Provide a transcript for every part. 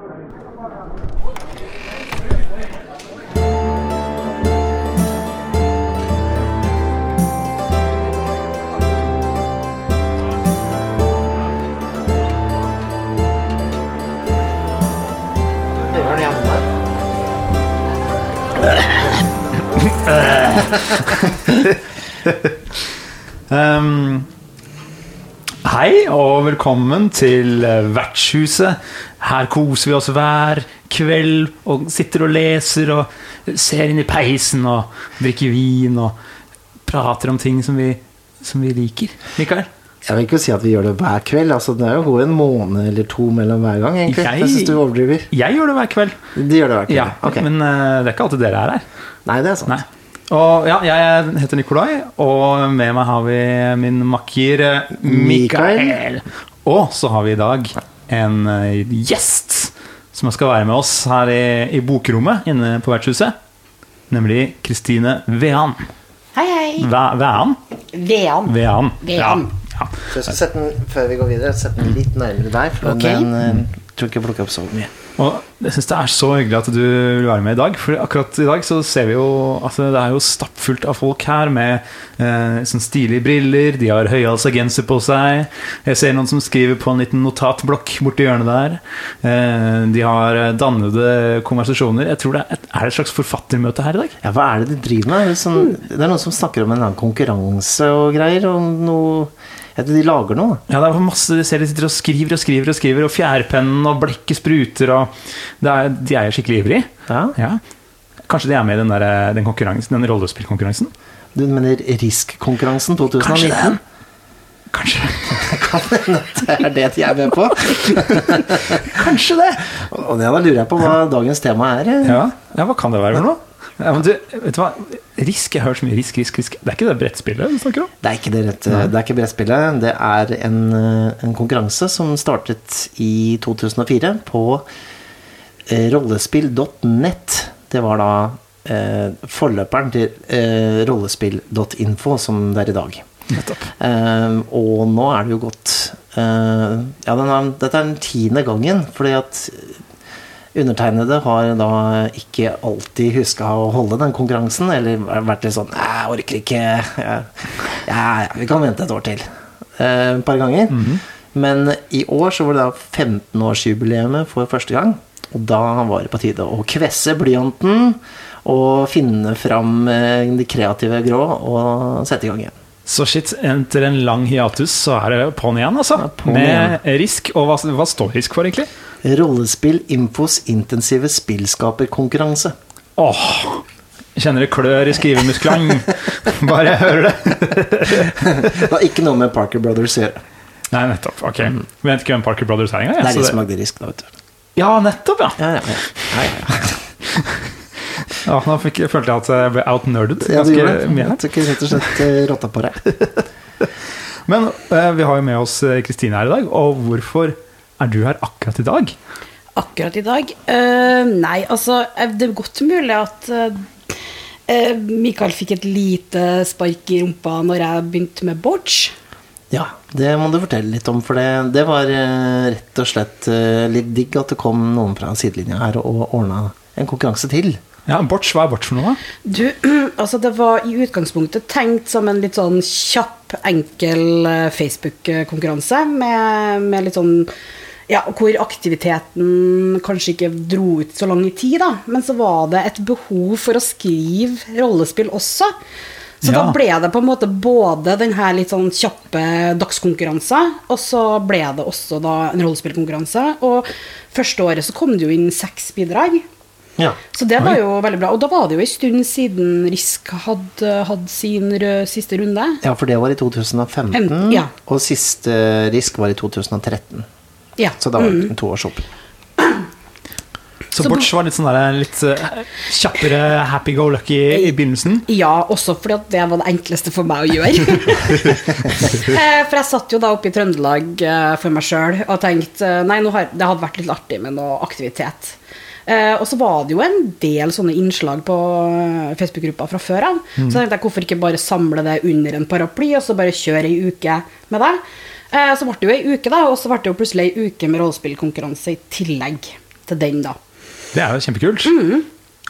Um, hei og velkommen til eh, Vertshuset. Her koser vi oss hver kveld og sitter og leser og ser inn i peisen og drikker vin og prater om ting som vi, som vi liker. Mikael? Jeg vil ikke si at vi gjør det hver kveld. Altså, det er jo en måned eller to mellom hver gang. egentlig Jeg- Jeg, synes du overdriver. Jeg gjør det hver kveld. De gjør det hver kveld. Ja, Ok. Men uh, det er ikke alltid dere er her. Nei, det er sant. Nei. Og ja, jeg heter Nikolai, og med meg har vi min makker eh, Mikael. Og så har vi i dag en eh, gjest som skal være med oss her i, i bokrommet inne på vertshuset. Nemlig Kristine Vean. Hei, hei. Vean? Vean. Vean. Vean. Ja. Så jeg skal sette den, før vi går videre, sette den litt nærmere deg. For okay. den uh, tror ikke jeg plukker opp så mye. Og jeg syns det er så hyggelig at du vil være med i dag. For akkurat i dag så ser vi jo at Det er jo stappfullt av folk her med eh, sånn stilige briller. De har høyhalsa genser på seg. Jeg ser noen som skriver på en liten notatblokk borti hjørnet der. Eh, de har dannede konversasjoner. Jeg tror det er et, er det et slags forfattermøte her i dag. Ja, hva er det de driver med? Er det, sånn, det er noen som snakker om en annen konkurranse og greier. Og noe De lager noe. Ja, det er masse, De ser de sitter og skriver og skriver og skriver, og fjærpennen og blekket spruter. og det er, De er skikkelig ivrige. Ja. Ja. Kanskje de er med i den, der, den, den rollespillkonkurransen? Du mener Risk-konkurransen Kanskje 2019? det? Kanskje, Kan hende det er det de er med på. kanskje det! Og ja, da lurer jeg på hva dagens tema er. Ja, ja hva kan det være for noe? Ja, men du, vet du hva? Risk, jeg har hørt så mye risk, risk, risk. Det er ikke det brettspillet du snakker om? Det er ikke det rette. Det er ikke brettspillet. Det er en, eh, en konkurranse som startet i 2004 på eh, rollespill.net. Det var da eh, forløperen til eh, rollespill.info, som det er i dag. Eh, og nå er det jo gått eh, Ja, den er, dette er den tiende gangen, fordi at undertegnede har da ikke alltid huska å holde den konkurransen, eller vært litt sånn Jeg orker ikke. Ja, ja, ja, vi kan vente et år til. Eh, et par ganger. Men i år så var det da 15-årsjubileet for første gang. Og da var det på tide å kvesse blyanten og finne fram eh, de kreative grå og sette i gang igjen. Så shit, etter en lang hiatus så er det på'n igjen, altså. på'n Med risk. Og hva, hva står risk for, egentlig? Rollespill Infos intensive spillskaperkonkurranse. Åh, kjenner det klør i skrivemusklene. Bare jeg hører det. Det har ikke noe med Parker Brothers å gjøre. Nei, nettopp. Ok. Vi vet ikke hvem Parker Brothers er engang. Det er de som lagde Risk, da, vet du. Ja, nettopp, ja. Ja, ja, ja. ja, nå fikk, følte jeg at jeg ble outnerded. ja du gjorde det. Jeg tok rett og slett eh, rotta på deg. Men eh, vi har jo med oss eh, Kristine her i dag, og hvorfor er du her akkurat i dag? Akkurat i dag? Uh, nei, altså eh, Det er godt mulig at uh, Mikael fikk et lite spark i rumpa når jeg begynte med boccia. Ja, det må du fortelle litt om, for det, det var uh, rett og slett uh, litt digg at det kom noen fra sidelinja her og ordna en konkurranse til. Ja, Borch, hva er Borch for noe? Du, altså det var i utgangspunktet tenkt som en litt sånn kjapp, enkel Facebook-konkurranse med, med litt sånn ja, hvor aktiviteten kanskje ikke dro ut så lang i tid, da. Men så var det et behov for å skrive rollespill også. Så Ja. da ble det på en måte både den her litt sånn kjappe dagskonkurranse, og så ble det også da en rollespillkonkurranse. Og første året så kom det jo inn seks bidrag. Ja. Så det var jo veldig bra. Og da var det jo en stund siden Risk hadde hatt sin siste runde. ja, for det var i 2015, 15, ja. og siste Risk var i 2013. Ja. Så da var mm. det to års opp. Så, Så Borch var litt sånn der, litt eh, kjappere happy-go-lucky i begynnelsen. Ja, også fordi at det var det enkleste for meg å gjøre. Eh, for jeg satt jo da oppe i Trøndelag eh, for meg sjøl og tenkte eh, nei, nå har, det hadde vært litt artig med noe aktivitet. Eh, og så var det jo en del sånne innslag på eh, Facebook-gruppa fra før av. Så tenkte jeg hvorfor ikke bare samle det under en paraply og så bare kjøre ei uke med det. Eh, så ble det jo ei uke, da, og så ble det jo plutselig ei uke med rollespillkonkurranse i tillegg til den, da. Det er jo kjempekult. Mm.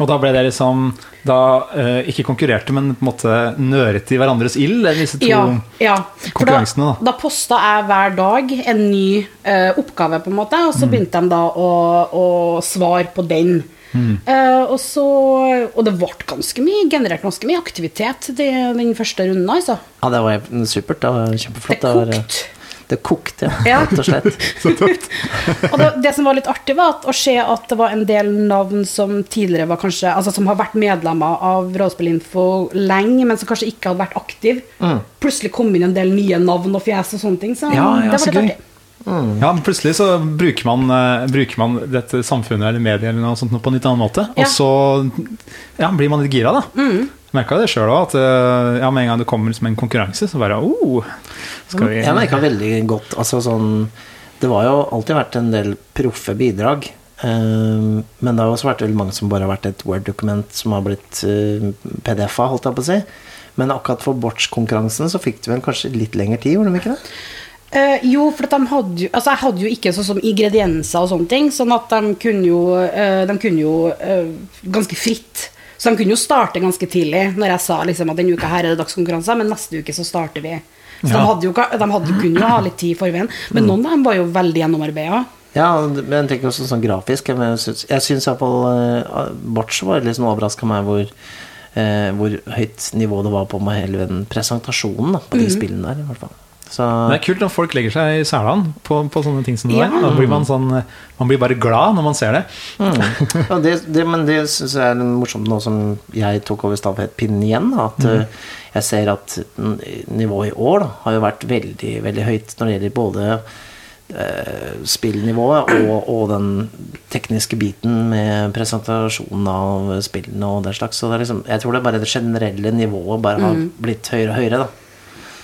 Og da ble det liksom da eh, ikke konkurrerte, men på en måte nøret i hverandres ild, disse to Ja, ja. For da, konkurransene, da. da posta jeg hver dag en ny eh, oppgave, på en måte, og så Mm. begynte de da å, å svare på den. Mm. Eh, og, så, og det ble ganske mye, generert ganske mye aktivitet de, den første runden, altså. Ja, det var supert. Det var kjempeflott. Det var- kokte. Det kokte, ja. Rett og slett. Så tøft. Og det, det som var litt artig, var at, å se at det var en del navn som tidligere var kanskje Altså som har vært medlemmer av Rådspillinfo lenge, men som kanskje ikke hadde vært aktive. Plutselig kom inn en del nye navn og fjes og sånne ting. Så Ja, ja, det så var litt gøy. artig. Ja, men plutselig så bruker man, uh, bruker man dette samfunnet eller mediet eller noe sånt på en litt annen måte. Ja. Og så ja, blir man litt gira, da. Mm. Merka det sjøl òg, at eh, ja, med en gang det kommer liksom en konkurranse, så bare oh, skal vi Jeg merka veldig godt altså sånn Det var jo alltid vært en del proffe bidrag. Uh, men det har også vært veldig mange som bare har vært et Word-dokument som har blitt uh, PDF-a, holdt jeg på å si. Men akkurat for Botch-konkurransen så fikk du vel kanskje litt lengre tid, gjorde de ikke det? Uh, jo, for at de hadde jo Altså, jeg hadde jo ikke sånn som ingredienser og sånne ting, sånn at de kunne jo, eh, de kunne jo eh, ganske fritt. Så de kunne jo starte ganske tidlig, når jeg sa liksom at denne uka her er det dagskonkurranser, men neste uke så starter vi. Så Ja. de, hadde jo, de hadde, kunne jo ha litt tid i forveien. Men noen av dem var jo veldig gjennomarbeida. Ja, men tenker også sånn grafisk. Jeg syns, iallfall uh, var litt sånn overraska meg hvor, eh, hvor høyt nivå det var på med hele den presentasjonen da, på de spillene der, i hvert fall. Så Det er kult når folk legger seg i selene på, på sånne ting som det Ja. der. Da blir man, sånn, man blir bare glad når man ser det. ja, det, det, Men det syns jeg er morsomt nå som jeg tok over stafettpinnen igjen. da, At mm. jeg ser at nivået i år da, har jo vært veldig, veldig høyt når det gjelder både eh, spillnivået og, og den tekniske biten med presentasjonen av spillene og den slags. Så det er liksom, jeg tror det er bare det generelle nivået bare har blitt høyere og høyere. da.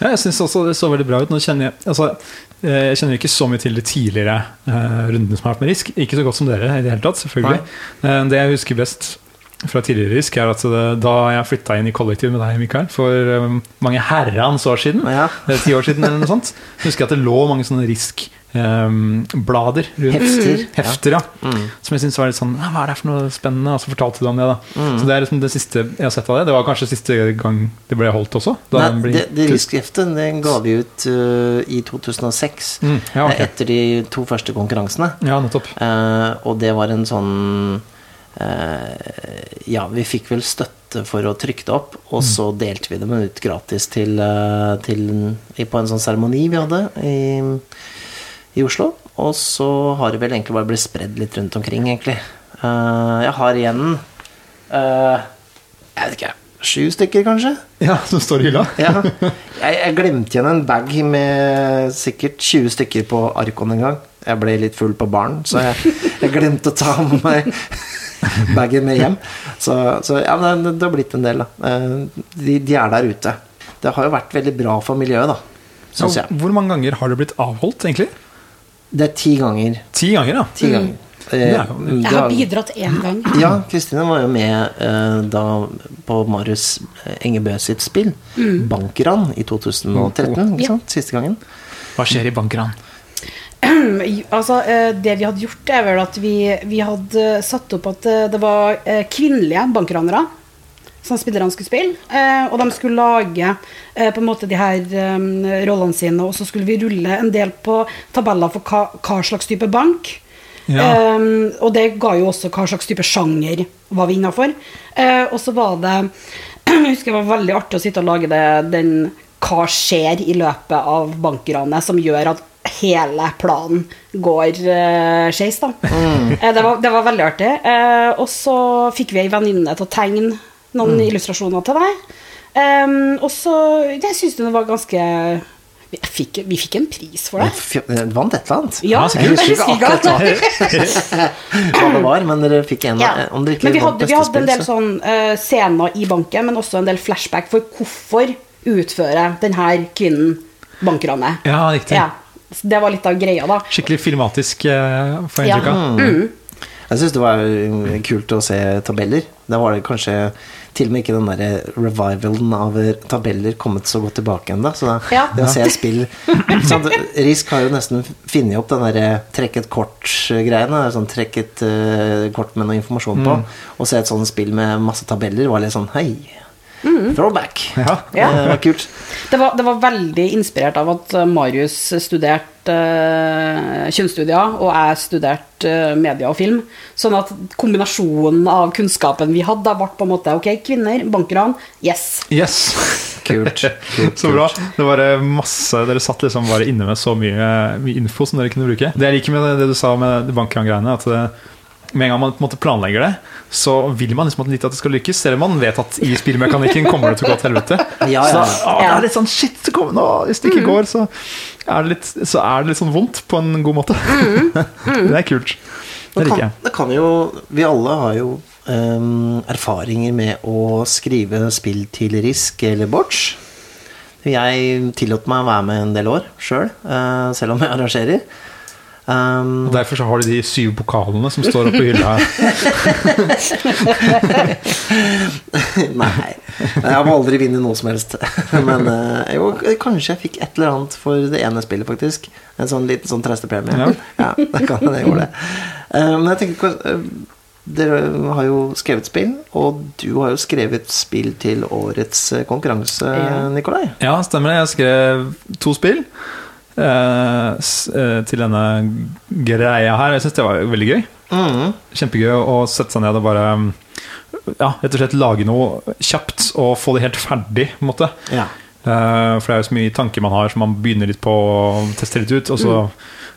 Ja, jeg syns også det så veldig bra ut. Nå kjenner jeg, altså, eh, jeg kjenner ikke så mye til de tidligere uh, rundene som har vært med Risk. Ikke så godt som dere i det hele tatt, selvfølgelig. Uh, det jeg husker best fra tidligere Risk, er at det, da jeg flytta inn i kollektiv med deg, Mikael, for um, mange herrans år siden, Ja. ti år siden eller noe sånt, husker jeg at det lå mange sånne Risk-blader rundt. Hefter, ja. Hefter, ja. Som jeg syntes var litt sånn Hva er det for noe spennende? Og så fortalte du om det, da. Så det er liksom det siste jeg har sett av det. Det var kanskje siste gang det ble holdt også? Nei, ble det, det. Riskheftet det ga vi ut uh, i 2006. Mm, ja, ok. eh, Etter de to første konkurransene. Ja, nettopp. uh, og det var en sånn uh, Ja, vi fikk vel støtte for å trykke det opp, og så delte vi dem ut gratis til, til På en sånn seremoni vi hadde i, i Oslo. Og så har det vel egentlig bare blitt spredd litt rundt omkring, egentlig. Eh, jeg har igjen eh, Jeg vet ikke Sju stykker, kanskje? Ja, som står i hylla? Ja. Jeg, jeg glemte igjen en bag med sikkert 20 stykker på Arkon en gang. Jeg ble litt full på baren, så jeg, jeg glemte å ta med meg bagen med hjem. Så, så ja, men det, det har blitt en del, da. Eh, De, de er der ute. Det har jo vært veldig bra for miljøet, da. Syns Ja, jeg. Hvor mange ganger har det blitt avholdt, egentlig? Det er ti ganger. Ti ganger, ja. Ti ganger. Eh, er jo- det Jeg har bidratt én gang. Ja, Kristine var jo med eh, da på Marius Engebø sitt spill, Bankran, i 2013. Ja. Ikke sant? Siste gangen. Hva skjer i bankran? Altså, eh, det vi hadde gjort, er vel at vi, vi hadde satt opp at eh, det var eh, kvinnelige bankranere som spillerne skulle spille. eh, Og de skulle lage eh, på en måte de her eh, rollene sine, og så skulle vi rulle en del på tabeller for hva, hva slags type bank. Ja. Um, og det ga jo også hva slags type sjanger var vi innafor. og så var det Jeg husker det var veldig artig å sitte og lage det, den hva skjer i løpet av bankranet som gjør at hele planen går uh, skeis, da. Eh, det, var, det var veldig artig. Uh, og så fikk vi ei venninne til å tegne noen illustrasjoner til deg. Um, og så Jeg syns det var ganske vi fikk, vi fikk en pris for det. F- Vant et eller annet. Ja, Ja, jeg husker ikke akkurat. hva det var, men dere fikk en Ja. om dere ikke Men vi hadde, vi hadde en del sånn uh, scener i banken, men også en del flashback for hvorfor utfører denne kvinnen bankranet. Ja, riktig. Ja, det var litt av greia, da. Skikkelig filmatisk, uh, får jeg Ja. inntrykk av. Jeg syns det var kult å se tabeller. Da var det kanskje til og med ikke den der revivalen av tabeller kommet så godt tilbake ennå. Så da, Ja. det å se spill sånn, Risk har jo nesten funnet opp den derre trekk et kort-greiene. Sånn trekk et uh, kort med noe informasjon på. Og se et sånt spill med masse tabeller var litt sånn hei. Throwback. Ja. Ja. Det var kult. Det var, det var veldig inspirert av at eh, Marius studerte uh, kjønnsstudier, og jeg studerte uh, media og film. Sånn at kombinasjonen av kunnskapen vi hadde, ble på en måte Ok, kvinner, bankran, yes. Yes. Kult. Kult, så bra. Det var masse Dere satt liksom bare inne med så mye, mye info som dere kunne bruke. Det jeg liker med det, det du sa med bankran-greiene, at det, med en gang man på en måte planlegger det, så vil man liksom at det skal lykkes, selv om man vet at i spillmekanikken kommer det til å gå til helvete. Ja, Så ja. da, å, det er litt sånn shit, kommer nå, hvis det ikke går, så er det, litt, så er det litt sånn vondt på en god måte. det er kult. Det liker kan, jeg. det kan jo Vi alle har jo um, erfaringer med å skrive spill til Risk eller Botch. Jeg tillot meg å være med en del år sjøl, selv om jeg arrangerer. Um, Og Derfor så har de de syv pokalene som står oppe i hylla her. nei. Jeg har aldri vunnet noe som helst. Men eh, jo, kanskje jeg fikk et eller annet for det ene spillet, faktisk. En sånn liten sånn trestepremie. Ja. Ja, det kan hende jeg gjorde det. Eh, men jeg tenker eh, Dere har jo skrevet spill, og du har jo skrevet spill til årets konkurranse, Ja. Nikolai. Ja, stemmer det. Jeg skrev to spill til denne greia her. Jeg syns det var veldig gøy. Mm. Kjempegøy å sette seg ned og bare ja, rett og slett lage noe kjapt og få det helt ferdig. på en måte Ja. Eh, For det er jo så mye tanker man har som man begynner litt på å teste litt ut, og så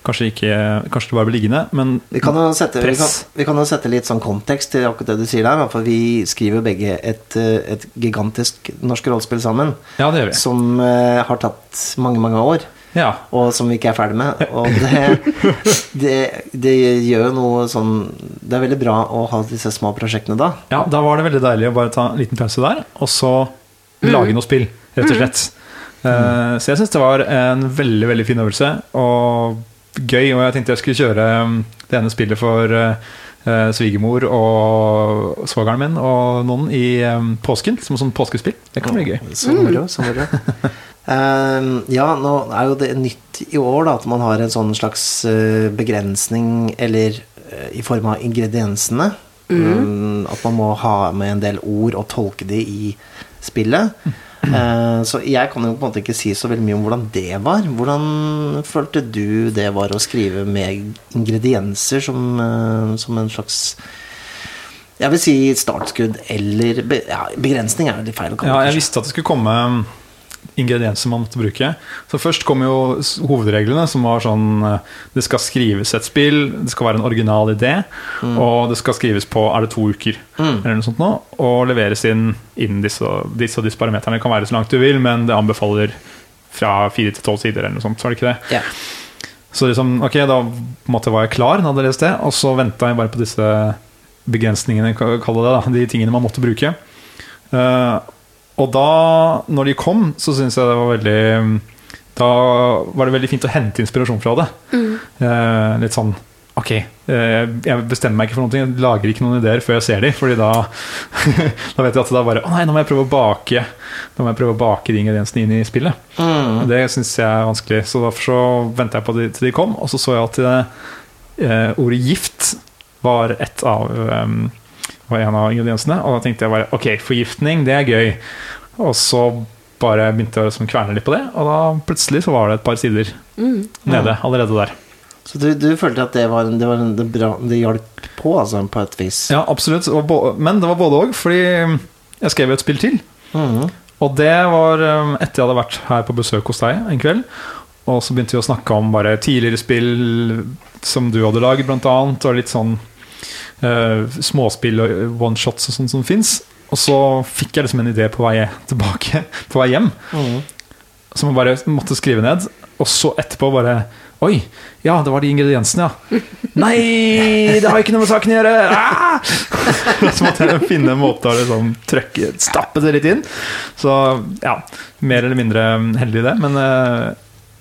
kanskje ikke Kanskje det bare blir liggende, men Vi kan, jo sette, vi, kan, vi kan jo sette litt sånn kontekst til akkurat det du sier der. For vi skriver begge et, eh, et gigantisk norsk rollespill sammen. ja, det gjør vi. Som eh, har tatt mange, mange år. Ja. og som vi ikke er ferdig med. Og det, det, det gjør noe sånn Det er veldig bra å ha disse små prosjektene da. ja, da var det veldig deilig å bare ta en liten pause der, og så lage noe spill, rett og slett. Eh, så jeg syns det var en veldig, veldig fin øvelse, og gøy. Og jeg tenkte jeg skulle kjøre um, det ene spillet for eh, svigermor og svogeren min og noen i um, påsken, som sånn påskespill. Det kan bli gøy. Så moro. Så moro. Eh, ja, nå er jo det nytt i år da, at man har en sånn slags eh, begrensning, eller eh, i form av ingrediensene. Mm, at man må ha med en del ord og tolke de i spillet. Eh, så jeg kan jo på en måte ikke si så veldig mye om hvordan det var. Hvordan følte du det var å skrive med ingredienser som, eh, som en slags jeg vil si startskudd eller be, ja, Begrensning er jo litt feil Ja, jeg visste at det skulle komme ingredienser man måtte bruke. Så først kom jo hovedreglene, som var sånn eh, Det skal skrives et spill, det skal være en original idé, og det skal skrives på er det to uker, Mm. eller noe sånt nå, og leveres inn innen disse, disse og disse parameterne. Det kan være så langt du vil, men det anbefaler fra fire til tolv sider, eller noe sånt. Så var det ikke det? Yeah. Så liksom, ok, da måtte, var jeg klar hadde lest det, og så venta jeg bare på disse begrensningene, kall det det, da, de tingene man måtte bruke. Eh, og da, når de kom, så syns jeg det var veldig Da var det veldig fint å hente inspirasjon fra det. Eh, litt sånn Ok, eh, jeg bestemmer meg ikke for noe, jeg lager ikke noen ideer før jeg ser dem. Fordi da Da vet jeg at det er bare Å nei, nå må jeg prøve å bake Nå må jeg prøve å bake de ingrediensene inn i spillet. Mm. Det syns jeg er vanskelig, så derfor så venta jeg på de, til de kom. Og så så jeg at det, eh, ordet gift var et av um, var en av ingrediensene. Og da tenkte jeg bare ok, forgiftning, det er gøy. Og så bare begynte jeg å liksom kverne litt på det, og da plutselig så var det et par sider nede allerede der. Så du, du følte at det var, det var det bra Det hjalp på, altså, på et vis? Ja, absolutt. Men det var både òg, fordi jeg skrev jo et spill til. Mm. Og det var um, etter jeg hadde vært her på besøk hos deg en kveld. Og så begynte vi å snakke om bare tidligere spill som du hadde laget, blant annet. Og litt sånn småspill og one-shots og sånn som fins. Og så fikk jeg liksom en idé på vei tilbake, på vei hjem, mm. som jeg bare måtte skrive ned. Og så etterpå bare Oi, ja, det var de ingrediensene, ja. Nei, det har ikke noe med saken å gjøre! Ah! Så måtte jeg finne en måte å liksom trykke, stappe det litt inn. Så ja, mer eller mindre heldig det. Men eh,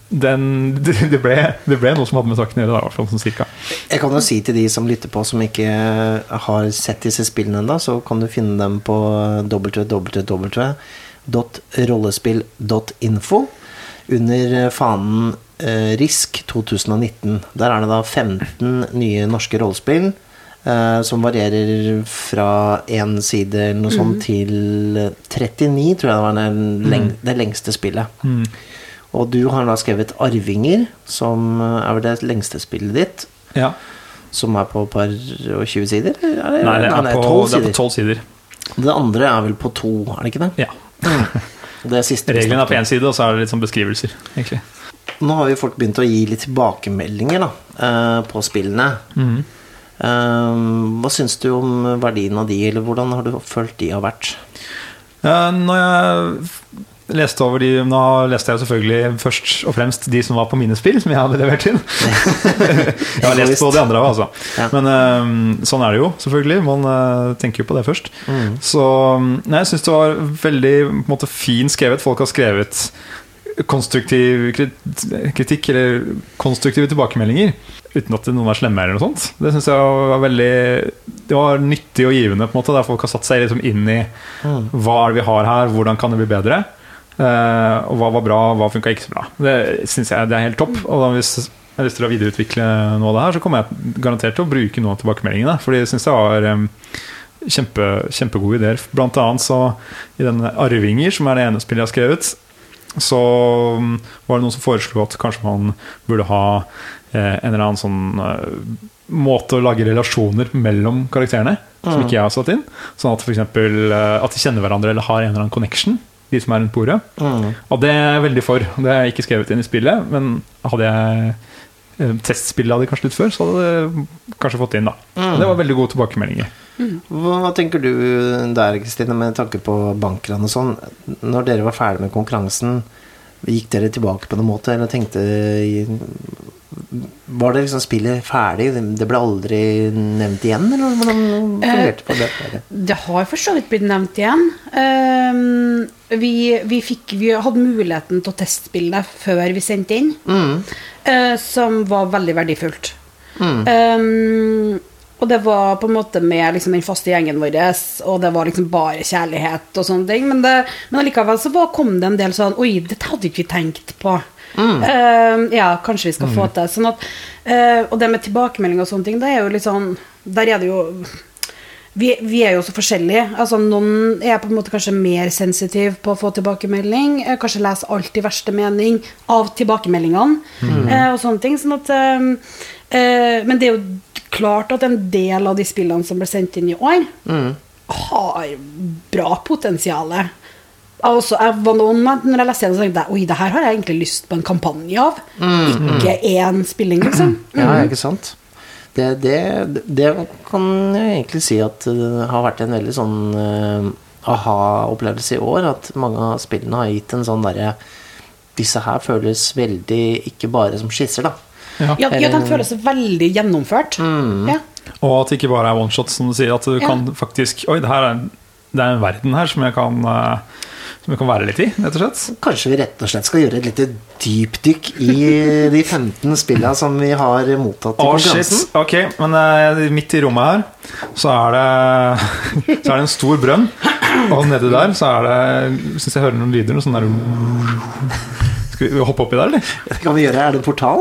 den, det, ble, det ble noe som hadde med saken å gjøre, sånn cirka. Jeg kan jo si til de som lytter på, som ikke har sett disse spillene ennå, så kan du finne dem på www.rollespill.info under fanen eh, RISK 2019. Der er det da 15 nye norske rollespill. eh, som varierer fra én side eller noe sånt til 39, tror jeg det var det, leng det lengste spillet. Mm. Og du har da skrevet 'Arvinger', som er vel det lengste spillet ditt. Ja. Som er på et par og 20 sider? er det- Nei, det er nei, på 12 det er på sider. tolv sider. Det andre er vel på to, er det ikke det? Ja. Det er siste Reglene er på én side, og så er det litt sånn beskrivelser, egentlig. Nå har jo folk begynt å gi litt tilbakemeldinger da, eh, på spillene. Eh, Hva syns du om verdien av de, eller hvordan har du følt de har vært? Når jeg leste over de Nå leste jeg selvfølgelig først og fremst de som var på mine spill, som jeg hadde levert inn. jeg har lest på de andre òg, altså. Ja. Men eh, sånn er det jo, selvfølgelig. Man eh, tenker jo på det først. Mm. Så nei, jeg syns det var veldig måte, fin skrevet. Folk har skrevet konstruktiv kritikk eller konstruktive tilbakemeldinger uten at noen er slemme eller noe sånt. Det syns jeg var veldig Det var nyttig og givende, på en måte der folk har satt seg liksom inn i Mm. hva er det vi har her, hvordan kan det bli bedre? Eh, og hva var bra, hva funka ikke så bra. Det syns jeg det er helt topp. Og da hvis jeg har lyst til å videreutvikle noe av det her, så kommer jeg garantert til å bruke noen av tilbakemeldingene. For jeg syns jeg var em, kjempe, kjempegode ideer. Blant annet så i denne 'Arvinger', som er det ene spillet jeg har skrevet, så var det noen som foreslo at kanskje man burde ha eh, en eller annen sånn eh, måte å lage relasjoner mellom karakterene, som Mm. ikke jeg har satt inn. Sånn at eh, at de kjenner hverandre eller har en eller annen connection, de som er rundt bordet. Mm. Og det er jeg veldig for. Det er ikke skrevet inn i spillet, men hadde jeg eh, testspillet av det kanskje litt før, så hadde det kanskje fått det inn, da. Mm. Det var veldig gode tilbakemeldinger. Hva, hva tenker du der, Kristine, med tanke på bankran og sånn? Når dere var ferdig med konkurransen, gikk dere tilbake på noen måte, eller tenkte Var det liksom spillet ferdig? Det ble aldri nevnt igjen, eller hvordan fungerte på det? Det har for så vidt blitt nevnt igjen. Ehm, vi, vi, fikk, vi hadde muligheten til å testspille det før vi sendte inn, Mm. eh, som var veldig verdifullt. Mm. Ehm, og det var på en måte med liksom, den faste gjengen vår, og det var liksom bare kjærlighet og sånne ting. Men, det, men allikevel så var, kom det en del sånn Oi, dette hadde ikke vi tenkt på. Ehm, ja, kanskje vi skal få til. Sånn at, uh, og det med tilbakemelding og sånne ting, det er jo litt sånn Der er det jo vi, vi er jo så forskjellige. Altså, noen er på en måte kanskje mer sensitiv på å få tilbakemelding. eh, Kanskje leser alt i verste mening av tilbakemeldingene. Eh, og sånne ting. Sånn at, eh, eh, men det er jo klart at en del av de spillene som ble sendt inn i år, Mm. har bra potensial. Altså, jeg var noen, når jeg leste det, så tenkte jeg oi, det her har jeg egentlig lyst på en kampanje av. Ikke én spilling, liksom. Ja, ikke sant? Det, det, det kan jeg egentlig si at det har vært en veldig sånn uh, aha-opplevelse i år. At mange av spillene har gitt en sånn derre Disse her føles veldig ikke bare som skisser, da. Ja. Ja, ja, den føles veldig gjennomført. Ja. Og at det ikke bare er one shot, som du sier. At du Ja. kan faktisk Oi, det her er, det er en verden her som jeg kan eh, Som jeg kan være litt i, rett og slett. Kanskje vi rett og slett skal gjøre et lite dypdykk i de 15 spillene som vi har mottatt i konkurransen. shit. Ok, men uh, midt i rommet her så er det Så er det en stor brønn. Og nedi der så er det Syns jeg hører noen lyder. Noe sånn der Skal vi hoppe oppi der, eller? Det kan vi gjøre. Er det en portal?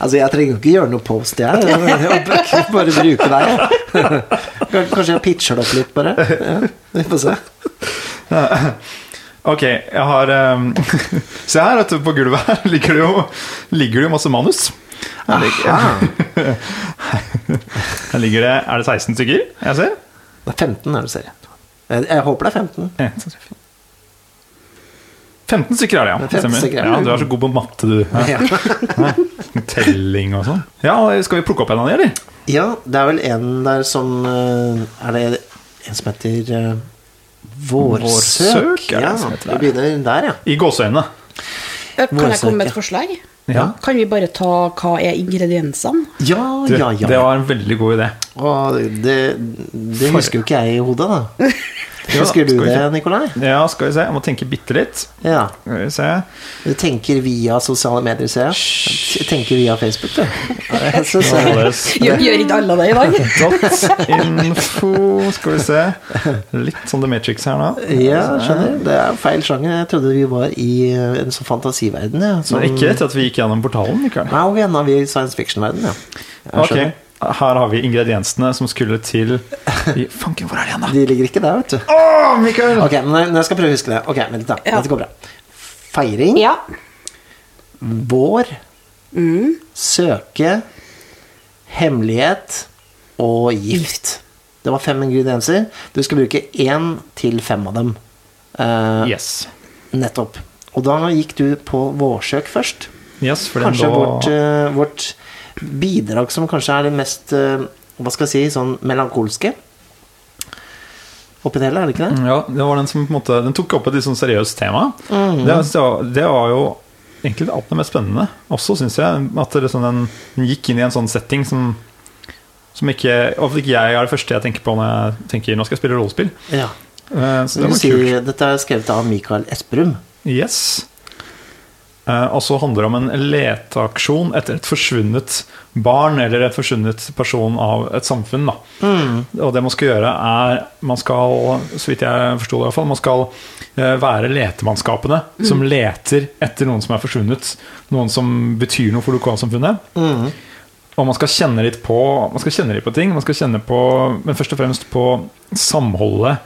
Altså, jeg trenger jo ikke gjøre noe post, jeg. Jeg Bare bruke deg. Kanskje jeg pitcher det opp litt, bare. Ja, vi får se. Ok, jeg har um, Se her, vet du, på gulvet her ligger det jo, ligger det jo masse manus. Her ligger, her ligger det Er det 16 stykker jeg ser? Det er 15 er det, ser jeg. Jeg, håper det er 15. 1, 2, 3, 4. 15 stykker er det, ja. 15 stykker, ja. Du er så god på matte, du. Ja. Ja. Telling og sånn. Ja, Skal vi plukke opp en av de, eller? ja, det er vel en der som eh, Er det en som heter eh, Vårsøk? Vårsøk, er det ja, som heter vi begynner der, ja. I gåseøynene. Kan jeg komme med et forslag? Ja. Kan vi bare ta hva er ingrediensene? Ja, ja, ja. Det var en veldig god idé. Og det, det husker jo ikke jeg i hodet, da. Husker du det. Nikolai? Ja, skal vi se. Jeg må tenke bitte litt. Ja. Skal vi se. Du tenker via sosiale medier, ser jeg. Du tenker via Facebook, du. Ja, så. synes. Gjør, gjør ikke alle det i dag? Dot info Skal vi se. Litt sånn The Matrix her nå. Ja, skjønner. Det er feil sjanger. Jeg trodde vi var i eh, en sånn fantasiverden. Ja, som- ikke etter at vi gikk gjennom portalen, Mikael. Nei, og gjennom er vi i science fiction-verden, ja. Jeg skjønner. skjønner. Her har vi ingrediensene som skulle til i Fanken, hvor er de igjen, da? De ligger ikke der, vet du. Å, Mikael! Ok, men jeg skal prøve å huske det. Ok, vent litt, da. Ja. dette går bra. Feiring, Ja. vår, Mm. søke, hemmelighet og gift. Det var fem ingredienser. Du skal bruke én til fem av dem. Uh, Yes. Nettopp. Og da gikk du på vårsøk først. yes for den Kanskje da vårt, uh, vårt bidrag som kanskje er det mest eh, Hva skal jeg si sånn melankolske oppi det hele, er det ikke det? Ja, det var den som på en måte Den tok opp et litt sånn seriøst tema. Mm. det, det, var, det var jo egentlig det aller mest spennende også, syns jeg. At det sånn, den, den gikk inn i en sånn setting som som ikke, Iallfall ikke jeg er det første jeg tenker på når jeg tenker nå skal jeg spille rollespill. Ja. Eh, Så Det var si, kult. dette er skrevet av Mikael Esperum. Yes. Eh, Og så handler det om en leteaksjon etter et forsvunnet barn eller et forsvunnet person av et samfunn. Mm. Og det man skal gjøre, er Man skal, så vidt jeg forsto det, i hvert fall, man skal eh, være letemannskapene som leter etter noen som er forsvunnet. Noen som betyr noe for lokalsamfunnet. Mm. Og man skal kjenne litt på Man skal kjenne litt på ting. Man skal kjenne på, men først og fremst på samholdet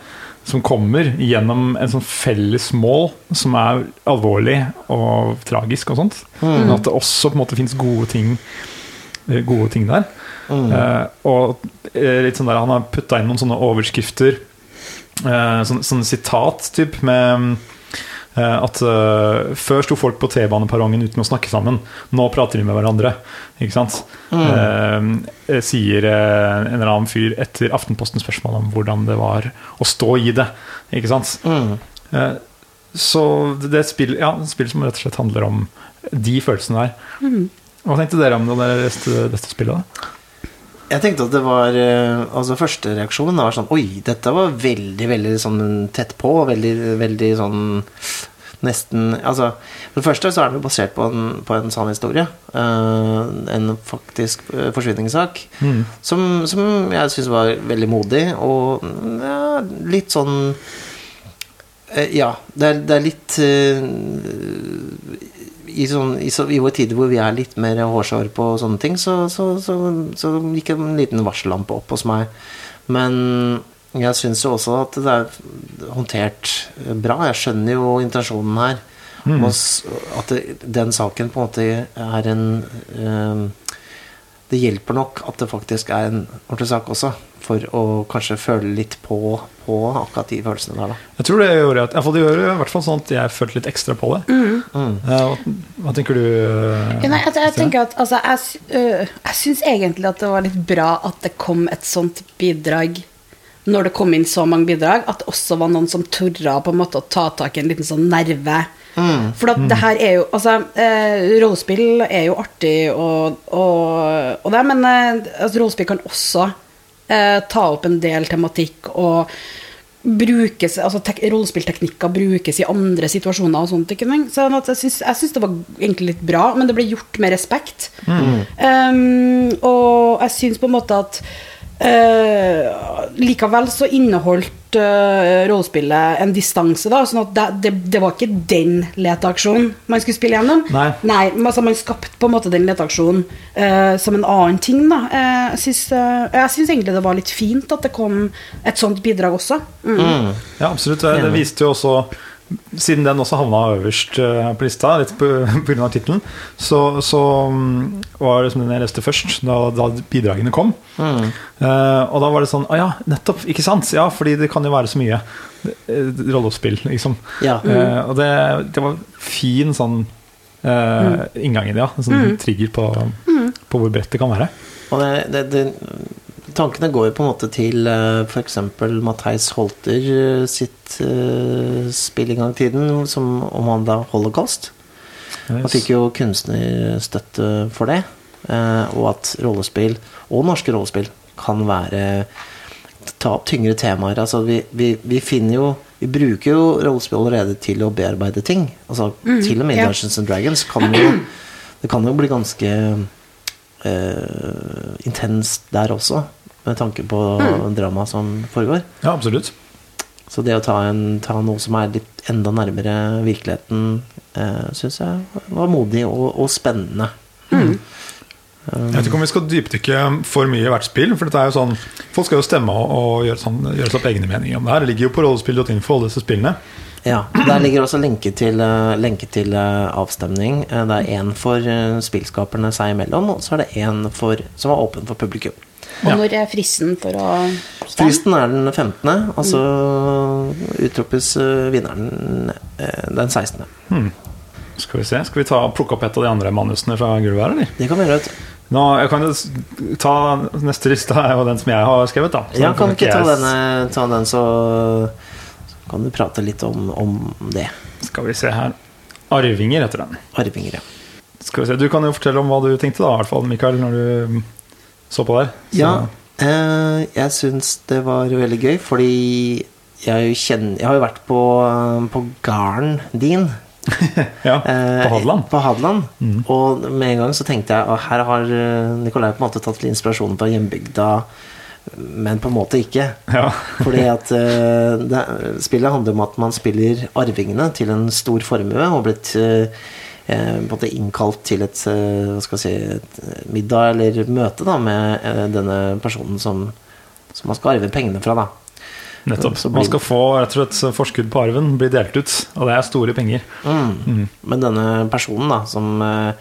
som kommer gjennom en sånn felles mål som er alvorlig og tragisk og sånt. Men at det også på en måte fins gode ting eh, Gode ting der. Eh, og eh, litt sånn der han har putta inn noen sånne overskrifter, uh, sånn, sånn sitat typ med at uh, før sto folk på T-baneperrongen uten å snakke sammen. Nå prater de med hverandre. Ikke sant? Eh, sier uh, en eller annen fyr etter Aftenpostens spørsmål om hvordan det var å stå i det. Ikke sant? Mm. Eh, så det er et spill, ja, et spill som rett og slett handler om de følelsene der. Hva tenkte dere om det dere leste dette spillet? da? Jeg tenkte at det var eh, Altså Første reaksjonen var sånn Oi, dette var veldig, veldig sånn tett på. Veldig, veldig sånn Nesten Altså For det første så er den jo basert på en, på en sann historie. Uh, en faktisk eh, forsvinningssak. Mm. Som, som jeg syns var veldig modig, og ja, litt sånn uh, Ja, det er, det er litt i, sånn, i, så, I vår tider hvor vi er litt mer hårsår på sånne ting, så, så, så, så gikk en liten varsellampe opp hos meg. Men jeg syns jo også at det er håndtert bra. Jeg skjønner jo intensjonen her. Mm. At det, den saken på en måte er en eh, Det hjelper nok at det faktisk er en ordentlig sak også, for å kanskje føle litt på, på akkurat de følelsene der, da. Jeg tror det gjorde at, Iallfall det gjør i hvert fall sånn at jeg følte litt ekstra på det. Mm. Eh, hva, hva tenker du? eh, Ja, nei, altså, jeg tenker at altså, Jeg, øh, jeg syns egentlig at det var litt bra at det kom et sånt bidrag når det kom inn så mange bidrag, at det også var noen som torde på en måte å ta tak i en liten sånn nerve. For at det her er jo Altså, eh, rollespill er jo artig og, og, og det, men eh, altså, rollespill kan også eh, ta opp en del tematikk og brukes, altså tek, rollespillteknikker brukes i andre situasjoner og sånt. Ikke? Så at jeg syns, jeg syns det var egentlig litt bra, men det ble gjort med respekt. Um, og jeg syns på en måte at eh, likevel så inneholdt uh, rollespillet en distanse, da. Sånn at det, det, det var ikke den leteaksjonen man skulle spille gjennom. Nei. Nei altså, man skapte på en måte den leteaksjonen uh, som en annen ting, da. Eh, jeg syns egentlig det var litt fint at det kom et sånt bidrag også. Mm. Ja, absolutt. Det, det viste jo også Siden den også havna øverst eh, på lista, litt pga. tittelen, så, så mm, var det som den jeg leste først, da, da bidragene kom. Mm. Uh, og da var det sånn Å ja, nettopp! Ikke sant? Ja, fordi det kan jo være så mye rolleoppspill, liksom. Ja. Eh, og det, det var fin sånn eh, inngang i det, ja. En sånn trigger på, på hvor bredt det kan være. Og det, det, det, tankene går jo på en måte til uh, f.eks. Matheis Holter eh, sitt eh, spill i gang tiden som omhandla holocaust. Han fikk jo kunstnerstøtte for det. eh, Og at rollespill, og norske rollespill, kan være Ta opp tyngre temaer. Altså, vi, vi, vi finner jo Vi bruker jo rollespill allerede til å bearbeide ting. Altså, til og med ja. Dungeons and Dragons kan jo Det kan jo bli ganske uh, intenst der også, med tanke på dramaet som foregår. Ja, absolutt. Så det å ta, en, ta noe som er litt enda nærmere virkeligheten, eh, syns jeg var modig og, og spennende. Jeg vet ikke om vi skal dypdykke for mye i hvert spill. For dette er jo sånn Folk skal jo stemme og, og gjøre, sånn, gjøre seg opp egne meninger om det her. Det ligger jo på rollespill.info, alle disse spillene. Ja, Der ligger også lenke til, eh, lenke til eh, avstemning. Eh, Det er én for spillskaperne seg imellom, og så er det én som er åpen for publikum. Og Ja. når er fristen for å stemme? Fristen er den 15., altså utropes eh, vinneren eh, den 16. Skal vi se, skal vi ta plukke opp et av de andre manusene fra gulvet her, eller? Det kan vi gjøre. vet. Nå, jeg kan jo ta Neste liste er jo den som jeg har skrevet, da. Så Ja, kan du ikke ta, jeg- denne, ta den, så så kan du prate litt om, om det. Skal vi se her. Arvinger heter den. Arvinger, ja. Skal vi se, Du kan jo fortelle om hva du tenkte, da, i hvert fall, Mikael, når du så på der. Så- Ja, eh, jeg syns det var veldig gøy, fordi jeg, kjenner, jeg har jo vært på, på gården din. ja eh, på Hadeland. På Hadeland. Og med en gang så tenkte jeg at her har eh, Nikolai på en måte tatt litt inspirasjon fra hjembygda, men på en måte ikke. Ja. Fordi at eh, det, spillet handler om at man spiller arvingene til en stor formue og blitt eh, eh, måte innkalt til et, eh, si, et middag eller møte da, med eh, denne personen som, som man skal arve pengene fra. da. Nettopp. Blir- Man skal få rett og slett forskudd på arven bli delt ut, og det er store penger. Mm. Men denne personen da, som, eh,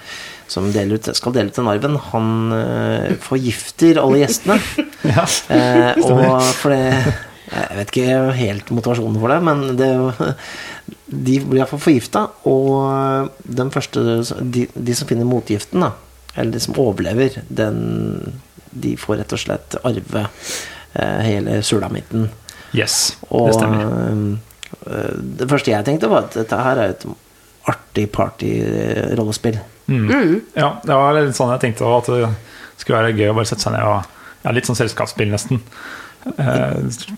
som deler ut, skal dele ut den arven, han eh, forgifter alle gjestene. Ja. Eh, og for det Jeg vet ikke helt motivasjonen for det, men det, de blir iallfall forgifta. Og den første de, de som finner motgiften, da, eller de som overlever, den, de får rett og slett arve eh, hele sulamitten. Yes, Og det stemmer. eh, det første jeg tenkte, var at dette her er et artig party-rollespill. Mm. Ja, det var litt sånn jeg tenkte at det skulle være gøy å bare sette seg ned og ja, Litt sånn selskapsspill, nesten. Eh,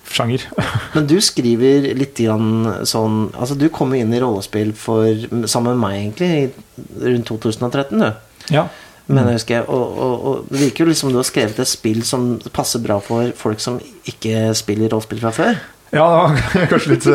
sjanger. Men du skriver litt grann sånn Altså, du kom inn i rollespill for, sammen med meg, egentlig, rundt 2013, du. ja. Men jeg husker, og, og, og det virker jo liksom du har skrevet et spill som passer bra for folk som ikke spiller rollespill fra før. ja, det var kanskje litt,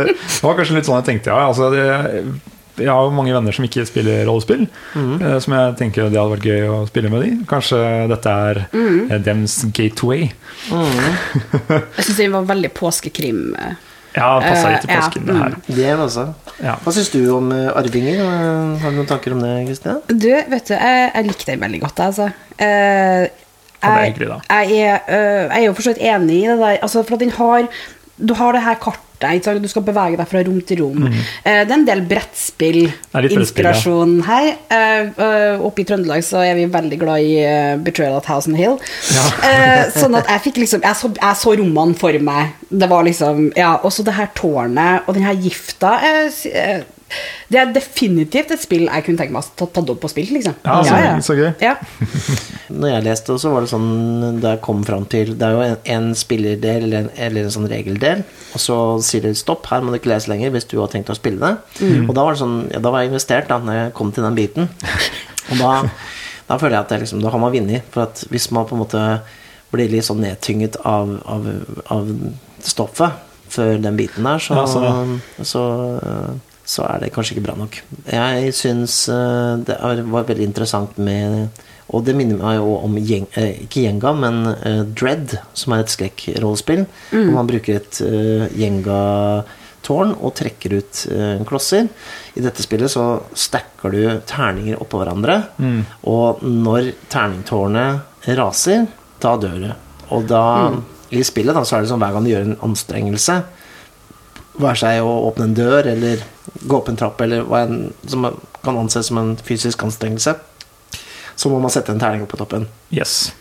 var kanskje litt sånn jeg tenkte, ja. Altså, det, jeg har jo mange venner som ikke spiller rollespill, eh, som jeg tenker det hadde vært gøy å spille med de. Kanskje dette er mm. dems gateway. Jeg syns den var veldig påskekrim. eh. Ja, passer litt til Eh, ja, påsken, det her. Det er også. Ja. Hva syns du om eh, arvinger? Eh, Har du noen tanker om det, Kristian? Du, vet du, jeg, jeg likte den veldig godt, altså. Uh, jeg, jeg, er, øh, jeg er jo for så vidt enig i det der. Altså, for at den har Du har det her kartet. Sant? Du skal bevege deg fra rom til rom. Eh, det er en del brettspill, Mm. er litt ja. inspirasjon her. Eh, øh, oppe i Trøndelag så er vi veldig glad i Betrayal at Thousand Hill. Eh, sånn at jeg fikk liksom Jeg så, jeg så rommene for meg. Det var liksom Ja, også det her tårnet og den her gifta. eh, eh, det er definitivt et spill jeg kunne tenke meg å ta tatt opp på spill, liksom. Ja, så- så gøy. Ja. Når jeg leste, så var det sånn Da jeg kom fram til Det er jo en, en spillerdel eller en, eller en sånn regeldel, og så sier de stopp, her må du ikke lese lenger hvis du har tenkt å spille det. Og da var det sånn ja, Da var jeg investert, da når jeg kom til den biten. Og da, da føler jeg at jeg liksom, da har man vunnet. For at hvis man på en måte blir litt sånn nedtynget av, av, av stoffet før den biten der, så, Ja, så, så, så er det kanskje ikke bra nok. Jeg syns eh, det var veldig interessant med Og det minner meg jo om gjeng, eh, ikke Gjenga, men eh, Dread, som er et skrekkrollespill. Hvor man bruker et Gjenga-tårn og trekker ut klosser. I dette spillet så stacker du terninger oppå hverandre. Og når terningtårnet raser, da dør du. Og da I spillet da, så er det sånn hver gang du gjør en anstrengelse være seg å åpne en dør eller gå opp en trapp, eller hva en, som kan anses som en fysisk anstrengelse, så må man sette en terning opp på toppen. Yes.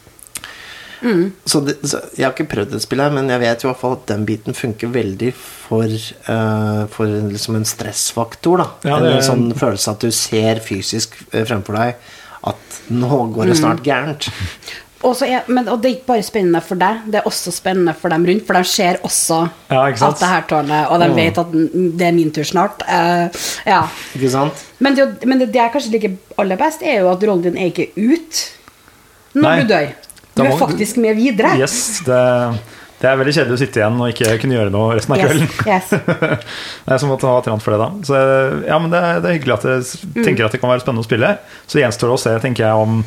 Så, det, så Jeg har ikke prøvd det spillet, her, men jeg vet i hvert fall at den biten funker veldig for, uh, for liksom en stressfaktor. da Ja, en, det er- sånn følelse at du ser fysisk eh, fremfor deg at nå går det snart gærent. Er, men, og det er ikke bare spennende for deg, det er også spennende for dem rundt, for de ser også Ja, at det her tårnet, og de vet at det er min tur snart. Uh, ja. Ikke sant? Men, det, men det, det jeg kanskje liker aller best, er jo at rollen din er ikke ut når Nei. du dør. Du er faktisk med videre. Yes, det, det er veldig kjedelig å sitte igjen og ikke kunne gjøre noe resten av Yes, kvelden. yes. Det er som å ha trent for det, da. Så ja, men det, er- det hyggelig at jeg Mm. tenker at det kan være spennende å spille. Så det gjenstår å se, tenker jeg, om,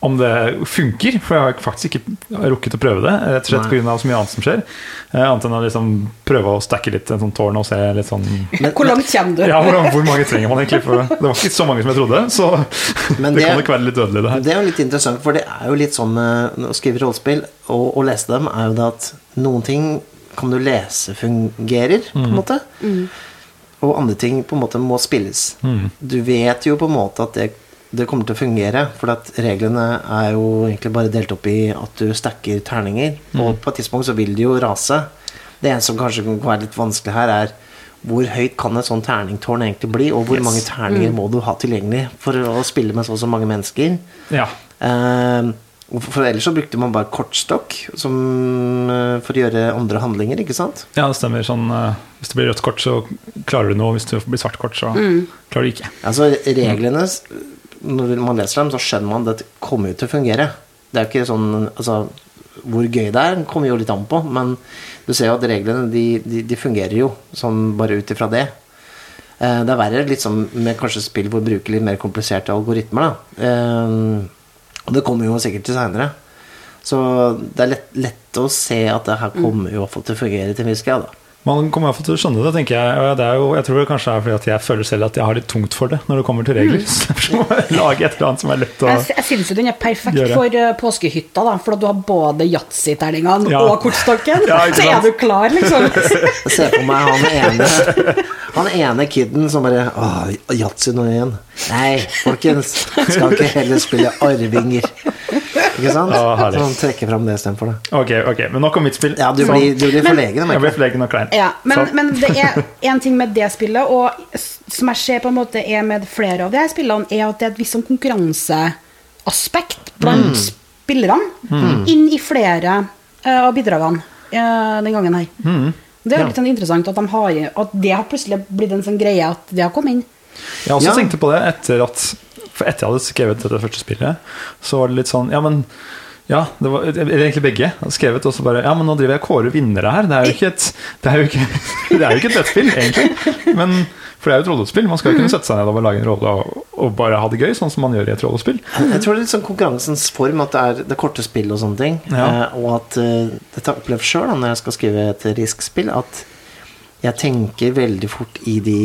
om det funker. For jeg har faktisk ikke rukket å prøve det, rett og slett pga. så mye annet som skjer. Eh, Annet enn å liksom prøve å stacke litt en sånn tårn og se litt sånn Hvor langt kommer du? Ja, hvor, hvor mange trenger man egentlig? For det var ikke så mange som jeg trodde, så Men det, det- kan nok være litt dødelig, det her. Det er jo litt interessant, for det er jo litt sånn med å skrive rollespill og, og lese dem, er jo det at noen ting kan du lese fungerer, på en måte. Og andre ting på en måte må spilles. Du vet jo på en måte at det, det kommer til å fungere, for at reglene er jo egentlig bare delt opp i at du stacker terninger, og på et tidspunkt så vil de jo rase. Det eneste som kanskje kan være litt vanskelig her, er hvor høyt kan et sånt terningtårn egentlig bli, og hvor Yes. mange terninger må du ha tilgjengelig for å spille med så og så mange mennesker? Ja. Eh, for ellers så brukte man bare kortstokk som, eh, for å gjøre andre handlinger, ikke sant? ja, det stemmer. Sånn, eh, hvis det blir rødt kort, så klarer du noe. Hvis det blir svart kort, så klarer du ikke. Altså reglene Når man leser dem, så skjønner man at det kommer jo til å fungere. Det er jo ikke sånn Altså, hvor gøy det er, kommer jo litt an på, men du ser jo at reglene de, de, de fungerer jo sånn bare ut ifra det. Eh, Det er verre litt sånn med kanskje spill hvor du bruker litt mer kompliserte algoritmer, da. Eh, Og det kommer jo sikkert til seinere. Så det er lett, lett å se at det her kommer jo til å fungere til en viss grad, da. Man kommer i hvert fall til å skjønne det, tenker jeg. Og det er jo, jeg tror det kanskje er fordi at jeg føler selv at jeg har litt tungt for det når det kommer til regler. Så jeg må lage et eller annet som er lett å Jeg, jeg syns jo den er perfekt Gjøre. for eh, påskehytta, da, for at du har både yatzyterningene Ja. og kortstokken. Ja, så er du klar, liksom. Se på for meg han ene Han ene kiden som bare Åh, yatzy nå igjen. Nei, folkens. Skal ikke heller spille arvinger. Ikke sant? Ja, så han trekker fram det istedenfor da. Ok, ok, men nok om mitt spill. Ja, du blir, du blir forlegen. Jeg blir forlegen og klein. Ja, men, men det er en ting med det spillet, og som jeg ser på en måte er med flere av de her spillene, er at det er et visst sånn konkurranseaspekt blant spillerne inn i flere eh, av bidragene uh, den gangen her. Det er jo Ja. litt sånn interessant at, de har, at det har plutselig blitt en sånn greie at det har kommet inn. Jeg også Ja. tenkte på det etter at For etter jeg hadde skrevet dette første spillet, så var det litt sånn Ja, men ja, det var egentlig begge. Skrevet og også bare Ja, men nå driver jeg og kårer vinnere her. Det er jo ikke et Det er jo ikke, det er jo ikke et nettspill, egentlig. Men, for det er jo et rollespill. Man skal jo kunne sette seg ned og lage en rolle og, og bare ha det gøy, sånn som man gjør i et rollespill. Jeg tror det er litt sånn konkurransens form, at det er det korte spill og sånne ting. Ja. Eh, og at eh, dette har jeg opplevd sjøl når jeg skal skrive et riskspill, at jeg tenker veldig fort i de,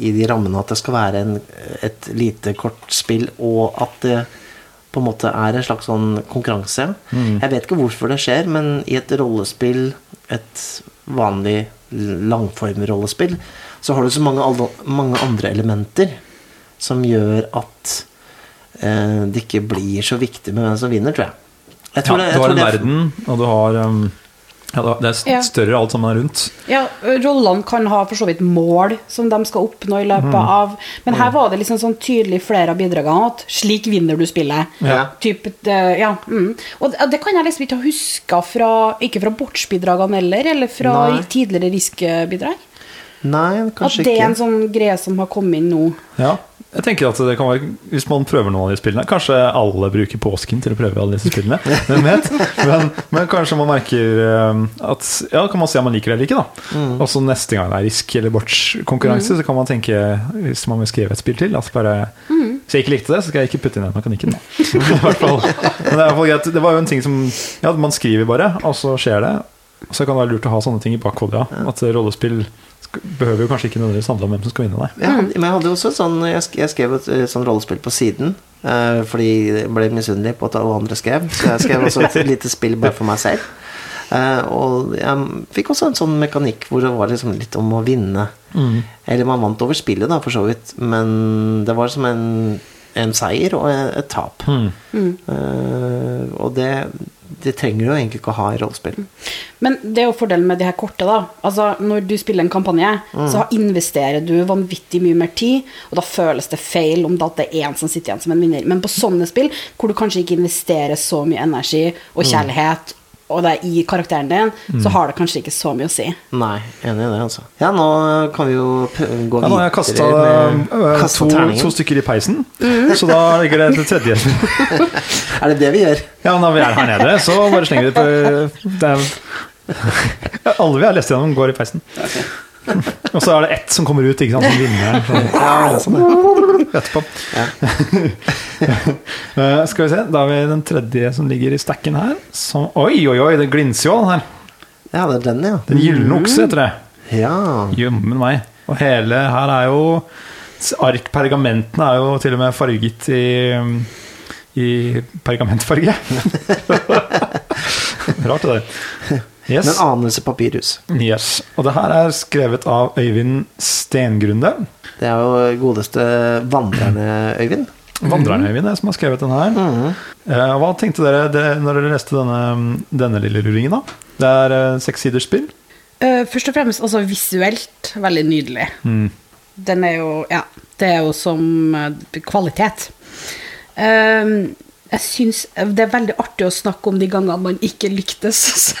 i de rammene at det skal være en, et lite kortspill, og at det på en måte er en slags sånn konkurranse. Jeg vet ikke hvorfor det skjer, men i et rollespill, et vanlig langformrollespill, så har du så mange, mange andre elementer som gjør at eh, det ikke blir så viktig med hvem som vinner, tror jeg. jeg tror Ja, det, jeg du har en verden, og du har um, ja, det er større alt sammen rundt. Ja, Rollene kan ha for så vidt mål som de skal oppnå i løpet Mm. av Men her var det liksom sånn tydelig flere av bidragene at slik vinner du spillet. Ja. Typ, ja, mm. Og det, det kan jeg liksom ikke ha huska fra Ikke fra bortsbidragene heller, eller fra Nei. tidligere riskbidrag. Nei, kanskje ikke. At det er en sånn greie som har kommet inn nå. Ja, jeg tenker at det kan være Hvis man prøver noen av de spillene Kanskje alle bruker påsken til å prøve alle disse spillene. Men, men kanskje man merker eh, at Ja, kan man si om man liker det eller ikke, da. Mm. Og så neste gang det er risk eller bortskonkurranse, så kan man tenke, hvis man vil skrive et spill til at bare Hvis jeg ikke likte det, så skal jeg ikke putte inn den mekanikken. Det, det var jo en ting som Ja, man skriver bare, og så skjer det. Så kan det være lurt å ha sånne ting i bakhodet, ja. At rollespill behøver jo kanskje ikke nødvendigvis handle om hvem som skal vinne, nei. Ja, men jeg hadde jo også et sånn Jeg, sk jeg skrev et eh, sånn rollespill på siden. Uh, fordi jeg ble misunnelig på at alle andre skrev. Så jeg skrev også et lite spill bare for meg selv. Uh, og jeg fikk også en sånn mekanikk hvor det var liksom litt om å vinne. Eller man vant over spillet, da, for så vidt. Men det var som en, en seier og et tap. Mm. Uh, og det, det trenger du jo egentlig ikke å ha i rollespill. Men det er jo fordelen med de her korte, da. Altså, når du spiller en kampanje, så investerer du vanvittig mye mer tid, og da føles det feil om det at det er én som sitter igjen som en vinner. Men på sånne spill, hvor du kanskje ikke investerer så mye energi og kjærlighet og det er i karakteren din, så har det kanskje ikke så mye å si. Nei, enig i det, altså. Ja, nå kan vi jo gå gå Ja, nå har jeg kasta med to, to stykker i peisen, så da ligger det til tredje. Er det det vi gjør? Ja, når vi er her nede, så bare slenger vi det på det er, Alle vi har lest gjennom, går i peisen. Og så er det ett som kommer ut, ikke sant, som vinner sånn, sånn, etterpå. Eh, skal vi se, da har vi den tredje som ligger i stacken her. Som, oi, oi, oi, det glinser jo den her. Ja, det er den, ja. Den gylne okse heter det. Ja. Jømmen meg. Og hele her er jo Ark pergamentene er jo til og med farget i I pergamentfarge. Rart det der. Yes. Men anelse papirhus. yes. Og det her er skrevet av Øyvind Stengrunde. Det er jo godeste vandrerne, Øyvind. Vandrerne-Øyvind det, som har skrevet den her. Eh, hva tenkte dere det, når dere leste denne, denne lille luringen? da? Det er uh, seks siders spill. Uh, først og fremst altså visuelt veldig nydelig. Den er jo Ja, det er jo som eh, kvalitet. Eh, jeg syns det er veldig artig å snakke om de gangene man ikke lyktes.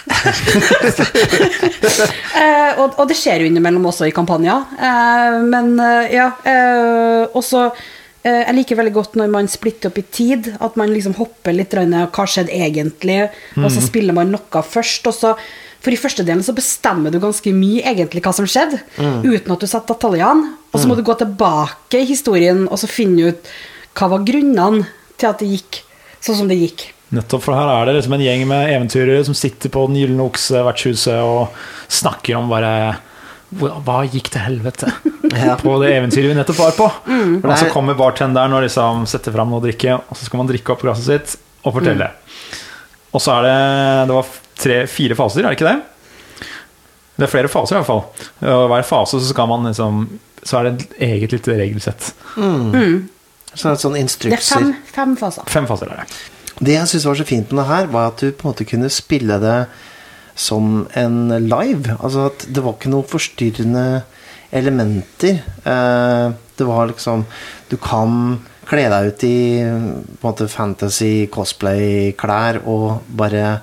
Eh, og, og det skjer jo innimellom også i kampanjer. Eh, men eh, ja. eh, også eh, jeg liker veldig godt når man splitter opp i tid. At man liksom hopper litt. Hva skjedde egentlig? Og så spiller man noe først. Og så, for i første delen så bestemmer du ganske mye egentlig hva som skjedde, uten at du setter detaljene. Og så må du gå tilbake i historien og så finne ut hva var grunnene til at det gikk sånn som det gikk. Nettopp, for her er det liksom en gjeng med eventyrere som sitter på Den gylne okse, vertshuset, og snakker om bare hva gikk til helvete Ja. på det eventyret vi nettopp var på? Mm. Og så er- kommer bartenderen og liksom setter fram noe å drikke, og så skal man drikke opp glasset sitt og fortelle. Og så er det Det var tre, fire faser, er det ikke det? Det er flere faser, i hvert fall. Og hver fase så skal man liksom Så er det et eget lite regelsett. Sånn, sånn Det er instrukser. fem, fem faser. Fem faser er det. Det jeg syns var så fint med det her, var at du på en måte kunne spille det som en live. Altså at det var ikke noen forstyrrende elementer. Eh, Det var liksom Du kan kle deg ut i på en måte fantasy cosplay-klær og bare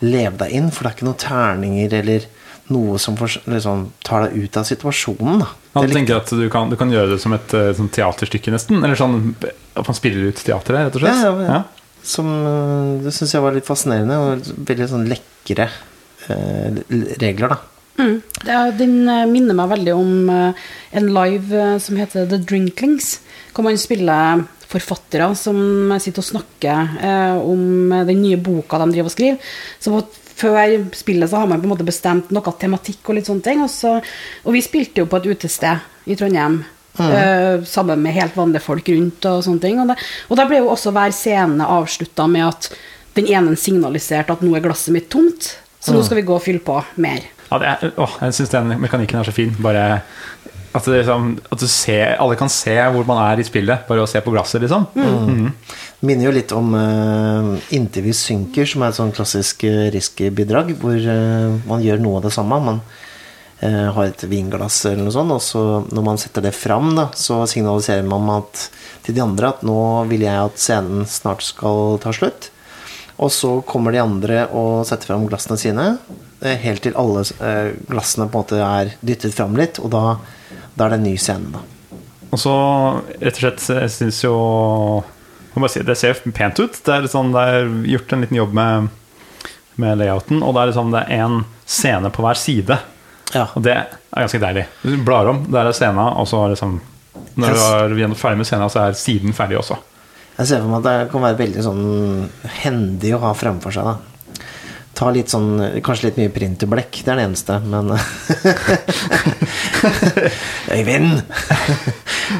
leve deg inn, for det er ikke noen terninger eller noe som for, liksom tar deg ut av situasjonen. Da. Ja, du tenker at du kan, du kan gjøre det som et eh, sånn teaterstykke, nesten? Eller sånn at man spiller ut teatret, rett og slett? Ja, ja, ja. Som øh, Det syns jeg var litt fascinerende, og veldig sånn lekre eh, regler, da. Mm. Det den eh, minner meg veldig om eh, en live eh, som heter The Drinklings. Hvor man spiller forfattere som sitter og snakker eh, om den nye boka de driver og skriver. Så på, før spillet så har man på en måte bestemt noe tematikk og litt sånne ting. Og, så, og vi spilte jo på et utested i Trondheim. eh, sammen med helt vanlige folk rundt og sånne ting. Og, det, og da ble jo også hver scene avslutta med at den ene signaliserte at nå er glasset mitt tomt, så nå skal vi gå og fylle på mer. Ja, det er, å, jeg syns den mekanikken er så fin. Bare at, det, liksom, at du ser, alle kan se hvor man er i spillet, bare å se på glasset, liksom. Mhm. Minner jo litt om uh, Inntil vi synker, som er et sånn klassisk uh, risky-bidrag, hvor uh, man gjør noe av det samme. Man uh, har et vinglass eller noe sånt, og så når man setter det fram, da, så signaliserer man at, til de andre at nå vil jeg at scenen snart skal ta slutt. Og så kommer de andre og setter fram glassene sine, eh, helt til alle eh, glassene på en måte er dyttet fram litt, og da, da er det en ny scene, da. Og så rett og slett jeg syns jo si, Det ser pent ut. Det er, sånn, det er gjort en liten jobb med, med layouten, og det er liksom det er én scene på hver side. Ja. Og det er ganske deilig. Du blar om, der er scena, og så liksom Når du er ferdig med scena, så er siden ferdig også. Jeg ser for meg at det kan være veldig sånn hendig å ha fremfor seg, da. Ta litt sånn Kanskje litt mye printerblekk, det er det eneste, men Øyvind!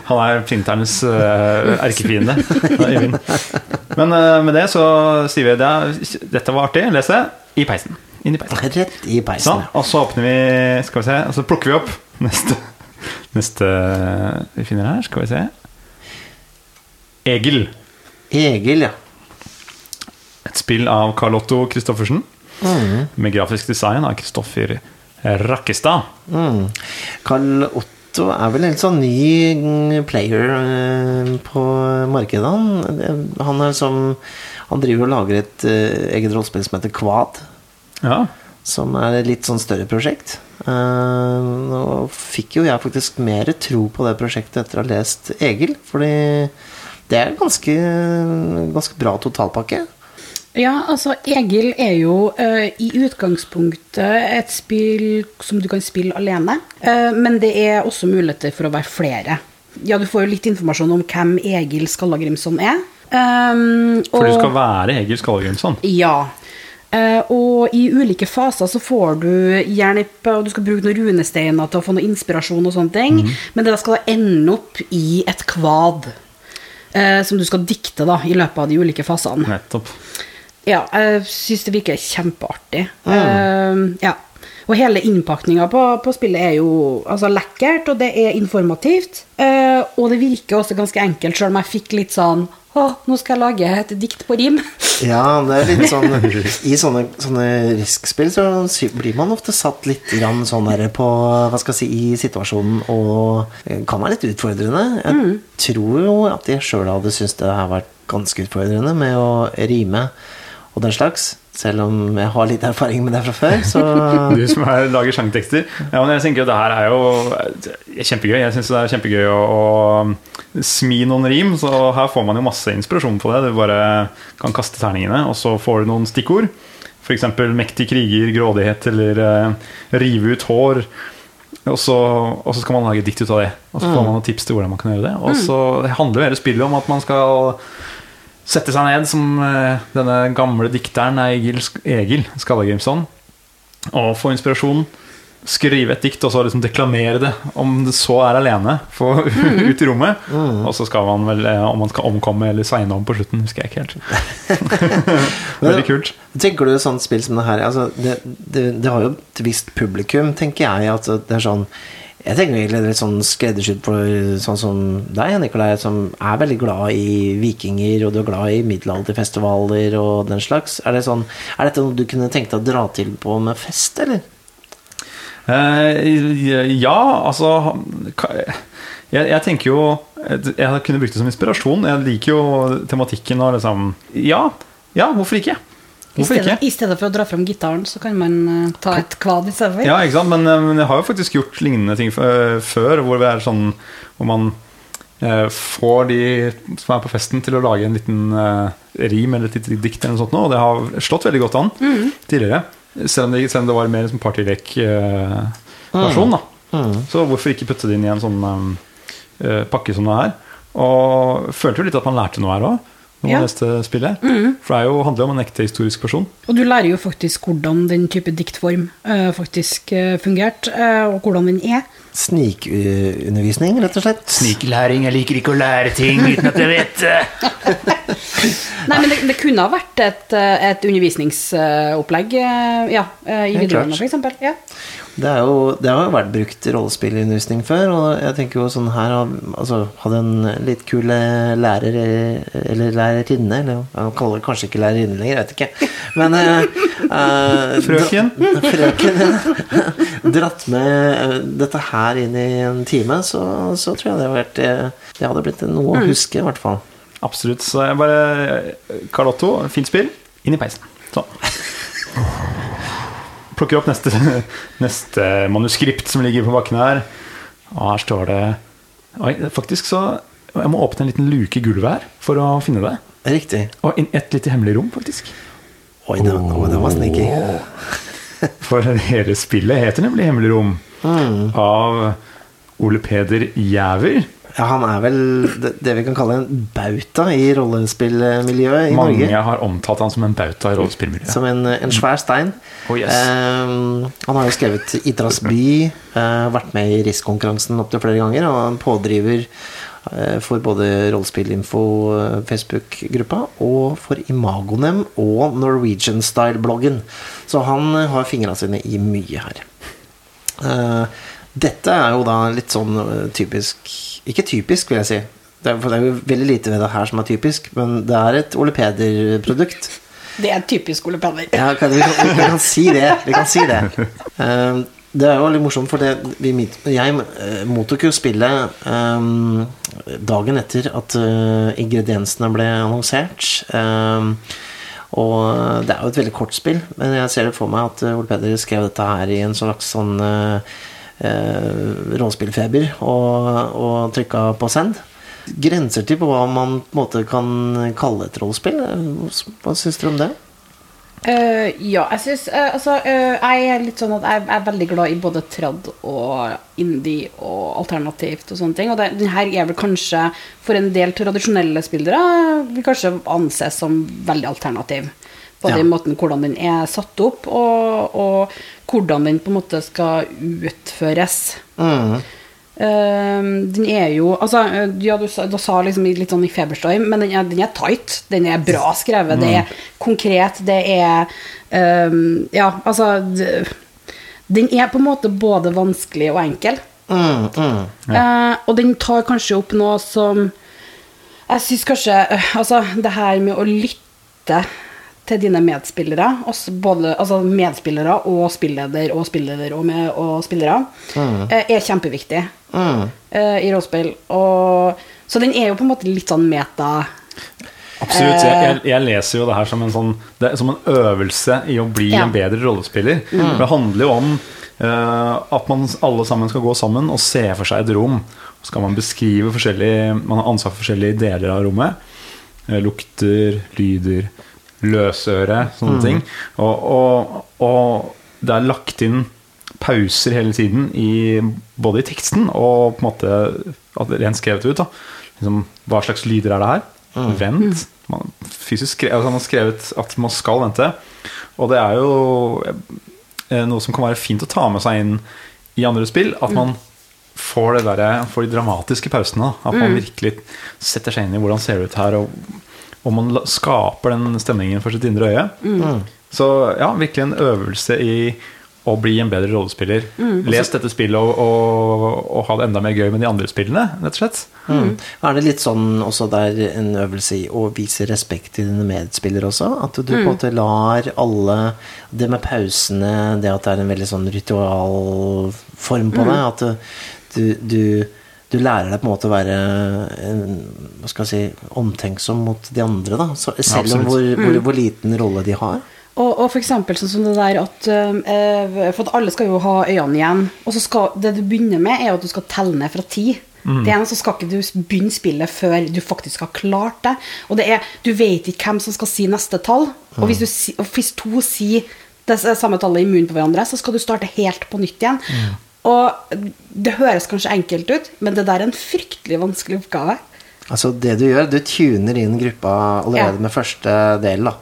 Han er printernes uh, erkefiende. Øyvind. Men uh, med det så sier vi det dette var artig. Les det i peisen. Inn i peisen. Rett i peisen. Sånn, og så åpner vi Skal vi se, og så plukker vi opp neste Neste vi finner her. Skal vi se. Egil. Egil, ja. Et spill av Carl Otto Christoffersen. Med grafisk design av Kristoffer Rakkestad. Mm. Otto er vel en sånn ny mm, player eh, på markedet. Han, han som Han driver og lager et eh, eget rollespill som heter Quad. Ja. Som er et litt sånn større prosjekt. Eh, Nå fikk jo jeg faktisk mer tro på det prosjektet etter å ha lest Egil. Fordi det er ganske, ganske bra totalpakke. Ja, altså Egil er jo uh, i utgangspunktet et spill som du kan spille alene. Uh, men det er også muligheter for å være flere. Ja, du får jo litt informasjon om hvem Egil Skallagrimson er. Um, For du skal være Egil Skallagrimson. Ja. Uh, og i ulike faser så får du hjelp, og du skal bruke noen runesteiner til å få noe inspirasjon og sånne ting. Men det skal da ende opp i et kvad. som du skal dikte da, i løpet av de ulike fasene. Nettopp. Ja, jeg syns det virker kjempeartig. Eh, ja. Og hele innpakninga på, på spillet er jo altså, lekkert, og det er informativt. Uh, og det virker også ganske enkelt, sjøl om jeg fikk litt sånn Å, nå skal jeg lage et dikt på rim. Ja, det er litt sånn I sånne, sånne riskspill så blir man ofte satt litt grann sånn der på Hva skal jeg si i situasjonen og eh, kan være litt utfordrende. Jeg tror jo at jeg sjøl hadde syntes det her vært ganske utfordrende med å rime og den slags. Selv om jeg har litt erfaring med det fra før, så Du som er, lager sangtekster. Ja, men jeg tenker jo det her er jo kjempegøy. Jeg syns det er kjempegøy å, å smi noen rim, så her får man jo masse inspirasjon på det. Du bare kan kaste terningene, og så får du noen stikkord. F.eks. mektig kriger, grådighet eller uh, rive ut hår. Og så, og så skal man lage dikt ut av det. Og så får man noen tips til hvordan man kan gjøre det. Og så handler jo hele spillet om at man skal sette seg ned som eh, denne gamle dikteren Egil, Egil Skallagrimson og få inspirasjon. Skrive et dikt og så liksom deklamere det, om det så er alene, få ut i rommet. Og så skal man vel, eh, om man skal omkomme eller segne om på slutten, husker jeg ikke helt. Veldig kult. Tenker du sånt spill som det her altså, det, det, det har jo et visst publikum, tenker jeg. At det er sånn Jeg tenker egentlig litt sånn skreddersydd for sånn som deg, Nikolai, som er veldig glad i vikinger, og du er glad i middelalderfestivaler og den slags. Er, det sånn, er dette noe du kunne tenkt deg å dra til på med fest, eller? Eh, ja, altså jeg, jeg tenker jo Jeg kunne brukt det som inspirasjon. Jeg liker jo tematikken og liksom Ja, ja hvorfor ikke? Hvorfor ikke? I stedet for å dra fram gitaren, så kan man eh, ta et kvad i stedet for. Ja, ikke sant? Men, eh, men jeg har jo faktisk gjort lignende ting eh, før, hvor det er sånn Hvor man eh, får de som er på festen, til å lage en liten eh, rim eller et lite dikt eller noe sånt, og det har slått veldig godt an tidligere. Selv om det, selv om det var mer en partylek-versjon. da Så hvorfor ikke putte det inn i en sånn eh, pakke som det her? Og følte jo litt at man lærte noe her òg. Når Ja. leste spillet For det er jo, handler jo om en ekte historisk person. Og du lærer jo faktisk hvordan den type diktform uh, faktisk uh, fungerte, uh, og hvordan den er. Snikundervisning, rett og slett? Sniklæring. Jeg liker ikke å lære ting uten at jeg vet det. Nei, men det, det kunne ha vært et, et undervisningsopplegg ja, i videregående, f.eks. Ja. Det, er jo, det har jo vært brukt rollespillundervisning før, og jeg tenker jo sånn her altså, Hadde en litt kul eh, lærer eh, eller lærerinne eller Han kaller det kanskje ikke lærerinne lenger, jeg vet ikke. Men eh, eh, Frøken. Da, Frøken. Dratt med dette her inn i en time, så, så tror jeg det, hadde vært, det hadde blitt noe å huske, i hvert fall. Absolutt. Så jeg bare Carl Otto, fint spill. Inn i peisen. Sånn. Plukker opp neste, neste manuskript som ligger på bakken her. Og her står det Oi, faktisk så Jeg må åpne en liten luke i gulvet her for å finne det. Riktig. Og et lite hemmelig rom, faktisk. Oi, det, var- det var sneaky. For hele spillet heter nemlig Hemmelig rom. Av Ole Peder Jæver. Ja, han er vel det, vi kan kalle en bauta i rollespillmiljøet i Mange Norge. har omtalt han som en bauta i rollespillmiljøet. Som en, en svær stein. Oh, yes. um, han har jo skrevet 'Idras by', uh, vært med i RIS-konkurransen opptil flere ganger, og han pådriver eh, for både Rollespillinfo eh, Facebook-gruppa og for Imagonem og Norwegian Style-bloggen. Så han eh, har fingra sine i mye her. Eh, dette er jo da litt sånn eh, typisk Ikke typisk, vil jeg si. Det er, for det er jo veldig lite ved det her som er typisk, men det er et Ole Peder-produkt. Det er typisk Ole Peder. Ja, kan, vi, kan, vi kan si det. Vi kan si det. Um, det er jo litt morsomt, for det, vi, jeg eh, mottok jo spillet um, dagen etter at uh, ingrediensene ble annonsert. Um, og det er jo et veldig kort spill, men jeg ser det for meg at eh, Ole Peder skrev dette her i en slags sånn eh, eh, rollespillfeber og, og trykka på send. Grenser til på hva man på en måte kan kalle et rollespill. Hva syns dere om det? Uh, ja, jeg syns Altså, uh, jeg er litt sånn at jeg er veldig glad i både trad og indie og alternativt og sånne ting. Og det, den her er vel kanskje for en del tradisjonelle spillere vil kanskje anses som veldig alternativ. Både Ja. måten hvordan den er satt opp, og, og hvordan den på en måte skal utføres. Mm. Uh, den er jo Altså, ja, du, sa- du sa liksom litt sånn i feberstorm, men den er, den er tight. Den er bra skrevet. Det er konkret. Det er eh, Ja, altså Den er på en måte både vanskelig og enkel. Mm, mm. Eh, og den tar kanskje opp noe som Jeg syns kanskje uh, Altså, det her med å lytte til dine medspillere, også både, altså medspillere og spilleder og spilleder og, med, og spillere, eh, er kjempeviktig Mm. eh, i rollespill. Så den er jo på en måte litt sånn meta Absolutt. Jeg, jeg, jeg leser jo det her som en, sånn, det, som en øvelse i å bli Ja. en bedre rollespiller. Mm. Det handler jo om uh, at man alle sammen skal gå sammen og se for seg et rom. Så skal man beskrive forskjellige Man har ansvar for forskjellige deler av rommet. Eh, lukter, lyder, løsøre, sånne ting. Og, og, og det er lagt inn pauser hele tiden, i, både i teksten og på en måte at det rent skrevet ut. Liksom, hva slags lyder er det her? Vent. Man, fysisk altså man har skrevet at man skal vente. Og det er jo eh, noe som kan være fint å ta med seg inn i andre spill. At man får, det der, får de dramatiske pausene. At man virkelig setter seg inn i hvordan ser det ut her. Og, og man skaper den stemningen for sitt indre øye. Så ja, virkelig en øvelse i å bli en bedre rollespiller. Les dette spillet og, og, og ha det enda mer gøy med de andre spillene, rett og slett. Mm. Er det litt sånn også der en øvelse i å vise respekt til dine medspillere også? At du på en måte lar alle Det med pausene, det at det er en veldig sånn ritualform på det, at du, du, du lærer deg på en måte å være hva skal jeg si, omtenksom mot de andre, da. Så, selv om hvor, hvor, hvor liten rolle de har. Og, og for eksempel sånn som det der at øh, For at alle skal jo ha øynene igjen. Og så skal det du begynner med, er at du skal telle ned fra ti. Det ene så skal ikke du begynne spillet før du faktisk har klart det. Og det er, du vet ikke hvem som skal si neste tall. Og hvis, du, og hvis to sier det samme tallet i munnen på hverandre, så skal du starte helt på nytt igjen. Og det høres kanskje enkelt ut, men det der er en fryktelig vanskelig oppgave. Altså det du gjør, du tuner inn gruppa allerede Ja. med første del. da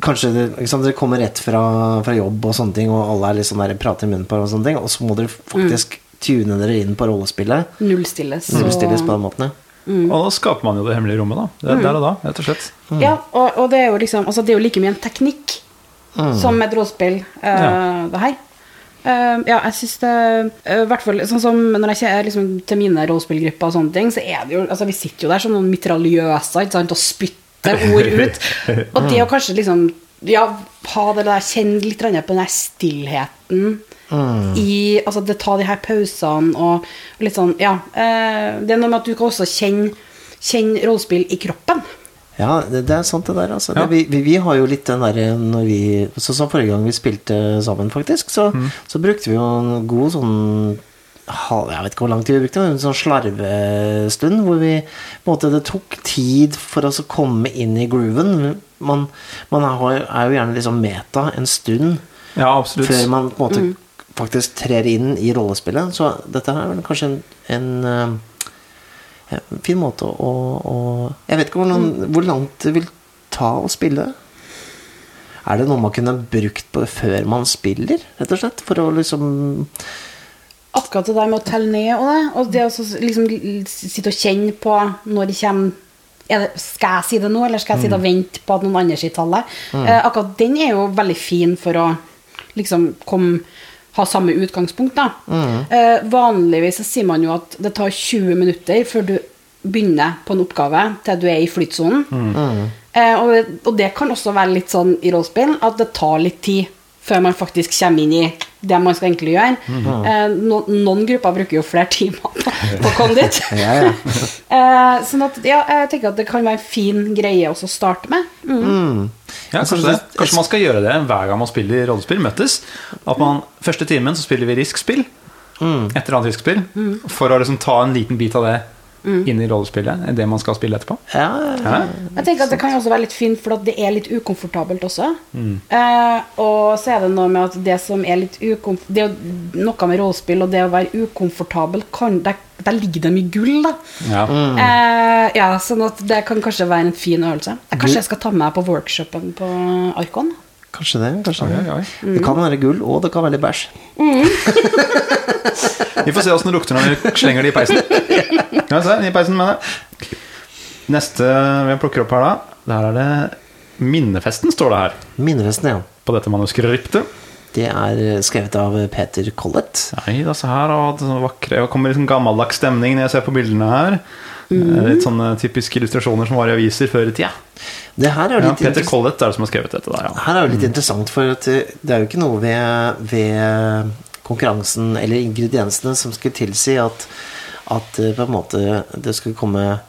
Kanskje det, ikke dere kommer rett fra, fra jobb, og sånne ting og alle er litt sånn der, prater i munnen på hverandre, og sånne ting, og så må dere faktisk tune dere inn på rollespillet. Nullstilles. Nullstilles på den måten. ja. Og da skaper man jo det hemmelige rommet, da. Det, Der og da, rett og slett. Ja, og, og det er jo liksom Altså, det er jo like mye en teknikk som et rollespill, uh, Ja. det her. Eh, ja, jeg syns det uh, hvert fall sånn som når jeg kjenner liksom, til mine rollespillgrupper og sånne ting, så er det jo Altså, vi sitter jo der som noen mitraljøser ikke sant, og spytter ord ut. Og det å kanskje liksom Ja, ha det der, kjenne litt på den der stillheten i Altså, det ta de her pausene og litt sånn Ja. eh, det er noe med at du kan også kjenne, kjenne rollespill i kroppen. Ja, det, det er sant det der. Altså. Ja. Det, vi, vi, vi har jo litt den derre når vi Sånn som forrige gang vi spilte sammen, faktisk, så, så brukte vi jo en god sånn halv- jeg vet ikke hvor lang tid vi brukte, men en sånn slarvestund hvor vi på en måte, Det tok tid for oss å komme inn i grooven. Man, man er, er jo gjerne liksom meta en stund Ja, før man på en måte faktisk trer inn i rollespillet. Så dette her er vel kanskje en, en, eh, en fin måte å, å Jeg vet ikke hvor, noen, hvor langt det vil ta å spille. Er det noe man kunne brukt på før man spiller, rett og slett? For å liksom Akkurat det der med å telle ned og det, og det å liksom sitte og kjenne på når det kommer er det, Skal jeg si det nå, eller skal jeg sitte og vente på at noen andre sier tallet? Eh, akkurat den er jo veldig fin for å liksom komme ha samme utgangspunkt, da. Eh, vanligvis så sier man jo at det tar 20 minutter før du begynner på en oppgave til du er i flytsonen. Eh, og, og det kan også være litt sånn i rollespill at det tar litt tid før man faktisk kommer inn i det man skal egentlig gjøre. Eh, no, noen grupper bruker jo flere timer på, på å komme dit. Ja, ja. Eh, sånn at ja, jeg tenker at det kan være en fin greie også å starte med. Mm. Ja, kanskje, det. kanskje man skal gjøre det hver gang man spiller rollespill, møtes. At man, Første timen så spiller vi risk-spill. Et eller annet risk-spill. For å liksom ta en liten bit av det inn i rollespillet. Det man skal spille etterpå. Ja, ja. Ja. Jeg tenker at Det kan jo også være litt fint, for det er litt ukomfortabelt også. Eh, og så er det noe med at det som er litt ukomfortabelt Det er jo noe med rollespill og det å være ukomfortabel kan, der, der ligger det mye gull, da. Ja. Eh, ja, sånn at det kan kanskje være en fin øvelse. Jeg, kanskje jeg skal ta med meg på workshopen på Arkon. Kanskje det. kanskje Oi, det. oi. Det kan være gull, og det kan være litt bæsj. Vi får se åssen det lukter når vi slenger det i peisen. Vi se, i peisen med det. Neste vi plukker opp her, da. Der er det Minnefesten, står det her. Minnefesten, ja. På dette manuskriptet. Det er skrevet av Peter Collett. Nei, da se her, og det vakre Og kommer liksom gammeldags stemning når jeg ser på bildene her. Litt sånne typiske illustrasjoner som var i aviser før i tida. Det er Ja, Peter Collett er det som har skrevet dette der, ja. her er jo litt interessant, for at det det er jo ikke noe ved, ved konkurransen eller ingrediensene som skulle tilsi at, at eh, på en måte det skulle komme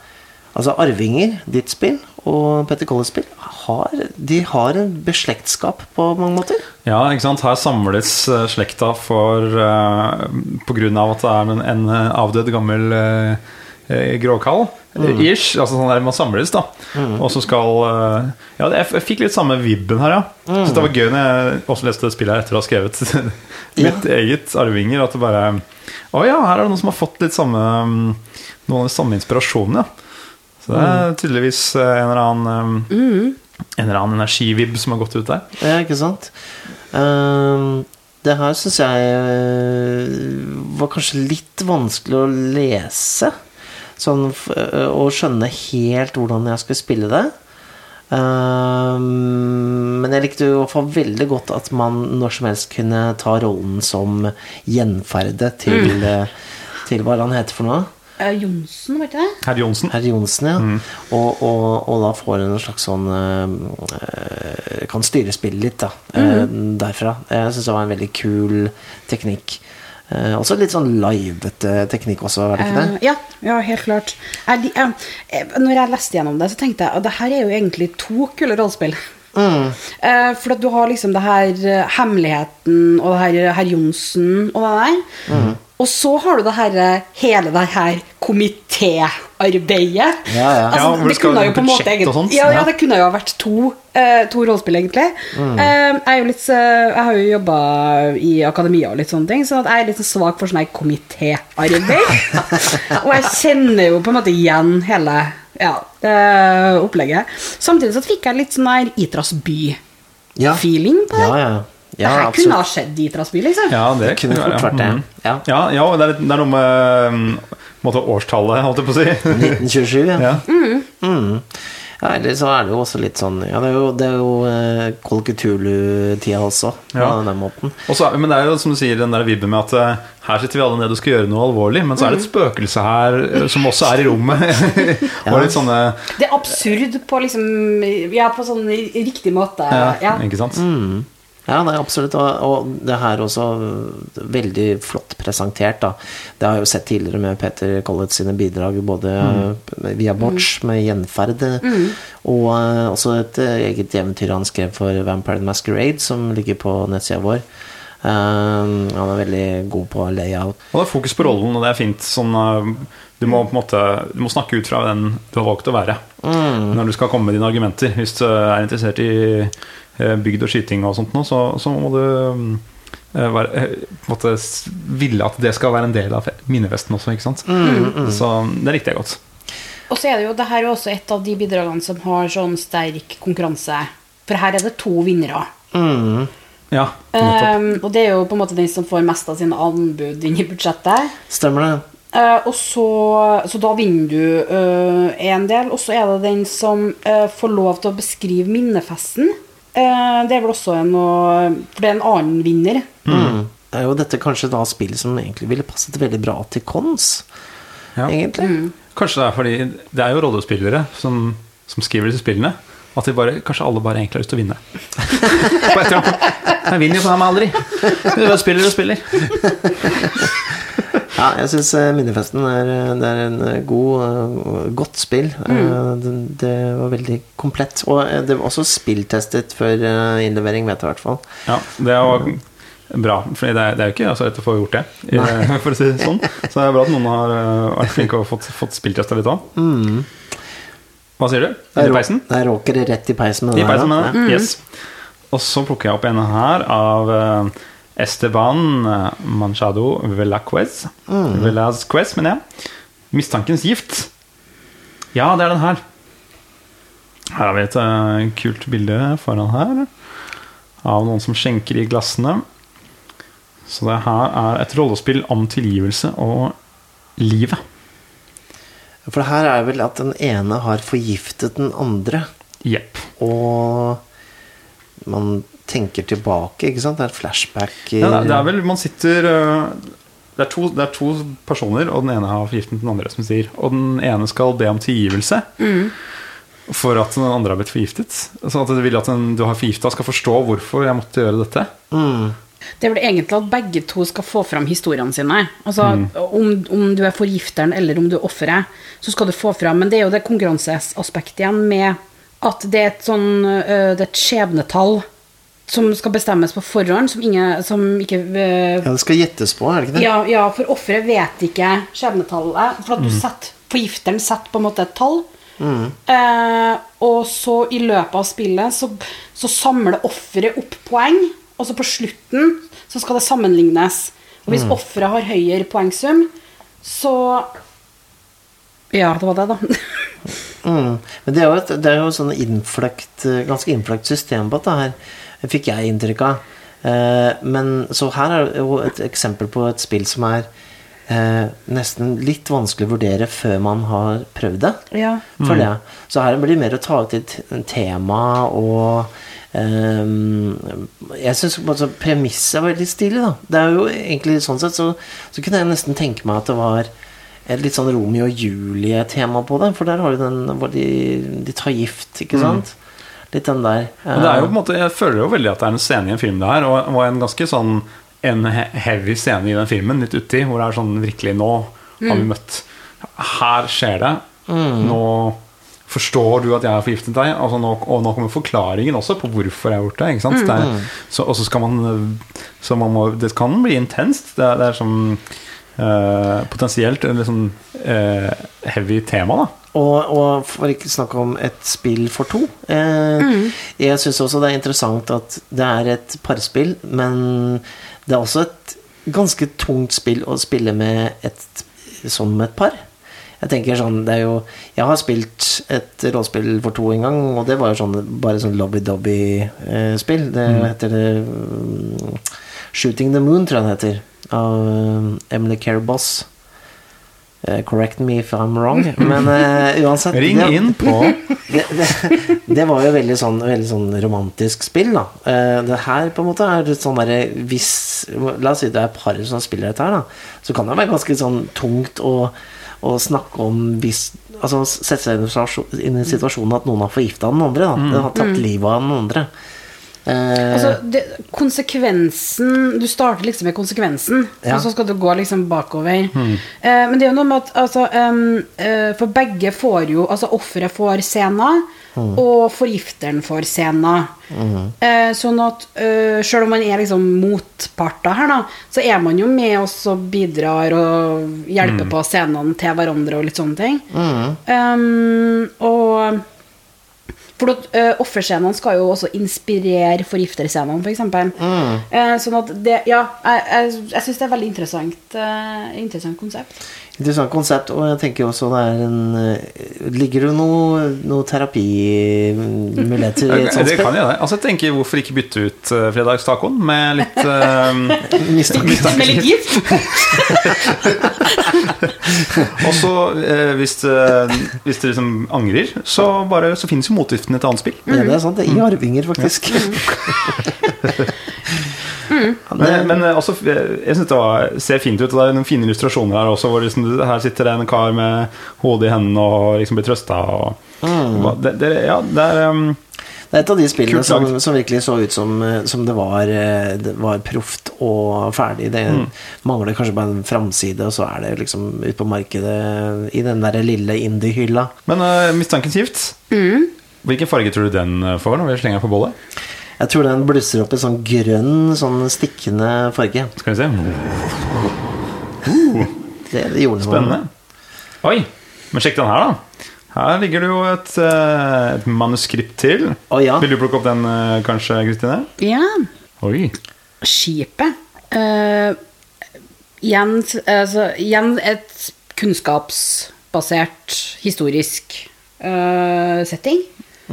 Altså Arvinger, ditt spill, og Peter Colletts spill, har, de har en beslektskap på mange måter. Ja, ikke sant? Her samles eh, slekta for uh, På grunn av at det er en, en eh, avdød gammel uh, gråkall. Mm. Ish. Altså sånn der man samles, da. Og så skal eh, Ja, jeg, fikk litt samme vibben her, ja. Så det var gøy når jeg også leste spillet her etter å ha skrevet mitt eget Arvinger. At det bare Å ja, her er det noen som har fått litt samme mm, Noen av de samme inspirasjonene, ja. Så det er tydeligvis eh, en eller annen eh, En eller annen energivibb som har gått ut der. Ja, ikke sant? Um det her syns jeg eh, var kanskje litt vanskelig å lese. Sånn eh, å skjønne helt hvordan jeg skulle spille det. Ehm, men jeg likte jo i hvert fall veldig godt at man når som helst kunne ta rollen som gjenferde til, mm. til hva er det han heter for noe? Eh, Johnsen, vet du det? Herr Johnsen. Herr Johnsen, ja. Og, og, og da får en slags sånn eh, Kan styre spillet litt, da. Mm. derfra. Jeg syns det var en veldig kul teknikk. Eh, også litt sånn livete teknikk også, er det ikke det? Uh, ja, ja, helt klart. Jeg, de- eh, eh, når jeg leste gjennom det, så tenkte jeg at det her er jo egentlig to kule rollespill. Eh, for at du har liksom det her eh, Hemmeligheten og det her herr Johnsen og det der. Og så har du det her, eh, hele det her komitéarbeidet. Ja, ja. Altså, Ja, det kunne jo på en måte egentlig- sånt. Ja, ja, Ja. det kunne jo ha vært to, eh, to rollespill, egentlig. Eh, jeg, er jo litt, eh, jeg har jo jobba i akademia og litt sånne ting, så at jeg er litt sånn svak for sånn her komitéarbeid. og jeg kjenner jo på en måte igjen hele ja, det opplegget. Samtidig så fikk jeg litt sånn her Itras by-feeling Ja. på det. Ja, ja. Det her absolutt. kunne ha skjedd i Trasby, liksom. Ja, det, Det kunne fort vært det. Mm. Ja. Ja, ja, og det er, det er noe med mm, på en måte årstallet, holdt jeg på å si. 1927, ja. Ja. Mm. Ja, eller så er det jo også litt sånn Ja, det er jo, det er jo eh, Cthulhu-tida også, på Ja. den måten. Også, men det er jo som du sier, den der vibben med at uh, her sitter vi alle nede og skal gjøre noe alvorlig, men så er det et spøkelse her eh, som også er i rommet. og litt sånne Det er absurd på liksom Ja, på sånn riktig måte. ja, Ja. Ikke sant? Ja, det er absolutt. Og, og det her også øh, veldig flott presentert, da. Det har jeg jo sett tidligere med Peter Collett sine bidrag, både mm. via Botch med gjenferd, og uh, også et øh, eget eventyr han skrev for Vampire and Masquerade, som ligger på nettsida vår. Um, han er veldig god på layout. Og det er fokus på rollen, og det er fint. Sånn, uh, du må på en måte Du må snakke ut fra den du har valgt å være. Når du skal komme med dine argumenter. Hvis du er interessert i bygd og skyting og sånt, nå, så, så må du mm, eh, være, eh, s- ville at det skal være en del av fe- minnefesten også. Ikke sant? Så det likte jeg godt. Og så er det jo det her er også et av de bidragene som har sånn sterk konkurranse. For her er det to vinnere. Mm. Ja. Um, og det er jo på en måte den som får mest av sine anbud inn i budsjettet. Stemmer det? Uh, og så, så da vinner du uh, en del, og så er det den som uh, får lov til å beskrive minnefesten. Eh, det er vel også en For det er en annen vinner. Mm. Er jo dette kanskje da spillet som egentlig ville passet veldig bra til cons, Ja. egentlig? Mm. Kanskje det er fordi det er jo rollespillere som, som skriver disse spillene. At de bare, kanskje alle bare egentlig har lyst til å vinne. På et eller annet punkt. Jeg vinner jo faen meg aldri. Du bare spiller og spiller. Ja, jeg syns Minnefesten er, det er en eh, god, eh, godt spill. Mm. Det, det var veldig komplett. Og eh, det var også spilltestet før eh, innlevering, vet jeg i hvert fall. Ja, det var bra. For det er, det er jo ikke så lett å få gjort det, Nei. for å si det sånn. Så det er bra at noen har vært flinke og fått, fått spilltesta litt òg. Hva sier du? I peisen? Der råker det rett i peisen med I den her, peisen med? Yes. Og så plukker jeg opp en her av Esteban øh, Manchado Velazquez. Velazquez, mener jeg. 'Mistankens gift'. Ja, det er den her. Her har vi et uh, kult bilde foran her av noen som skjenker i glassene. Så det her er et rollespill om tilgivelse og livet. For det her er vel at den ene har forgiftet den andre. Jepp. Og man tenker tilbake, ikke sant? Det er et flashback. i- Ja, det er- vel Man sitter øh, det er, to, det er to personer, og den ene har forgiftet den andre. som sier Og den ene skal be om tilgivelse for at den andre har blitt forgiftet. Sånn at du vil at den du har forgifta, skal forstå hvorfor jeg måtte gjøre dette. Det er vel egentlig at begge to skal få fram historiene sine. Altså, om, om du er forgifteren eller om du er offeret, så skal du få fram Men det er jo det konkurranseaspektet igjen med at det er et sånn øh, Det er et skjebnetall som skal bestemmes på forhånd, som, ingen, som ikke uh, Ja, det skal gjettes på, er det ikke det? ja, ja, for offeret vet ikke skjebnetallet. For at du setter, forgifteren setter på en måte et tall. Eh, og så i løpet av spillet så, så samler offeret opp poeng, og så på slutten så skal det sammenlignes. Og hvis offeret har høyere poengsum, så Ja, det var det, da. Mm. Men det er jo et det er jo sånn innfløkt, eh, ganske innfløkt system på dette her, fikk jeg inntrykk av. Eh, Men så her er jo et eksempel på et spill som er eh, nesten litt vanskelig å vurdere før man har prøvd det. ja. For det. Så her blir det mer å ta ut et tema og eh, Jeg syns premisset var veldig stilig, da. Det er jo egentlig sånn sett så, så kunne jeg nesten tenke meg at det var et litt sånn Romeo og Julie-tema på det. For der har du den hvor de, de tar gift, ikke sant? Litt den der. Men det er jo på en måte Jeg føler jo veldig at det er en scene i en film det her, og, og en ganske sånn En heavy scene i den filmen, litt uti, hvor det er sånn virkelig Nå har vi møtt Her skjer det. Nå forstår du at jeg har forgiftet deg, altså nå, og nå kommer forklaringen også på hvorfor jeg har gjort det. Ikke sant? det er, så, og så skal man Så man må Det kan bli intenst. Det er, det er sånn eh, potensielt en litt sånn eh, heavy tema, da. Og, og for ikke snakke om et spill for to. Eh, Jeg syns også det er interessant at det er et parspill, men det er også et ganske tungt spill å spille med et, som et par. Jeg tenker sånn, det er jo Jeg har spilt et rollespill for to en gang, og det var jo sånn, bare sånn lobby-dobby-spill. Det heter det mm, Shooting the Moon, tror jeg det heter. Av eh, Emily Care Boss. Eh, correct me if I'm wrong, men eh, uansett Ring det- inn på det, det, det var jo veldig sånn, veldig sånn romantisk spill, da. Eh, det her på en måte er litt sånn derre Hvis La oss si det er par som spiller dette her, da. Så kan det være ganske sånn tungt å, å snakke om hvis Altså sette seg inn i inn i situasjonen at noen har forgifta den andre. da Den har tatt livet av den andre. Eh, Altså, det, konsekvensen Du starter liksom med konsekvensen, Ja. og så skal du gå liksom bakover. Eh, men det er jo noe med at altså, um, uh, For begge får jo Altså, offeret får scenen, og forgifteren får scenen. Eh, sånn at uh, sjøl om man er liksom motparter her, da, så er man jo med og bidrar og hjelper på scenene til hverandre og litt sånne ting. Um, og for uh, offerscenene skal jo også inspirere forgifterscenene, f.eks. Mm. Uh, sånn at det Ja, jeg, jeg, jeg syns det er et veldig interessant, uh, interessant konsept. Interessant konsept, og jeg tenker også det er en eh, Ligger det noe, noe terapimuligheter i et sånt Det kan jeg det. Altså, jeg tenker Hvorfor ikke bytte ut uh, fredagstacoen med litt uh, Mistanke. Med litt gift? Og så, eh, hvis, eh, hvis dere liksom angrer, så, bare, så finnes jo motgiften i et annet spill. Ja, det er sant. Det er i arvinger, faktisk. Ja, det- Men, men eh, også, eh, jeg synes det var, ser fint ut, og det er noen fine illustrasjoner her også. Hvor liksom, her sitter det en kar med hodet i hendene og liksom blir trøsta. Mm. Det, det, ja, det er um, Det er et av de spillene som, som virkelig så ut som, som det var, det var proft og ferdig. Det Mm. mangler kanskje bare en framside, og så er det liksom ute på markedet i den der lille indie-hylla. Men uh, mistanken gift. Hvilken farge tror du den får når vi slenger den på bollet? Jeg tror den blusser opp i sånn grønn, sånn stikkende farge. Skal vi se. Det, det gjorde. Spennende. Oi, men sjekk den her, da. Her ligger det jo et, uh, et manuskript til. Å ja. Vil du plukke opp den, uh, kanskje, Kristine? Ja. Oi. Skipet. Uh, igjen, altså, igjen et kunnskapsbasert, historisk uh, setting.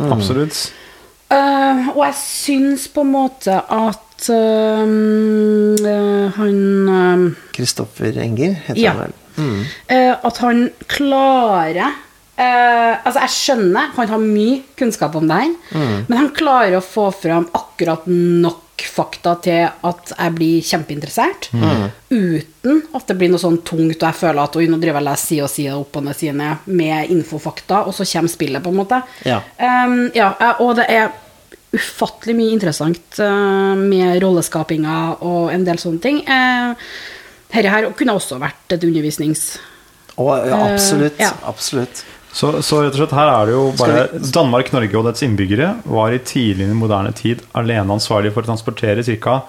Absolutt. Eh, og jeg syns på en måte at uh, uh, han Kristoffer Enger heter Ja. han vel. Mm. At han klarer Altså, jeg skjønner, han har mye kunnskap om det her, men han klarer å få fram akkurat nok fakta til at jeg blir kjempeinteressert, uten at det blir noe sånn tungt, og jeg føler at oi, nå driver jeg og leser side og side opp og ned sine med infofakta, og så kommer spillet, på en måte. Ja. Um, ja, eh, og det er ufattelig mye interessant uh, med rolleskapinga og en del sånne ting. Uh, dette her kunne også vært et undervisnings... Oh, ja, absolutt. Uh, ja. Absolutt. Så, så rett og slett her er det jo bare Danmark, Norge og dets innbyggere var i tidlig moderne tid alene ansvarlig for å transportere ca.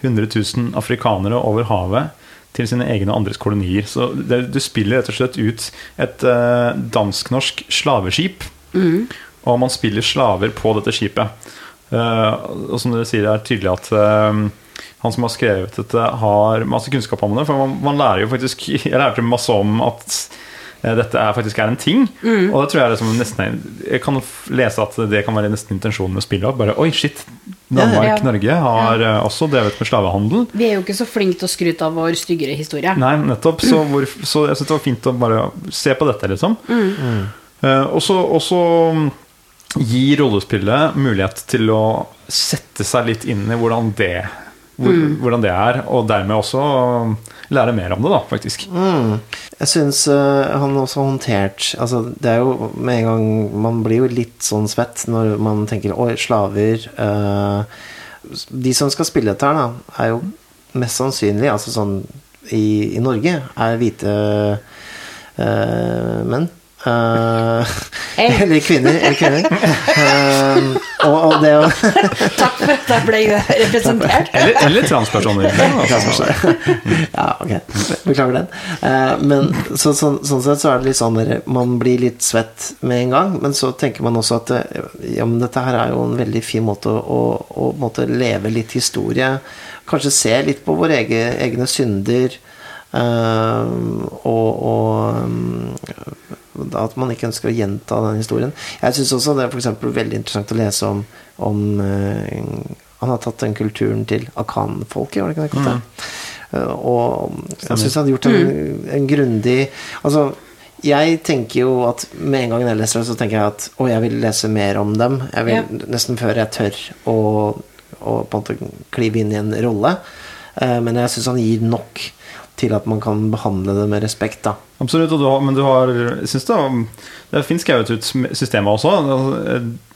100 000 afrikanere over havet til sine egne og andres kolonier. Så det, du spiller rett og slett ut et uh, dansk-norsk slaveskip. Og man spiller slaver på dette skipet. Uh, og som dere sier, det er tydelig at uh, han som har skrevet dette, har masse kunnskap om det. For man, man lærer jo faktisk Jeg lærte masse om at dette er faktisk er en ting. Og det tror jeg er liksom nesten Jeg kan lese at det kan være nesten intensjonen med spillet. Bare oi, shit. Danmark, Ja. Norge har ja. også drevet med slavehandel. Vi er jo ikke så flinke til å skryte av vår styggere historie. Nei, nettopp. Så, hvor, så jeg syns det var fint å bare se på dette, liksom. Mm. Mm. og så gi rollespillet mulighet til å sette seg litt inn i hvordan det, hvor, hvordan det er, og dermed også lære mer om det, da, faktisk. Mm. Jeg syns eh, han også har håndtert Altså, det er jo med en gang Man blir jo litt sånn svett når man tenker Oi, slaver uh, De som skal spille dette her, da, er jo mest sannsynlig, altså sånn i, i Norge, er hvite uh, menn. Uh, eller kvinner. Eller kvinner. Eh, og, og det å Takk for at jeg ble representert. Eller, eller transpersoner. Altså. ja, ok. Beklager den. Eh, men så, sånn, sånn sett så er det litt sånn der, Man blir litt svett med en gang, men så tenker man også at eh, ja, men dette her er jo en veldig fin måte å, å, å måte leve litt historie. Kanskje se litt på våre egne, egne synder. Uh, og, og um, at man ikke ønsker å gjenta den historien. Jeg syns også det er for veldig interessant å lese om, om uh, Han har tatt den kulturen til akan-folket, var det ikke det? Mm. Uh, og jeg syns han hadde gjort en, en grundig Altså, jeg tenker jo at med en gang jeg leser det, så tenker jeg at å, jeg vil lese mer om dem. Jeg vil Ja. Nesten før jeg tør å, å på en måte klyve inn i en rolle. Uh, men jeg syns han gir nok til at man kan behandle det med respekt, da. Absolutt, og du har, men du har synes det, det er fint skrevet ut systemet også.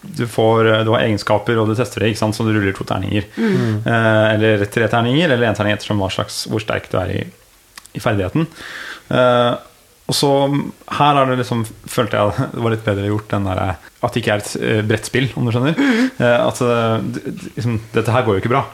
Du, får, du har egenskaper, og du tester det, ikke sant? så du ruller to terninger. Eh, eller tre terninger, eller én terning ettersom slags, hvor sterk du er i, i ferdigheten. Eh, og så her er det liksom følte jeg det var litt bedre gjort enn der, at det ikke er et eh, brettspill, om du skjønner. Eh, at liksom, dette her går jo ikke bra.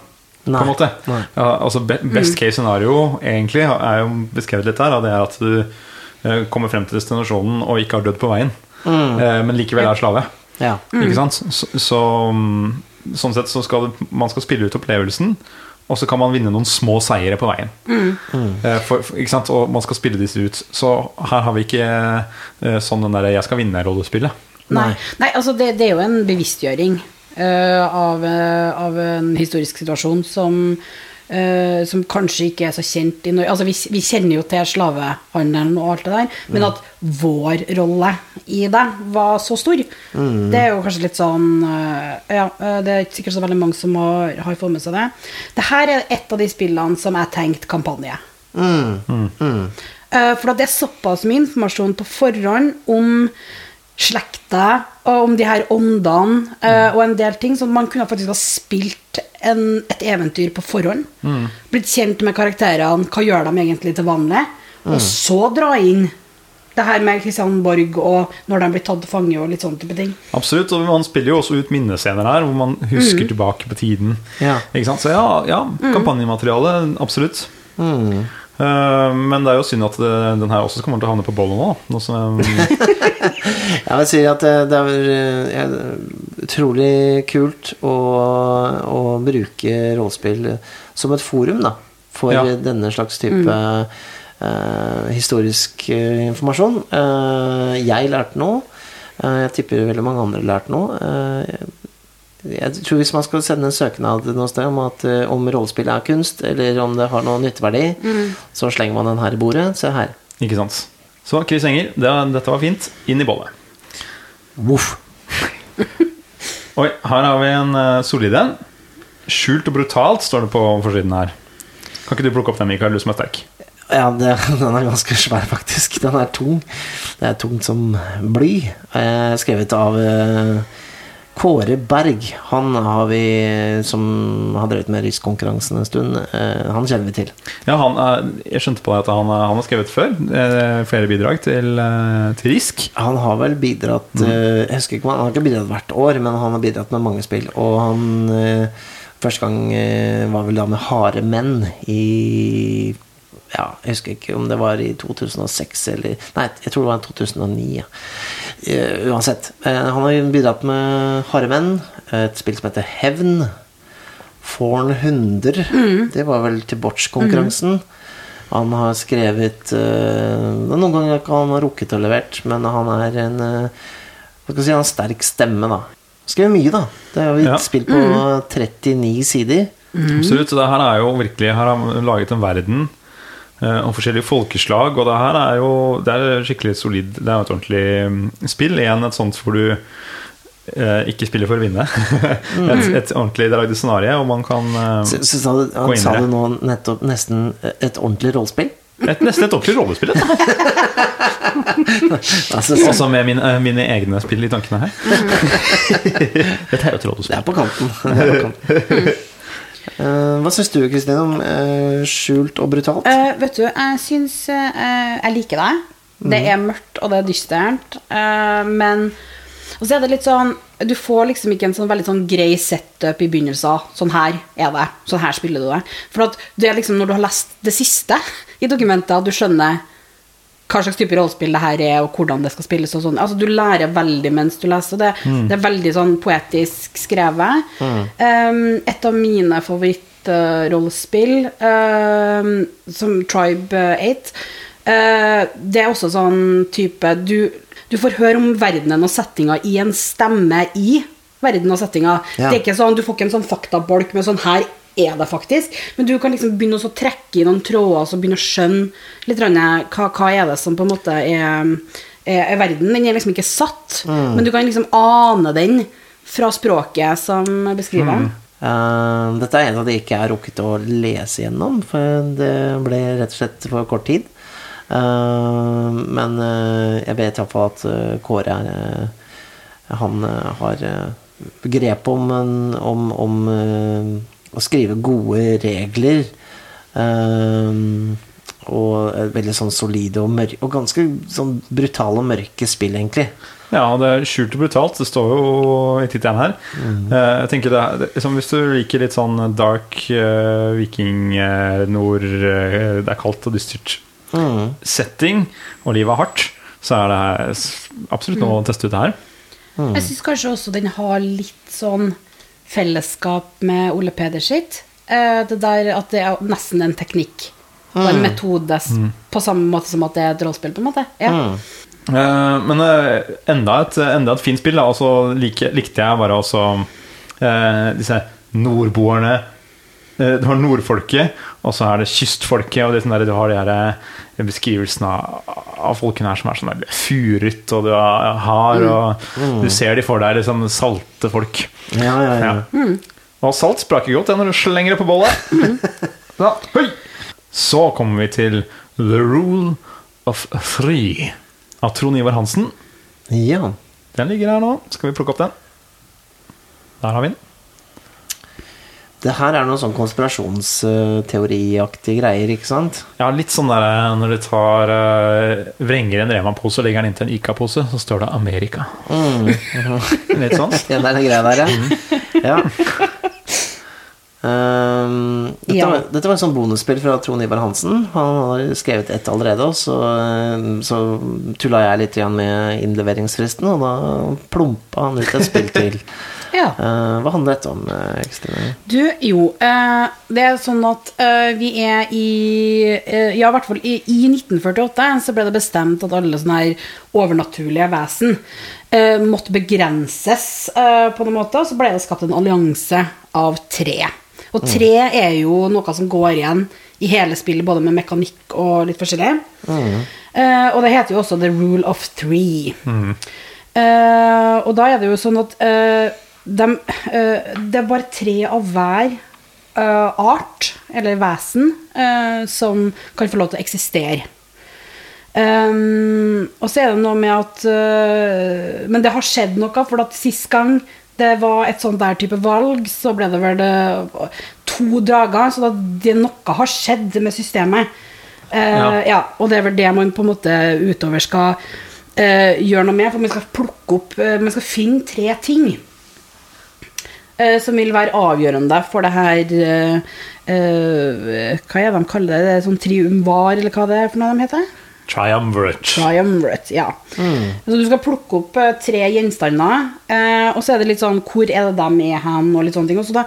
På Nei, en måte. Ja, altså best case scenario egentlig er jo beskrevet litt her. Det er at du eh, kommer frem til destinasjonen og ikke har dødd på veien, mm. men likevel er slave. Ja. Ikke sant? Så, så mm, sånn sett så skal man skal spille ut opplevelsen, og så kan man vinne noen små seire på veien. Mm. For, for, ikke sant? Og man skal spille disse ut. Så her har vi ikke eh, sånn den derre 'jeg skal vinne'-rollespillet. Nei, Nei altså det, det er jo en bevisstgjøring eh, av, eh, av en historisk situasjon som, eh, som kanskje ikke er så kjent i Norge. Altså vi, vi kjenner jo til slavehandelen og alt det der, men at vår rolle i det var så stor, det er jo kanskje litt sånn eh, Ja, eh, det er ikke sikkert så veldig mange som har, har fått med seg det. Det her er et av de spillene som jeg tenkte kampanje. Mm. Eh, For at det er såpass mye informasjon på forhånd om slekta, og om de her åndene, uh, og en del ting. Så man kunne faktisk ha spilt en, et eventyr på forhånd. Blitt kjent med karakterene, hva gjør de egentlig til vanlig? Og så dra inn det her med Christian Borg og når de blir tatt til fange og litt sånne type ting. Absolutt. Og man spiller jo også ut minnescener her, hvor man husker tilbake på tiden. Ja. Ikke sant? Så ja, ja kampanjemateriale, absolutt. Mm. Eh, men det er jo synd at det, den her også kommer til å havne på bollen nå. da. Nå som, Jeg vil si at det, det er eh, utrolig kult å, å bruke rollespill som et forum da, for Ja. denne slags type eh, historisk eh, informasjon. Uh, jeg lærte noe. Uh, jeg tipper veldig mange andre lærte noe. Jeg tror Hvis man skal sende en søknad noe sted om, at, eh, om rollespill er kunst, eller om det har noen nytteverdi, så slenger man den her i bordet. Se her. ikke sant? Så Chris Enger, det, dette var fint. Inn i bollet. Voff. Oi, her har vi en uh, solid en. Skjult og brutalt, står det på forsiden her. Kan ikke du plukke opp den, Mikael, du som er sterk? Ja, det, den er ganske svær, faktisk. Den er tung. Det er tungt som bly. Eh, skrevet av eh, Kåre Berg. Han har vi som har drevet med RIS-konkurransen en stund. Eh, han kjenner vi til. Ja, han, Jeg skjønte på at han, er- han har skrevet før. eh, flere bidrag til, eh, til Risk. Han har vel bidratt mm. Jeg husker ikke han, har ikke bidratt hvert år, men han har bidratt med mange spill. Og han eh, Første gang eh, var vel da med Harde menn i Ja, jeg husker ikke om det var i 2006 eller Nei, jeg tror det var i 2009. Ja. Eh, uansett. Eh, han har bidratt med Harde menn, et spill som heter Hevn. Forn hunder. Det var vel til boccia-konkurransen. Han har skrevet eh, Noen ganger ikke han rukket å levert, men han er en Hva skal jeg si, han har en sterk stemme, da. Skrevet mye, da. Det er jo et Ja. spill på 39 sider. Absolutt. Så det her er jo virkelig Her har han laget en verden og forskjellige folkeslag. Og det her er jo Det er skikkelig solid. Det er et ordentlig mm, spill. Igjen et sånt hvor du eh, ikke spiller for å vinne. et, et ordentlig lagd scenario, og man kan eh, Så, så sa du, Gå inn sa i det. du nå nettopp nesten et ordentlig rollespill? et, Nesten et ordentlig rollespill. Altså, så, Også med mine, eh, mine egne spill i tankene her. Dette er jo et rollespill. det er på kanten. Det er på kanten. Eh, hva syns du, Kristine, om uh, skjult og brutalt? Uh, vet du, jeg syns Jeg liker deg Det er mørkt, og det er dystert. men Og så er det litt sånn Du får liksom ikke en sånn veldig sånn grei setup i begynnelsen. Sånn her er det. Sånn her spiller du det. For at det er liksom når du har lest det siste i dokumentet, at du skjønner hva slags type rollespill det her er, og hvordan det skal spilles. og sånn. Altså, Du lærer veldig mens du leser. det. Det, det er veldig sånn poetisk skrevet. Um, et av mine favorittrollespill, um, som Tribe 8, uh, det er også sånn type du, du får høre om verdenen og settinga i en stemme i verden og settinga. Ja. Det er ikke sånn, Du får ikke en sånn faktabolk med sånn her er det faktisk. Men du kan liksom begynne å trekke i noen tråder og begynne å skjønne litt hva, hva er det som på en måte er, er, er verden. Den er liksom ikke satt, men du kan liksom ane den fra språket som beskriver den. Eh, dette er en av de ikke jeg har rukket å lese gjennom, for det ble rett og slett for kort tid. Uh, men uh, jeg vet iallfall at Kåre er Han har grep om, om, om å skrive gode regler. Um, og veldig sånn solide og mørke Og ganske sånn brutale og mørke spill, egentlig. Ja, det er skjult og brutalt. Det står jo i tittelen her. Eh, Jeg tenker det det, liksom, Hvis du liker litt sånn dark uh, viking, uh, nord Det er kaldt og dystert Mm. setting, og livet er hardt, så er det absolutt noe å teste ut det her. Jeg syns kanskje også den har litt sånn fellesskap med Ole Peder sitt. Eh, det der at det er nesten en teknikk og en metode mm. på samme måte som at det er et rollespill, på en måte. Ja. Mm. Eh, Men eh, enda et, enda et fint spill, da. Og så like, likte jeg bare også eh, disse nordboerne. Eh, Du har nordfolket, og så er det kystfolket. Og det sånn der, du har de her eh, beskrivelsene av, folkene her som er sånn der furet og du har hard, og du ser de for deg liksom salte folk. Ja, ja, ja. Ja. Og salt spraker godt ja, når du slenger det på bollet. Da! Så kommer vi til The Rule of Three av Trond Ivar Hansen. ja. Den ligger her nå. Skal vi plukke opp den? Der har vi den. Det her er noen sånn konspirasjonsteoriaktige greier, ikke sant? Ja, litt sånn der eh, når du tar uh, vrenger en Rema-pose og legger den inn til en Ica-pose, så står det Amerika. litt sånn. Ja, det er den greia der, ja. ja. Um, dette, Ja. var, dette var et sånt bonusspill fra Trond Ivar Hansen. Han har skrevet ett allerede, og så, eh, så tulla jeg litt igjen med innleveringsfristen, og da plumpa han ut et spill til. Ja. Eh, hva handler dette om, eh, Kristine? Du, jo, eh, det er sånn at vi er i Ja, i hvert fall i, i 1948 så ble det bestemt at alle sånne her overnaturlige vesen eh, måtte begrenses på noen måte, og så ble det skapt en allianse av tre. Og tre er jo noe som går igjen i hele spillet, både med mekanikk og litt forskjellig. Eh, og det heter jo også The Rule of Three. Eh, og da er det jo sånn at eh, dem, eh, det er bare tre av hver eh, art, eller vesen, eh, som kan få lov til å eksistere. Um, og så er det noe med at uh, Men det har skjedd noe, for at sist gang det var et sånt der type valg, så ble det vel det, to drager. Så det, noe har skjedd med systemet. Uh, Ja. ja, og det er vel det man på en måte utover skal gjøre noe med. For man skal plukke opp Man skal finne tre ting som vil være avgjørende for det her eh, eh, Hva er det de kaller det? det er sånn triumvar, eller hva det er for noe de heter? Triumvirate. Triumvirate, ja. Så du skal plukke opp eh, tre gjenstander, eh, og så er det litt sånn Hvor er det de er hen, og litt sånne ting. Og så da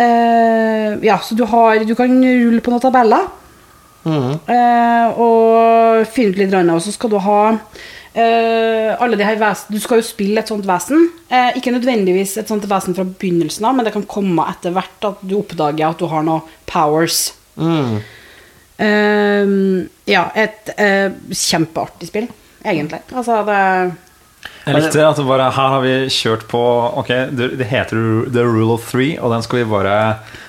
eh, Ja, så du har Du kan rulle på noen tabeller. Eh, og finne ut litt, og så skal du ha eh, alle de her vesen, Du skal jo spille et sånt vesen. Uh, ikke nødvendigvis et sånt vesen fra begynnelsen av, men det kan komme etter hvert at du oppdager at du har noen powers. Mm. Uh, ja, et eh, kjempeartig spill, egentlig. Altså, det Jeg likte at bare, her har vi kjørt på Ok, det, det heter The Rule of Three, og den skal vi bare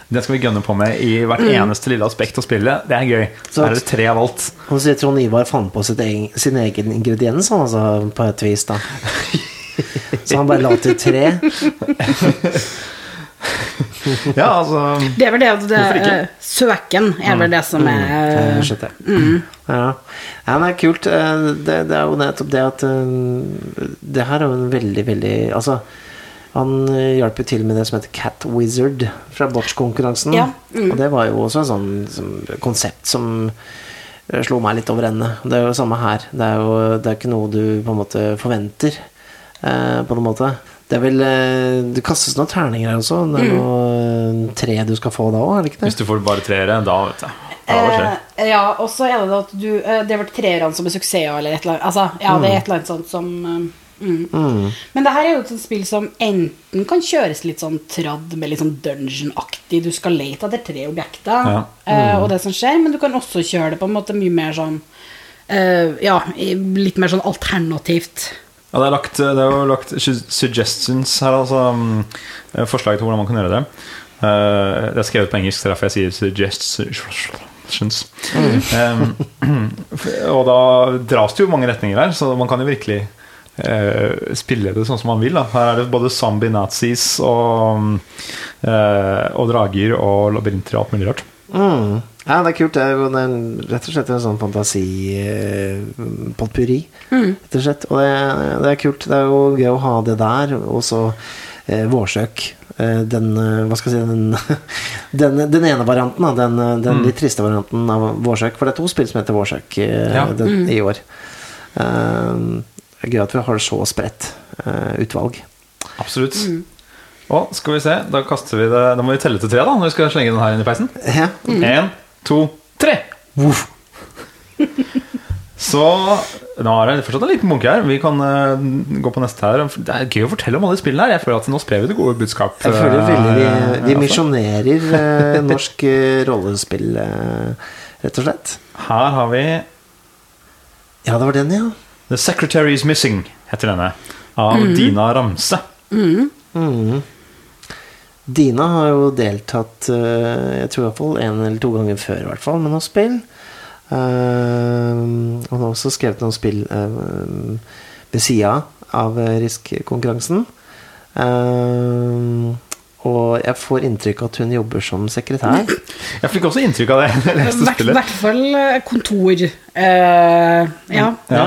Den skal vi gønne på med i hvert eneste lille aspekt av spillet. Det er gøy. Så- er det tre av alt. Han sier Trond Ivar fant på sitt egen, sin egen ingrediens, altså, på et vis, da. Så han bare la til tre. Ja, altså Det er vel det at det, Søken er vel det som er Jeg skjønner. Ja. ja, det er kult. Eh, Det, det er jo nettopp det at eh, Det her er jo en veldig, veldig Altså, han eh, hjalp jo til med det som heter Cat Wizard fra botch-konkurransen. Ja, Og det var jo også et sånn som, konsept som eh, slo meg litt over ende. Det er jo det samme her. Det er jo det er ikke noe du på en måte forventer, eh, på noen måte. Det er vel eh, Det kastes noen terninger her også. Det er noe eh, tre du skal få da òg, er det ikke det? Hvis du får bare treere, da vet. Ja. Eh, ja, og så er det at du Det har vært treerne som er suksesser, eller et eller annet. Altså, ja, det er et eller annet sånt som eh, mm. Men det her er jo et spill som enten kan kjøres litt sånn tradd med litt sånn dungeon-aktig. Du skal lete etter tre objekter Ja. eh, og det som skjer, men du kan også kjøre det på en måte mye mer sånn uh, Ja, litt mer sånn alternativt. Ja, det, er lagt, det er jo lagt suggestions her, altså mm, forslag til hvordan man kan gjøre det. Uh, det er skrevet på engelsk, så derfor jeg sier suggestions. Um, og da dras det jo mange retninger her, så man kan jo virkelig eh, spille det sånn som man vil. Da. Her er det både zombie-nazis og, mm, eh, og drager og labyrinter og alt mulig rart. Mm. Ja, det er kult. Det er jo det er rett og slett en sånn fantasi eh, potpurri, rett og slett. Og det, det er kult. Det er jo gøy å ha det der. Og så eh, Vårsøk. Eh, den Hva skal jeg si Den, den, den ene varianten, da. Den, den litt triste varianten av Vårsøk. For det er to spill som heter Vårsøk Ja. den, i år. Eh, det er gøy at vi har så spredt eh, utvalg. Absolutt. Og skal vi se, da kaster vi det Da må vi telle til tre, da, når vi skal slenge den her inn i peisen. Ja. Én, to, tre! Woof. Så nå er det fortsatt en liten bunke her. Vi kan uh, gå på neste her. Det er gøy å fortelle om alle spillene her. Jeg føler at nå sprer vi det gode budskap. Jeg føler veldig Vi, eh, vi altså. misjonerer uh, norsk eh, rollespill, eh, rett og slett. Her har vi Ja, det var den, ja. The Secretary is Missing, heter denne. Av Dina Ramse. Mm. Dina har jo deltatt eh, Jeg tror i hvert fall en eller to ganger før i hvert fall med noen spill. Uh, og hun har også skrevet noen spill uh, ved sida av eh, Risk-konkurransen. Eh, og jeg får inntrykk av at hun jobber som sekretær. Jeg fikk også inntrykk av det I hvert, fall eh, kontor. Uh, ja. Ja.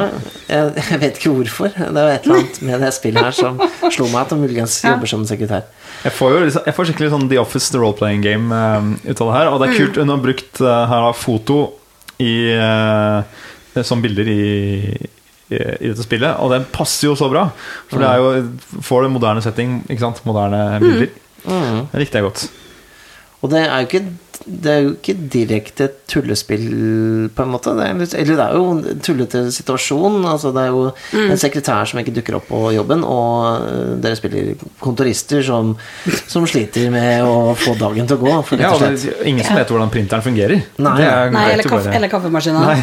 Jeg, jeg vet ikke hvorfor. Det var et eller annet med det spillet her som slo meg at hun muligens Ja. jobber som sekretær. Jeg får jo liksom, jeg får skikkelig sånn The Office The Role-Playing Game uh, ut av det her. Og det er kult. Hun har brukt uh, her da, foto i, som bilder i, i, i dette spillet, og den passer jo så bra. For det er jo får du moderne setting, ikke sant? Moderne bilder. Mm. Det likte jeg godt. Og det er jo ikke, det er jo ikke direkte et tullespill, på en måte. Det er, litt, eller det er jo en tullete situasjon. Altså, det er jo en sekretær som ikke dukker opp på jobben, og øh, dere spiller kontorister som, som sliter med å få dagen til å gå, for Ja, rett og og det ingen som vet hvordan printeren fungerer. Nei. Det er Nei, eller, kaffe, eller kaffemaskinen. Nei.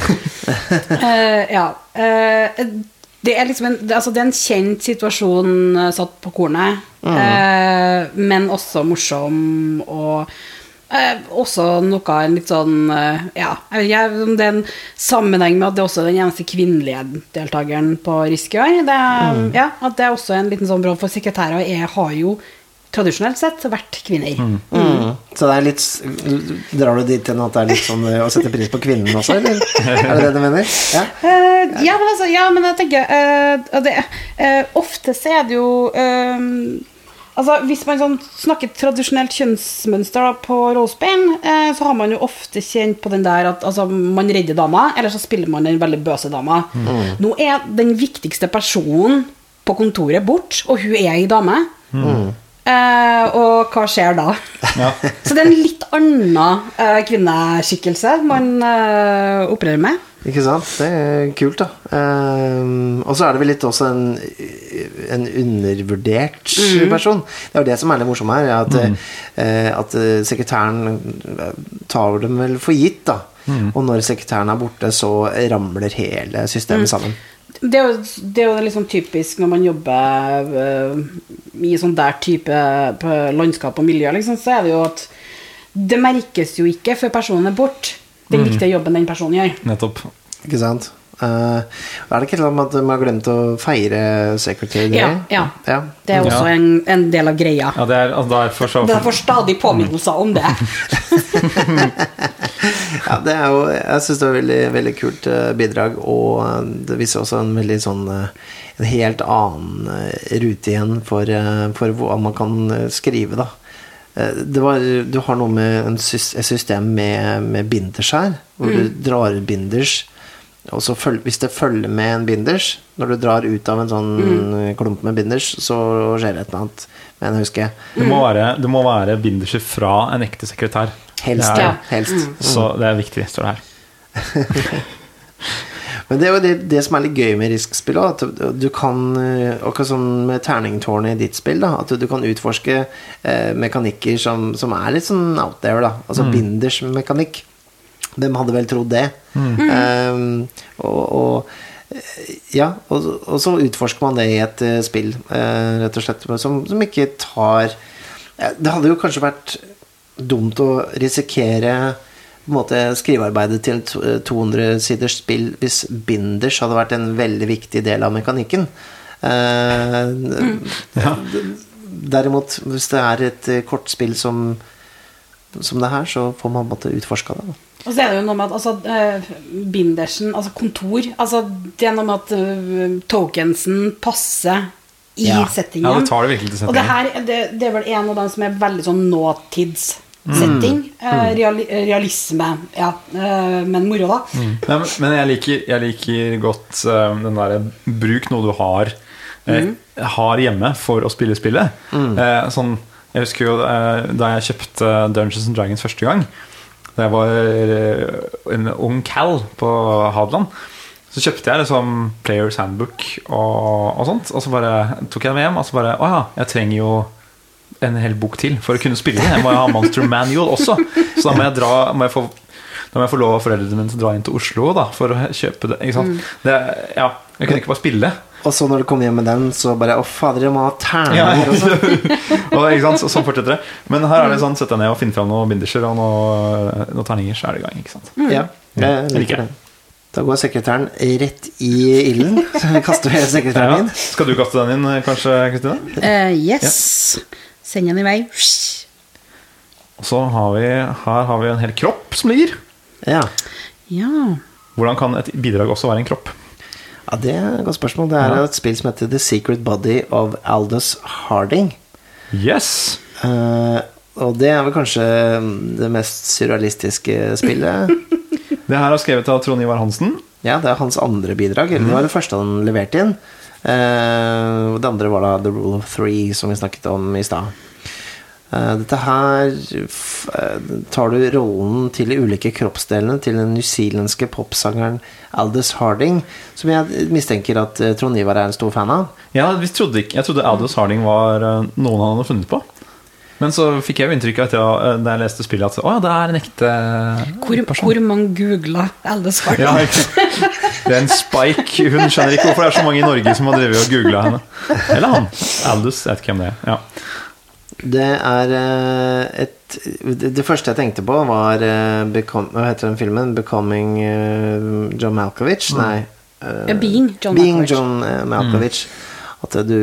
uh, ja. Eh, det er liksom en, altså det er en kjent situasjon eh, satt på kornet, eh, men også morsom og eh, også noe en litt sånn eh, Ja, jeg vet om det er en sammenheng med at det er også den eneste kvinnelige deltakeren på Risky Det er, ja, at det er også en liten sånn bra for sekretærer er, har jo tradisjonelt sett vært kvinner. Mm. Så det er litt Drar du dit hen at det er litt sånn øh, å sette pris på kvinnen også, eller? Er det det du mener? Ja. uh, ja, men altså, ja, men jeg tenker uh, det, uh, Ofte så er det jo eh, Altså, Hvis man sånn snakker tradisjonelt kjønnsmønster da, på rollespill, eh, så har man jo ofte kjent på den der at altså, man redder dama, eller så spiller man den veldig bøse dama. Nå er den viktigste personen på kontoret bort, og hun er ei dame. Eh, og hva skjer da? Ja. Så det er en litt annen eh, kvinneskikkelse man eh, opererer med. Ikke sant? Det er kult, da. Ehm, og så er det vel litt også en, en undervurdert person. Det er jo det som er litt morsomt her. er At, eh, at sekretæren tar dem vel for gitt, da. Og når sekretæren er borte, så ramler hele systemet sammen. Det er, jo, det er jo liksom typisk når man jobber øh, i sånn der type på landskap og miljø, liksom, så er det jo at det merkes jo ikke før personen er borte, den viktige jobben den personen gjør. Nettopp. Ikke sant? Uh, er det ikke sånn at man har glemt å feire Secretary Day? Ja, ja. ja. Det er også Ja. en, en del av greia. Ja, det er, altså, derfor så Det får stadig påminnelser om det. Ja, det er jo Jeg syns det var veldig, veldig kult eh, bidrag, og eh, det viser også en veldig sånn eh, En helt annen rute igjen for, for hva man kan skrive, da. Eh, Det var, du har noe med et system med, med binders her, hvor du drar ut binders. Og så følg, hvis det følger med en binders, når du drar ut av en sånn mm. klump med binders, så skjer det et eller annet. Men jeg husker det må være, det må være binderser fra en ekte sekretær. Helst, ja. Helst. Helst. Så det er viktig, står det her. Men det er jo det, det som er litt gøy med Risk-spill At du, kan eh, Akkurat som med terningtårnet i ditt spill da, At du, kan utforske eh, mekanikker som, som er litt sånn out there da. Altså binders mekanikk Hvem hadde vel trodd det? Eh, og, og eh, ja, og, og så utforsker man det i et eh, spill eh, Rett og slett Som, som ikke tar Det hadde jo kanskje vært dumt å risikere på en måte skrivearbeidet til et 200 siders spill hvis binders hadde vært en veldig viktig del av mekanikken. Eh, Derimot, hvis det er et eh, kortspill som, som det her, så får man på en måte utforska det. Da. Og så er det jo noe med at altså, eh, bindersen, altså kontor altså, Det er noe med at eh, tokensen passer i Ja. settingen. Ja, det tar det virkelig til Og det settingen. her det, det er vel en av dem som er veldig sånn nåtidssetting. Mm. Real, realisme, ja. Eh, men moro, da. Nei, men, men jeg liker, jeg liker godt eh, den derre bruk noe du har mm. Har hjemme for å spille spillet. Eh, sånn, jeg husker jo eh, da jeg kjøpte Dungeons and Dragons første gang. Da jeg var eh, en ung Cal på Hadeland. Så kjøpte jeg liksom Players Handbook og, og sånt. Og så bare tok jeg det med hjem. Og så bare Å ja, jeg trenger jo en hel bok til for å kunne spille det. Jeg må jo ha Monster Manual også. Så da må jeg, dra, må jeg få da må jeg få lov av foreldrene mine til å dra inn til Oslo da, for å kjøpe det. Ikke sant? det ja, jeg kunne ikke bare spille. Og så når du kommer hjem med den, så bare Å, fader, jeg må ha Ja. og også. og, ikke sant? Så, sånn fortsetter det. Men her er det sånn sett deg ned og finne fram noen binderser og noen, noen terninger, så er det i gang. Ikke sant? Ja, jeg Liker liker det. Da går sekretæren rett i ilden. Så vi kaster Ja. sekretæren inn. Skal du kaste den inn, kanskje, Kristine? Uh, yes. Send den i vei. Og så har vi her har vi en hel kropp som ligger. Ja. Ja. Hvordan kan et bidrag også være en kropp? ja, det er et godt spørsmål. Det er Ja. et spill som heter The Secret Body of Aldous Harding. Yes! Uh, og det er vel kanskje det mest surrealistiske spillet. Det her er skrevet av Trond Ivar Hansen. Ja, det er hans andre bidrag. Eller det var det første han leverte inn. Og det andre var da The Rule of Three, som vi snakket om i stad. Uh, dette her eh, tar du rollen til de ulike kroppsdelene til den newzealandske popsangeren Aldous Harding, som jeg mistenker at Trond Ivar er en stor fan av. Ja, trodde jeg trodde Aldous Harding var noen han hadde funnet på. Men så fikk jeg jo inntrykk av at jeg, da jeg leste spillet at å, ja, det er en ekte Hvor, person. hvor mange googla Aldous Harding? Ja, ikke- det er en spike. Hun skjønner ikke hvorfor det er så mange i Norge som har drevet og googla henne. Eller han. Aldous, jeg vet ikke hvem det er. Ja. Det er eh, et det, første jeg tenkte på, var eh, Become, Hva heter den filmen? 'Becoming eh, John Malkovich'? Nei. Mm. Being John Being Malkovich. John Malkovich. Malkovich. At du,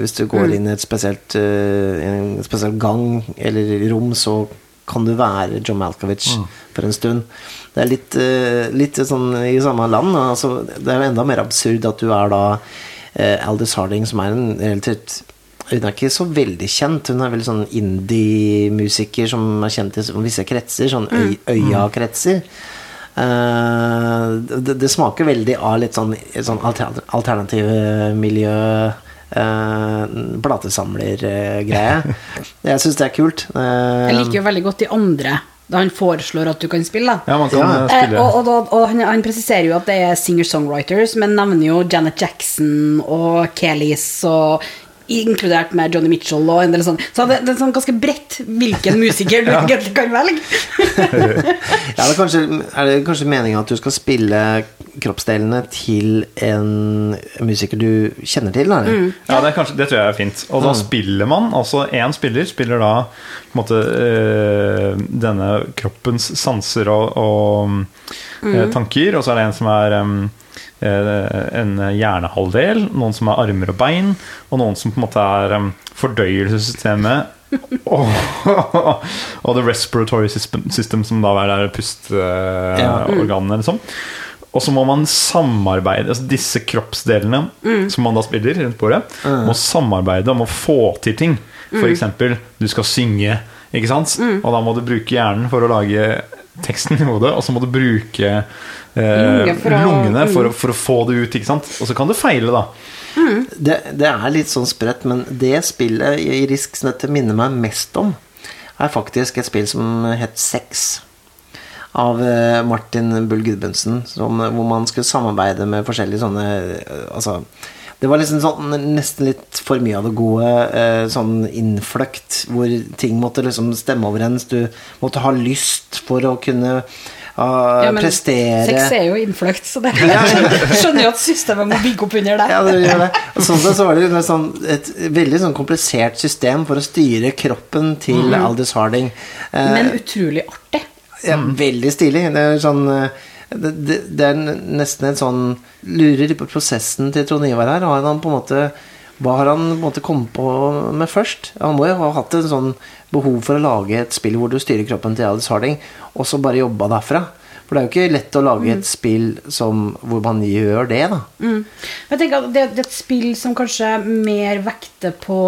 hvis du går inn i et spesielt, eh, en spesiell gang eller rom, så kan du være John Malkovich for en stund. Det er litt, eh, litt sånn i samme land. Altså, det er jo enda mer absurd at du er da eh, Aldous Harding, som er en relativt hun er ikke så veldig kjent. Hun er veldig sånn indie-musiker som er kjent i visse kretser. Sånn øy, øya-kretser. Eh, det, det smaker veldig av litt sånn, sånn alter, alternative miljø uh, Platesamler-greie. Jeg syns det er kult. Uh, Jeg liker jo veldig godt de andre, da han foreslår at du kan spille. da. ja, man kan Ja. eh, Eh, spille og og, da- og han, han presiserer jo at det er singer-songwriters, men nevner jo Janet Jackson og Kelis og Inkludert med Johnny Mitchell og en del sånn. Så det, det er sånn ganske bredt hvilken musiker du egentlig kan velge. Ja, det er, kanskje, er det kanskje meningen at du skal spille kroppsdelene til en musiker du kjenner til? Eller? Ja, det, er kanskje, det tror jeg er fint. Og da spiller man, altså én spiller spiller da på en måte øh, denne kroppens sanser og, og eh, tanker, og så er det en som er eh, en hjernehalvdel, noen som er armer og bein, og noen som på en måte er em, fordøyelsessystemet. og, og the respiratory system, som da er der pusteorganene, liksom. Og så må man samarbeide altså Disse kroppsdelene som man da spiller rundt bordet, må samarbeide om å få til ting. For eksempel, du skal synge, ikke sant? Og da må du bruke hjernen for å lage teksten i hodet, og så må du bruke eh, Lunge for å- lungene for, å- for å få det ut, ikke sant? Og så kan du feile, da. Det, det er litt sånn spredt, men det spillet i Risk som dette minner meg mest om, er faktisk et spill som het Sex. Av eh, Martin Bull Gudmundsen, som- hvor man skulle samarbeide med forskjellige sånne eh, Altså det var liksom sånn, nesten litt for mye av det gode. eh, Sånn innfløkt, hvor ting måtte liksom stemme overens. Du måtte ha lyst for å kunne ah, Ja, men prestere. Sex er jo innfløkt, så det skjønner jo at systemet må bygge opp under det. Ja, det gjør det. Og sånn sett så var det jo sånn, et veldig sånn komplisert system for å styre kroppen til Aldous Harding. Eh, Men utrolig artig. ja, veldig stilig. Det er sånn eh, det, det, det er nesten en sånn Lurer på prosessen til Trond Ivar her. Har han på en måte Hva har han på en måte kommet på med først? Han må jo ha hatt en sånn behov for å lage et spill hvor du styrer kroppen til Alice Harding, og så bare jobba derfra. For det er jo ikke lett å lage et spill som, hvor man gjør det, da. Mm. Jeg tenker at det, det er et spill som kanskje mer vekter på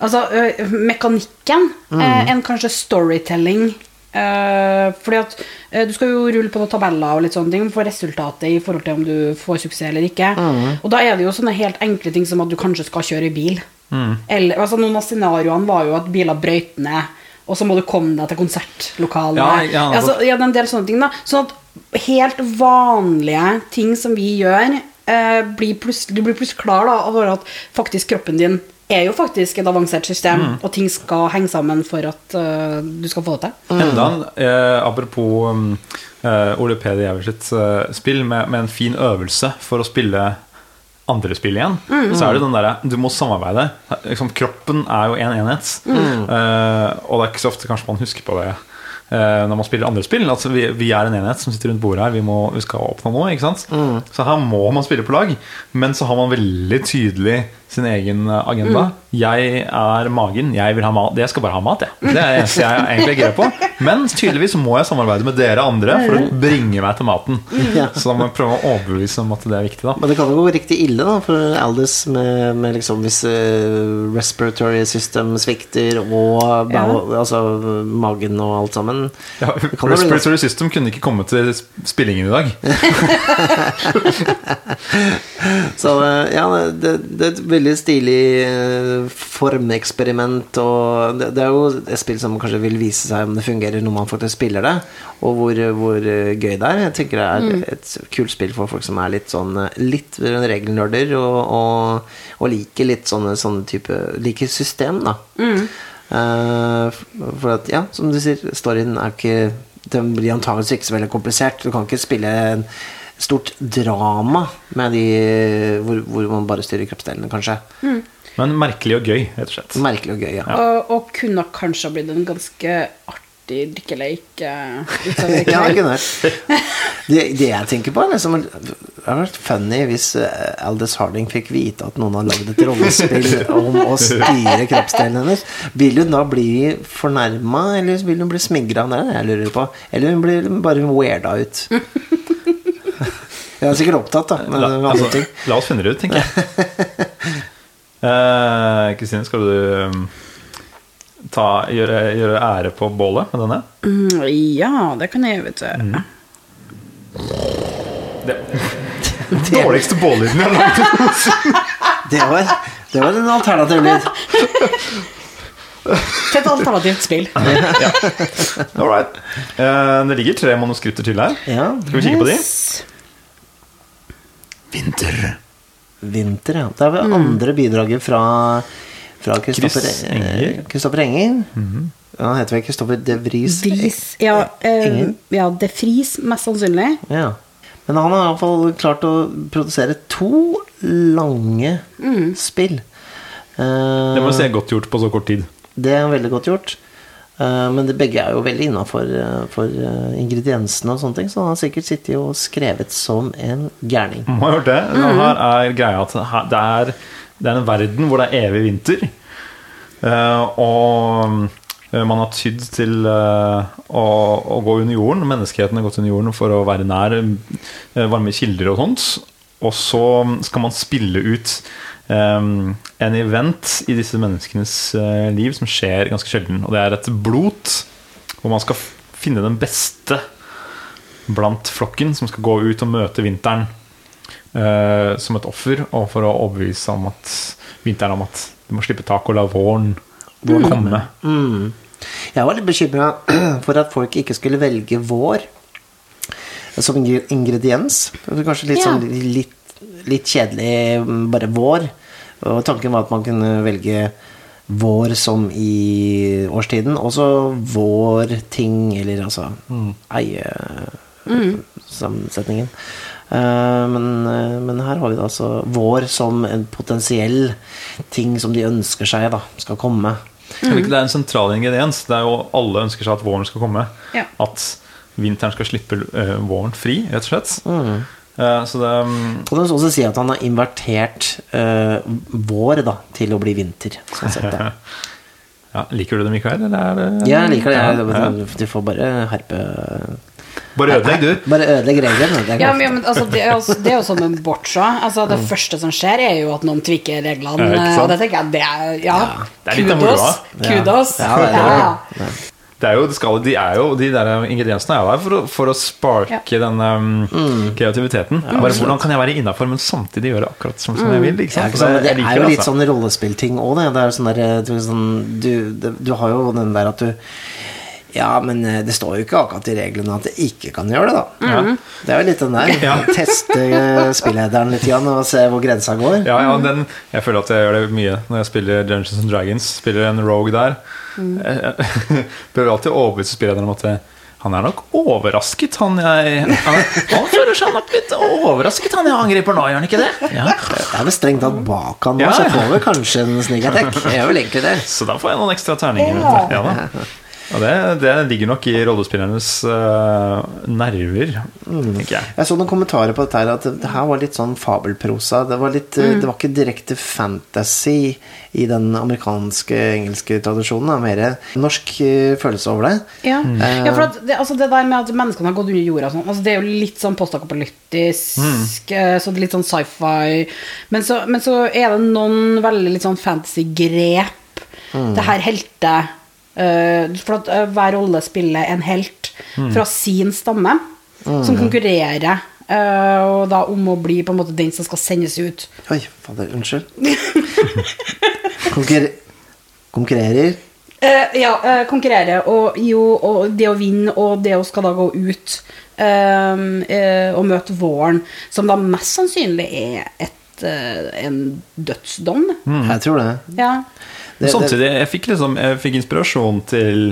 Altså ø, mekanikken eh, enn kanskje storytelling. Eh, fordi at uh, du skal jo rulle på noen tabeller og litt sånne ting for resultatet i forhold til om du får suksess eller ikke. Og da er det jo sånne helt enkle ting som at du kanskje skal kjøre bil. Eller, altså Noen av scenarioene var jo at biler brøyt ned, og så må du komme deg til konsertlokalet. Ja, ja, altså, ja, en del sånne ting da Sånn at helt vanlige ting som vi gjør uh, blir plutselig, Du blir plutselig klar da over at faktisk kroppen din er jo faktisk et avansert system, Mm. og ting skal henge sammen for at uh, du skal få det til. Enda en, eh, apropos um, uh, Ole Peder Gjæver sitt uh, spill, med, med en fin øvelse for å spille andre spill igjen, så er det den derre Du må samarbeide. Liksom, kroppen er jo en enhet. Eh, og det er ikke så ofte kanskje man husker på det når man spiller andre spill. Altså, vi, vi er en enhet som sitter rundt bordet her. Vi, må, vi skal oppnå noe. ikke sant? Så her må man spille på lag. Men så har man veldig tydelig sin egen agenda. agenda. Jeg er magen. Jeg vil ha mat. Jeg skal bare ha mat, jeg. Det er det eneste jeg egentlig er gira på. Men tydeligvis må jeg samarbeide med dere andre for å bringe meg til maten. Så da må jeg prøve å overbevise om at det er viktig. da Men det kan jo gå riktig ille da for Aldous med, med liksom hvis eh, respiratory system svikter og Ja. altså, magen og alt sammen. Ja, Respiratory System kunne ikke komme til spillingen i dag. Så eh, ja, det, det er et veldig stilig eh, formeksperiment, og det, det er jo et spill som kanskje vil vise seg om det fungerer når man faktisk spiller det, og hvor, hvor eh, gøy det er. Jeg tenker det er et kult spill for folk som er litt sånn eh, litt regelnerder, og, og, og liker litt sånne, sånne type Liker system, da. Eh, for at, ja, som du sier, storyen er ikke Den blir antakeligvis ikke så veldig komplisert. Du kan ikke spille en stort drama med de hvor, hvor man bare styrer kroppsdelene, kanskje. Men merkelig og gøy, rett og slett. Merkelig og gøy, ja. Og, og kunne kanskje ha blitt en ganske artig drikkeleik Uh, ja, det kunne. Det, det jeg tenker på, er liksom Det hadde vært funny hvis eh, Aldous Harding fikk vite at noen har lagd et rollespill om å styre kroppsdelen hennes. Vil hun da bli fornærma, eller vil hun bli smigra? Det er det jeg lurer på. Eller hun blir bare weirda ut. Jeg er sikkert opptatt, da. Men La, altså, ting. la oss finne det ut, tenker jeg. Eh, Kristine, skal du um, ta, gjøre, gjøre ære på bålet med denne? Mm, ja, det kan jeg, vet Mm. Det, Det, dårligste bållyden jeg har lagd. Det var, det var en alternativ lyd. Til et alternativt spill. All right. Eh, det ligger tre manuskripter til her. Skal vi kikke på de? Yes. Vinter. Vinter, ja. Det er vel andre bidraget fra fra Kristoffer Chris Enger. eh, Kristoffer Enger. Ja, Han heter vel Kristoffer de Vries? Vries Ja, eh, ja, de Vries, mest sannsynlig. Ja. Men han har iallfall klart å produsere to lange spill. Eh, Det må se er godt gjort på så kort tid. Det er veldig godt gjort. Eh, Men det begge er jo veldig innafor for eh, ingrediensene og sånne ting, så han har sikkert sittet og skrevet som en gærning. Må ha gjort det. Men Her er greia at det er, det er en verden hvor det er evig vinter. Eh, og eh, man har tydd til eh, å, å gå under jorden. Menneskeheten har gått under jorden for å være nær eh, varme kilder og sånt. Og så skal man spille ut en event i disse menneskenes eh, liv som skjer ganske sjelden. Og det er et blot hvor man skal finne den beste blant flokken som skal gå ut og møte vinteren uh, som et offer, og for å overbevise om at vinteren om at du må slippe tak og la våren komme. Mm. Jeg var litt bekymra for at folk ikke skulle velge vår som ingrediens. Kanskje litt Ja. sånn litt, litt kjedelig, mm, bare vår. Og tanken var at man kunne velge vår som i årstiden. og så vår ting, eller altså eiesammensetningen. Uh, men, uh, men her har vi da altså vår som en potensiell ting som de ønsker seg da, skal komme. Mm. Det er en sentral ingrediens. Det er jo Alle ønsker seg at våren skal komme. Ja. At vinteren skal slippe uh, våren fri, rett og slett. Eh, så det mm, Kan du også si at han har invertert uh, vår da, til å bli vinter. Sånn sett, ja, Liker du det, Mikael? Eller er det Jeg liker det. Jeg, Ja, Du får bare herpe Bare ødelegg, du. Bare ødelegg reglene. Det er Ja, men, men, altså, det, er jo- det er jo som med boccia. Altså, det første som skjer, er jo at noen tvikker reglene. Ja, og det tenker jeg det er, ja, Det er kudos. Kudos. Ja, det er det. Er jo, det skal, de, er jo, de der ingrediensene er jo der for å, for å sparke den um, kreativiteten. Bare Hvordan kan jeg være innafor, men samtidig gjøre akkurat som, som jeg vil? Ikke Ja, sant? ikke sant? Men det er jo litt altså. sånn rollespillting òg, det. Det er sånn der, du, sånn, du, du har jo den der at du Ja, men eh, det står jo ikke akkurat i reglene at det ikke kan gjøre det, da. Ja. Det er jo litt den der. Ja. Teste eh, spillederen litt igjen og se hvor grensa går. Ja, ja, den, jeg føler at jeg gjør det mye når jeg spiller Dungeons and Dragons. Spiller en rogue der. Jeg, jeg prøver alltid å overbevise spillerne om at han er nok overrasket, han jeg Han, han føler seg nok litt overrasket, han jeg angriper nå, gjør han ikke det? Ja. Jeg er vel strengt tatt bak han nå, Ja. så jeg får vel kanskje en sneak attack. Jeg gjør vel egentlig det. Så da får jeg noen ekstra terninger. Ja. Ja, da. Og det, det ligger nok i rollespillernes uh, nerver, tenker jeg. Jeg så noen kommentarer på dette her, at det her var litt sånn fabelprosa. Det var, litt, Mm. det var ikke direkte fantasy i den amerikanske, engelske tradisjonen. Det er mer norsk eh, følelse over det. Ja, Eh, ja for at det, altså det der med at menneskene har gått under jorda og sånn, altså det er jo litt sånn postapokalyptisk, mm. så det er litt sånn sci-fi. Men så, men så er det noen veldig litt sånn fantasy-grep. Det her helte eh, For at eh, hver rolle spiller en helt fra sin stamme, som konkurrerer. eh, og da om å bli på en måte den som skal sendes ut. Oi, fader, unnskyld. Konkurrer konkurrerer. Eh, ja, uh, konkurrere og jo, og det å vinne og det å skal da gå ut eh, eh, og møte våren, som da mest sannsynlig er et, eh, en dødsdom. Jeg tror det. Ja. Men samtidig, jeg fikk, liksom, jeg fikk inspirasjon til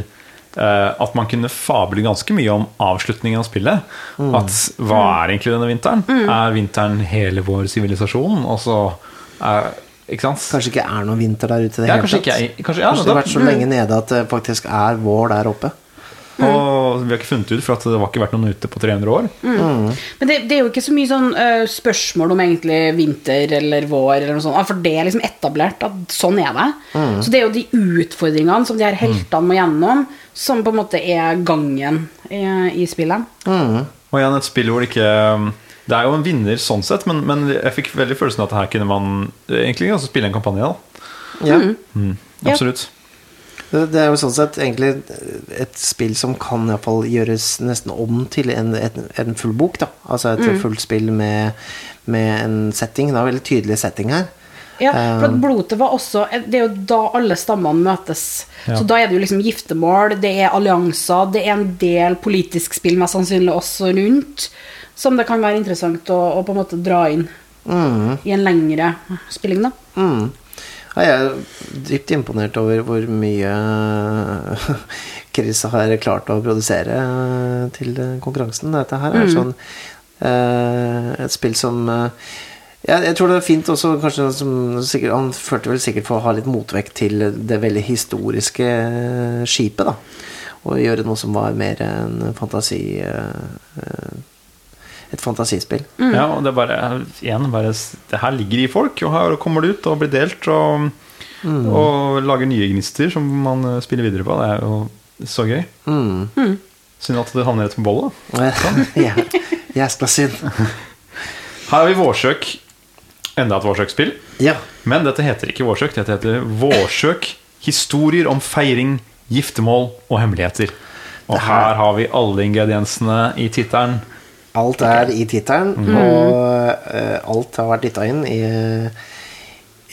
eh, at man kunne fable ganske mye om avslutningen av spillet. At hva er egentlig denne vinteren? Er vinteren hele vår sivilisasjon? Og så er Ikke sant? kanskje ikke er noen vinter der ute i det Ja, hele tatt. ikke kanskje- ja, Kanskje det har vært så lenge nede at det faktisk er vår der oppe. Og vi har ikke funnet ut, for at det har ikke vært noen ute på 300 år. Men det, det er jo ikke så mye sånn uh, spørsmål om egentlig vinter eller vår, eller noe sånt, for det er liksom etablert at sånn er det. Så det er jo de utfordringene som de her heltene må gjennom, som på en måte er gangen i, i spillet. Og igjen et spill hvor det ikke Det er jo en vinner sånn sett, men, men jeg fikk veldig følelsen av at her kunne man egentlig også spille en kampanje. da Ja. Mm. Absolutt. Det, det er jo sånn sett egentlig et spill som kan iallfall gjøres nesten om til en, en, en full bok. da Altså et fullt spill med, med en setting. Det er en veldig tydelig setting her. Ja, for at blodet var også Det er jo da alle stammene møtes. Ja. Så da er det jo liksom giftermål, det er allianser, det er en del politisk spill mest sannsynlig også rundt, som det kan være interessant å, å på en måte dra inn i en lengre spilling, da. Mm. Jeg er dypt imponert over hvor mye Chris har klart å produsere til konkurransen. Dette her er sånn eh, et spill som eh, ja, jeg tror det er fint også kanskje som, sikkert, Han følte vel sikkert for å ha litt motvekt til det veldig historiske eh, skipet. da Og gjøre noe som var mer en fantasi Uh, eh, Et fantasispill. Ja, og det er bare, igjen, bare Det her ligger i folk, og her kommer det ut og blir delt og, og lager nye gnister som man eh, spiller videre på. Det er jo så gøy. Mm. Synd at det havner rett på bollet. jeg, jeg skal synd. Her har vi Vårsøk. Enda et Vårsøk-spill. Ja. Men dette heter ikke Vårsøk. Dette heter Vårsøk. Historier om feiring, giftermål og hemmeligheter. Og her har vi alle ingrediensene i tittelen. Alt er i tittelen, og uh, alt har vært dytta inn i,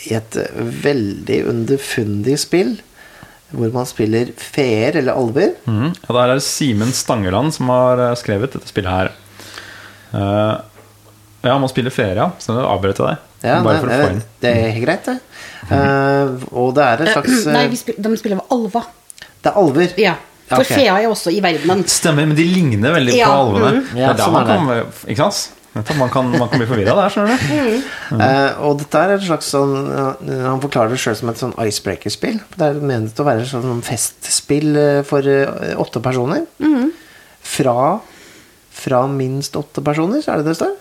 i et veldig underfundig spill. Hvor man spiller feer eller alver. Mm. Og der er det Simen Stangeland som har eh, skrevet dette spillet her. Uh, ja, man spiller feer, ja. Så jeg avbrøt deg. Ja, Bare det, for å få inn. det, er greit, det. Uh, og det er et slags Nei, vi spil, de spiller med alver. Det er alver. Ja. For Ok. fea er også i verdenen. Stemmer, men de ligner veldig Ja, på alvene. Det Ja, er der sånn man ikke sant? Man kan, man kan bli forvirra der, skjønner du. Eh, og dette er et slags sånn eh, Han forklarer det sjøl som et sånn icebreaker-spill. Det er ment å være et sånn festspill eh, for åtte personer. Fra, fra minst åtte personer, så er det det står?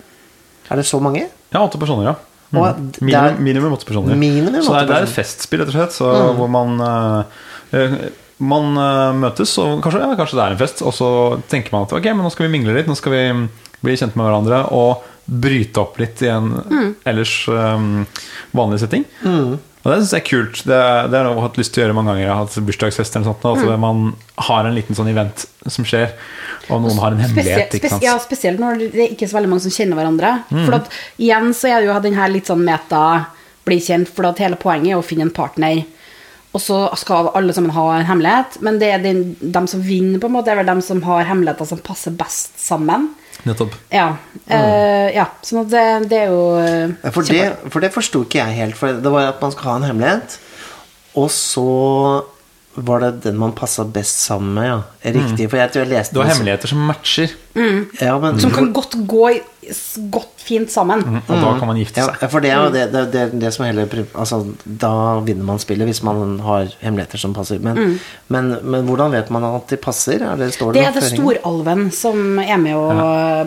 Er det så mange? Ja, åtte personer, ja. Og Mhm. Minimum, er- minimum åtte personer. Minimum så det er, det er et festspill, rett og slett, så, hvor man uh, Man eh, møtes, og kanskje, ja, kanskje det er en fest, og så tenker man at ok, men nå skal vi mingle litt, nå skal vi mm, bli kjent med hverandre og bryte opp litt i en ellers um, vanlig setting. Og det syns jeg er kult. Det, det har jeg hatt lyst til å gjøre mange ganger. Jeg har hatt bursdagsfest eller noe sånt. Altså, Man har en liten sånn event som skjer, og noen har en hemmelighet. Spesielt, Ikke sant? ja, spesielt når det er ikke så veldig mange som kjenner hverandre. For at, igjen så er det jo den her litt sånn meta bli kjent, for at hele poenget er å finne en partner. Og så skal alle sammen ha en hemmelighet, men det er de, dem som vinner, på en måte, er vel dem som har hemmeligheter som passer best sammen. Nettopp. Ja. eh, ja. Sånn at det, det er jo eh, For det, for det forsto ikke jeg helt. For det var at man skal ha en hemmelighet, og så Var det den man passa best sammen med, ja? Riktig, for jeg tror jeg leste Du har hemmeligheter som matcher, Ja, men, Som kan godt gå i, godt fint sammen. og da kan man gifte seg. ja, for det er jo det, det, det, det som er hele Altså, da vinner man spillet hvis man har hemmeligheter som passer. Men, men, men hvordan vet man at de passer? Er det, står Det det er det storalven som er med å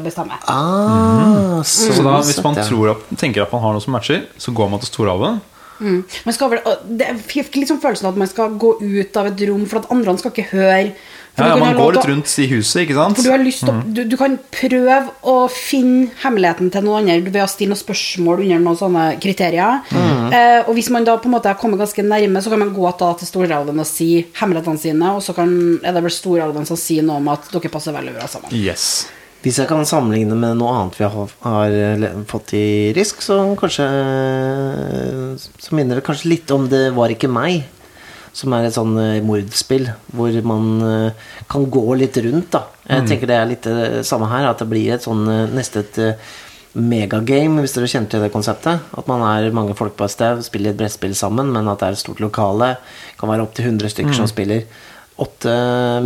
bestemme. Ah, Så så da, hvis man tror at, tenker at man har noe som matcher, så går man til storalven. Man skal vel, det er litt sånn følelsen av at man skal gå ut av et rom, for at andre skal ikke høre. Ja, du man går litt rundt i huset, ikke sant? For du har lyst til å, du, du kan prøve å finne hemmeligheten til noen andre ved å stille noen spørsmål under noen sånne kriterier. Eh, og hvis man da på en måte har kommet ganske nærme, så kan man gå da til storalven og si hemmelighetene sine, og så kan, er det vel storalven som sier noe om at dere passer veldig bra sammen. Yes. Hvis jeg kan sammenligne med noe annet vi har, har fått i Risk, så kanskje Så minner det kanskje litt om Det var ikke meg. Som er et sånn eh, mordspill hvor man eh, kan gå litt rundt, da. Jeg tenker det er litt det samme her, at det blir et sånn eh, neste et eh, megagame, hvis dere kjenner til det konseptet. At man er mange folk på et sted, spiller et brettspill sammen, men at det er et stort lokale. Kan være opptil 100 stykker som spiller. Åtte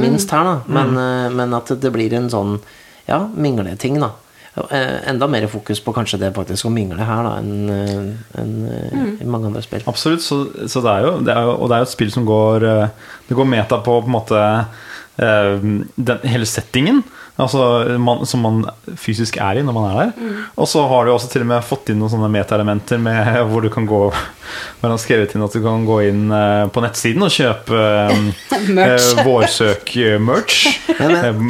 minst her, da. Men, mm. men at det blir en sånn ja, mingleting, da. Eh, Enda mer fokus på kanskje det faktisk å mingle her, da, enn eh, enn, eh, i mange andre spill. Absolutt. Så, så det, er jo, det er jo Og det er jo et spill som går Det går meta på på en måte eh, den, hele settingen. Altså, man, som man fysisk er i når man er der. Og så har du også til og med fått inn noen sånne metaelementer med hvor du kan gå Hvor han skrevet inn at du kan gå inn eh, på nettsiden og kjøpe vårsøk-merch.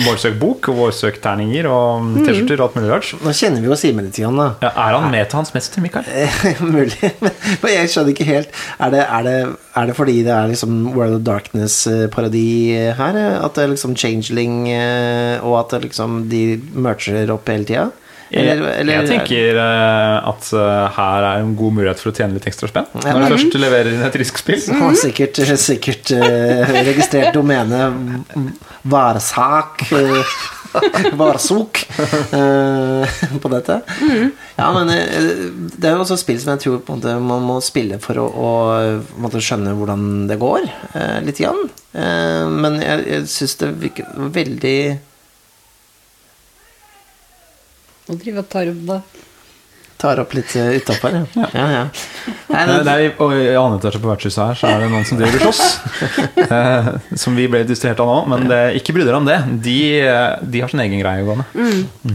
Vårsøk-bok og vårsøk-terninger og T-skjorter og alt mulig rart. Nå kjenner vi jo Simen litt, Igjen, da. Ja, er han med til hans mester, Mikael? Mulig. Men jeg skjønner ikke helt. Er det, er det, er det fordi det er liksom World of Darkness-parodi her? At det er liksom changeling, eh, og at det liksom de mercher opp hele tida? Jeg, jeg tenker eh, at eh, her er en god mulighet for å tjene litt ekstra spenn. Ja. Når du først leverer inn et riskspill. Mm. har sikkert, sikkert uh, registrert domene Varsak Varsok uh, på dette. Ja, men det er jo også spill som jeg tror på en måte man må spille for å, å måte skjønne hvordan det går, uh, litt grann. Men jeg, jeg syns det virker veldig Og driver og tar opp det. Tar opp litt utapå her, ja. ja, ja. Nei, Eh, det, Det er, og I annen etasje på vertshuset her Så er det noen som driver slåss. eh, som vi ble distrahert av nå. Men det, ikke bry dere om det. De, eh, de har sin egen greie gående.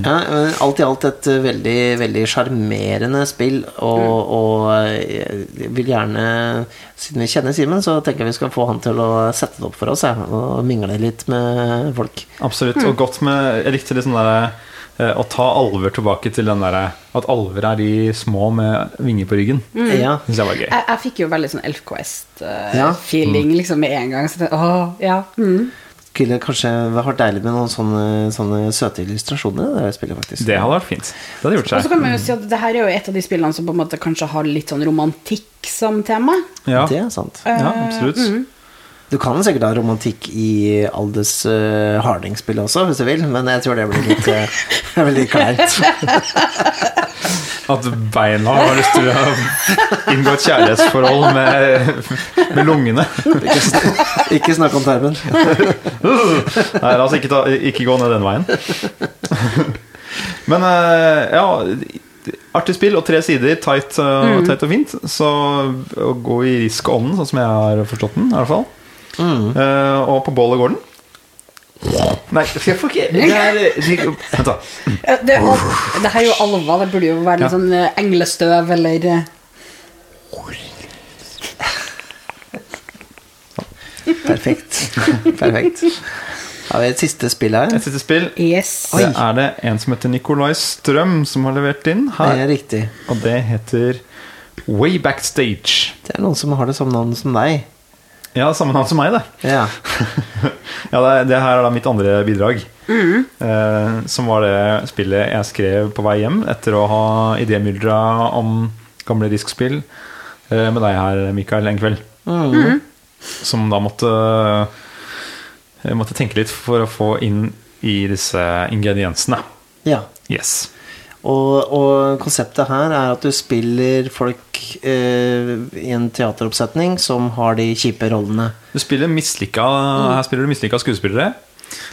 Ja, alt i alt et eh, veldig veldig sjarmerende spill. Og, og eh, jeg vil gjerne Siden vi kjenner Simen, så tenker jeg vi skal få han til å sette det opp for oss. Ja, og mingle litt med folk. Absolutt. Og godt med Jeg likte litt sånn derre eh, å ta alver tilbake til den derre At alver er de små med vinger på ryggen. Ja. Syns jeg var gøy. Jeg, jeg fikk jo veldig sånn Elf Elfquest-feeling liksom med en gang. Så det, åh, ja. Mm. Skulle kanskje vært deilig med noen sånne, sånne søte illustrasjoner det spillet, faktisk. Det hadde vært fint. Det hadde gjort Og så seg. kan man jo si at det her er jo et av de spillene som på en måte kanskje har litt sånn romantikk som tema. Ja, Det er sant. ja absolutt. Du kan sikkert ha romantikk i Aldes uh, Harding-spillet også, hvis du vil, men jeg tror det blir litt, uh, litt kleint. At beina har lyst til å inngå et kjærlighetsforhold med, med lungene. Ikke, sn- ikke snakk om tarmen. Nei, la oss ikke, ta, ikke gå ned den veien. Men eh, ja Artig spill og tre sider, tight, uh, tight og fint. Så å gå i risk og ånden, sånn som jeg har forstått den, i hvert fall. Eh, og på bålet går den. Nei, skal jeg få ikke det er, Vent, da. Det, og, det her er jo alva. det burde jo være litt Ja. sånn eh, englestøv eller eh, Perfekt. Perfekt. Har vi et siste spill her? Et siste spill. Yes. Det er det en som heter Nicolai Strøm, som har levert inn Det her. er riktig. Og det heter Way Backstage. Det er noen som har det som navn som deg. Ja, samme navn som meg, det. Ja. ja, det, det her er da mitt andre bidrag. Eh, som var det spillet jeg skrev på vei hjem etter å ha idémyldra om gamle diskspill eh, med deg her, Mikael, en kveld. Som da måtte Jeg måtte tenke litt for å få inn i disse ingrediensene. ja. Yes. Og, og konseptet her er at du spiller folk eh, i en teateroppsetning som har de kjipe rollene. Du spiller mislykka, Her spiller du mislykka skuespillere.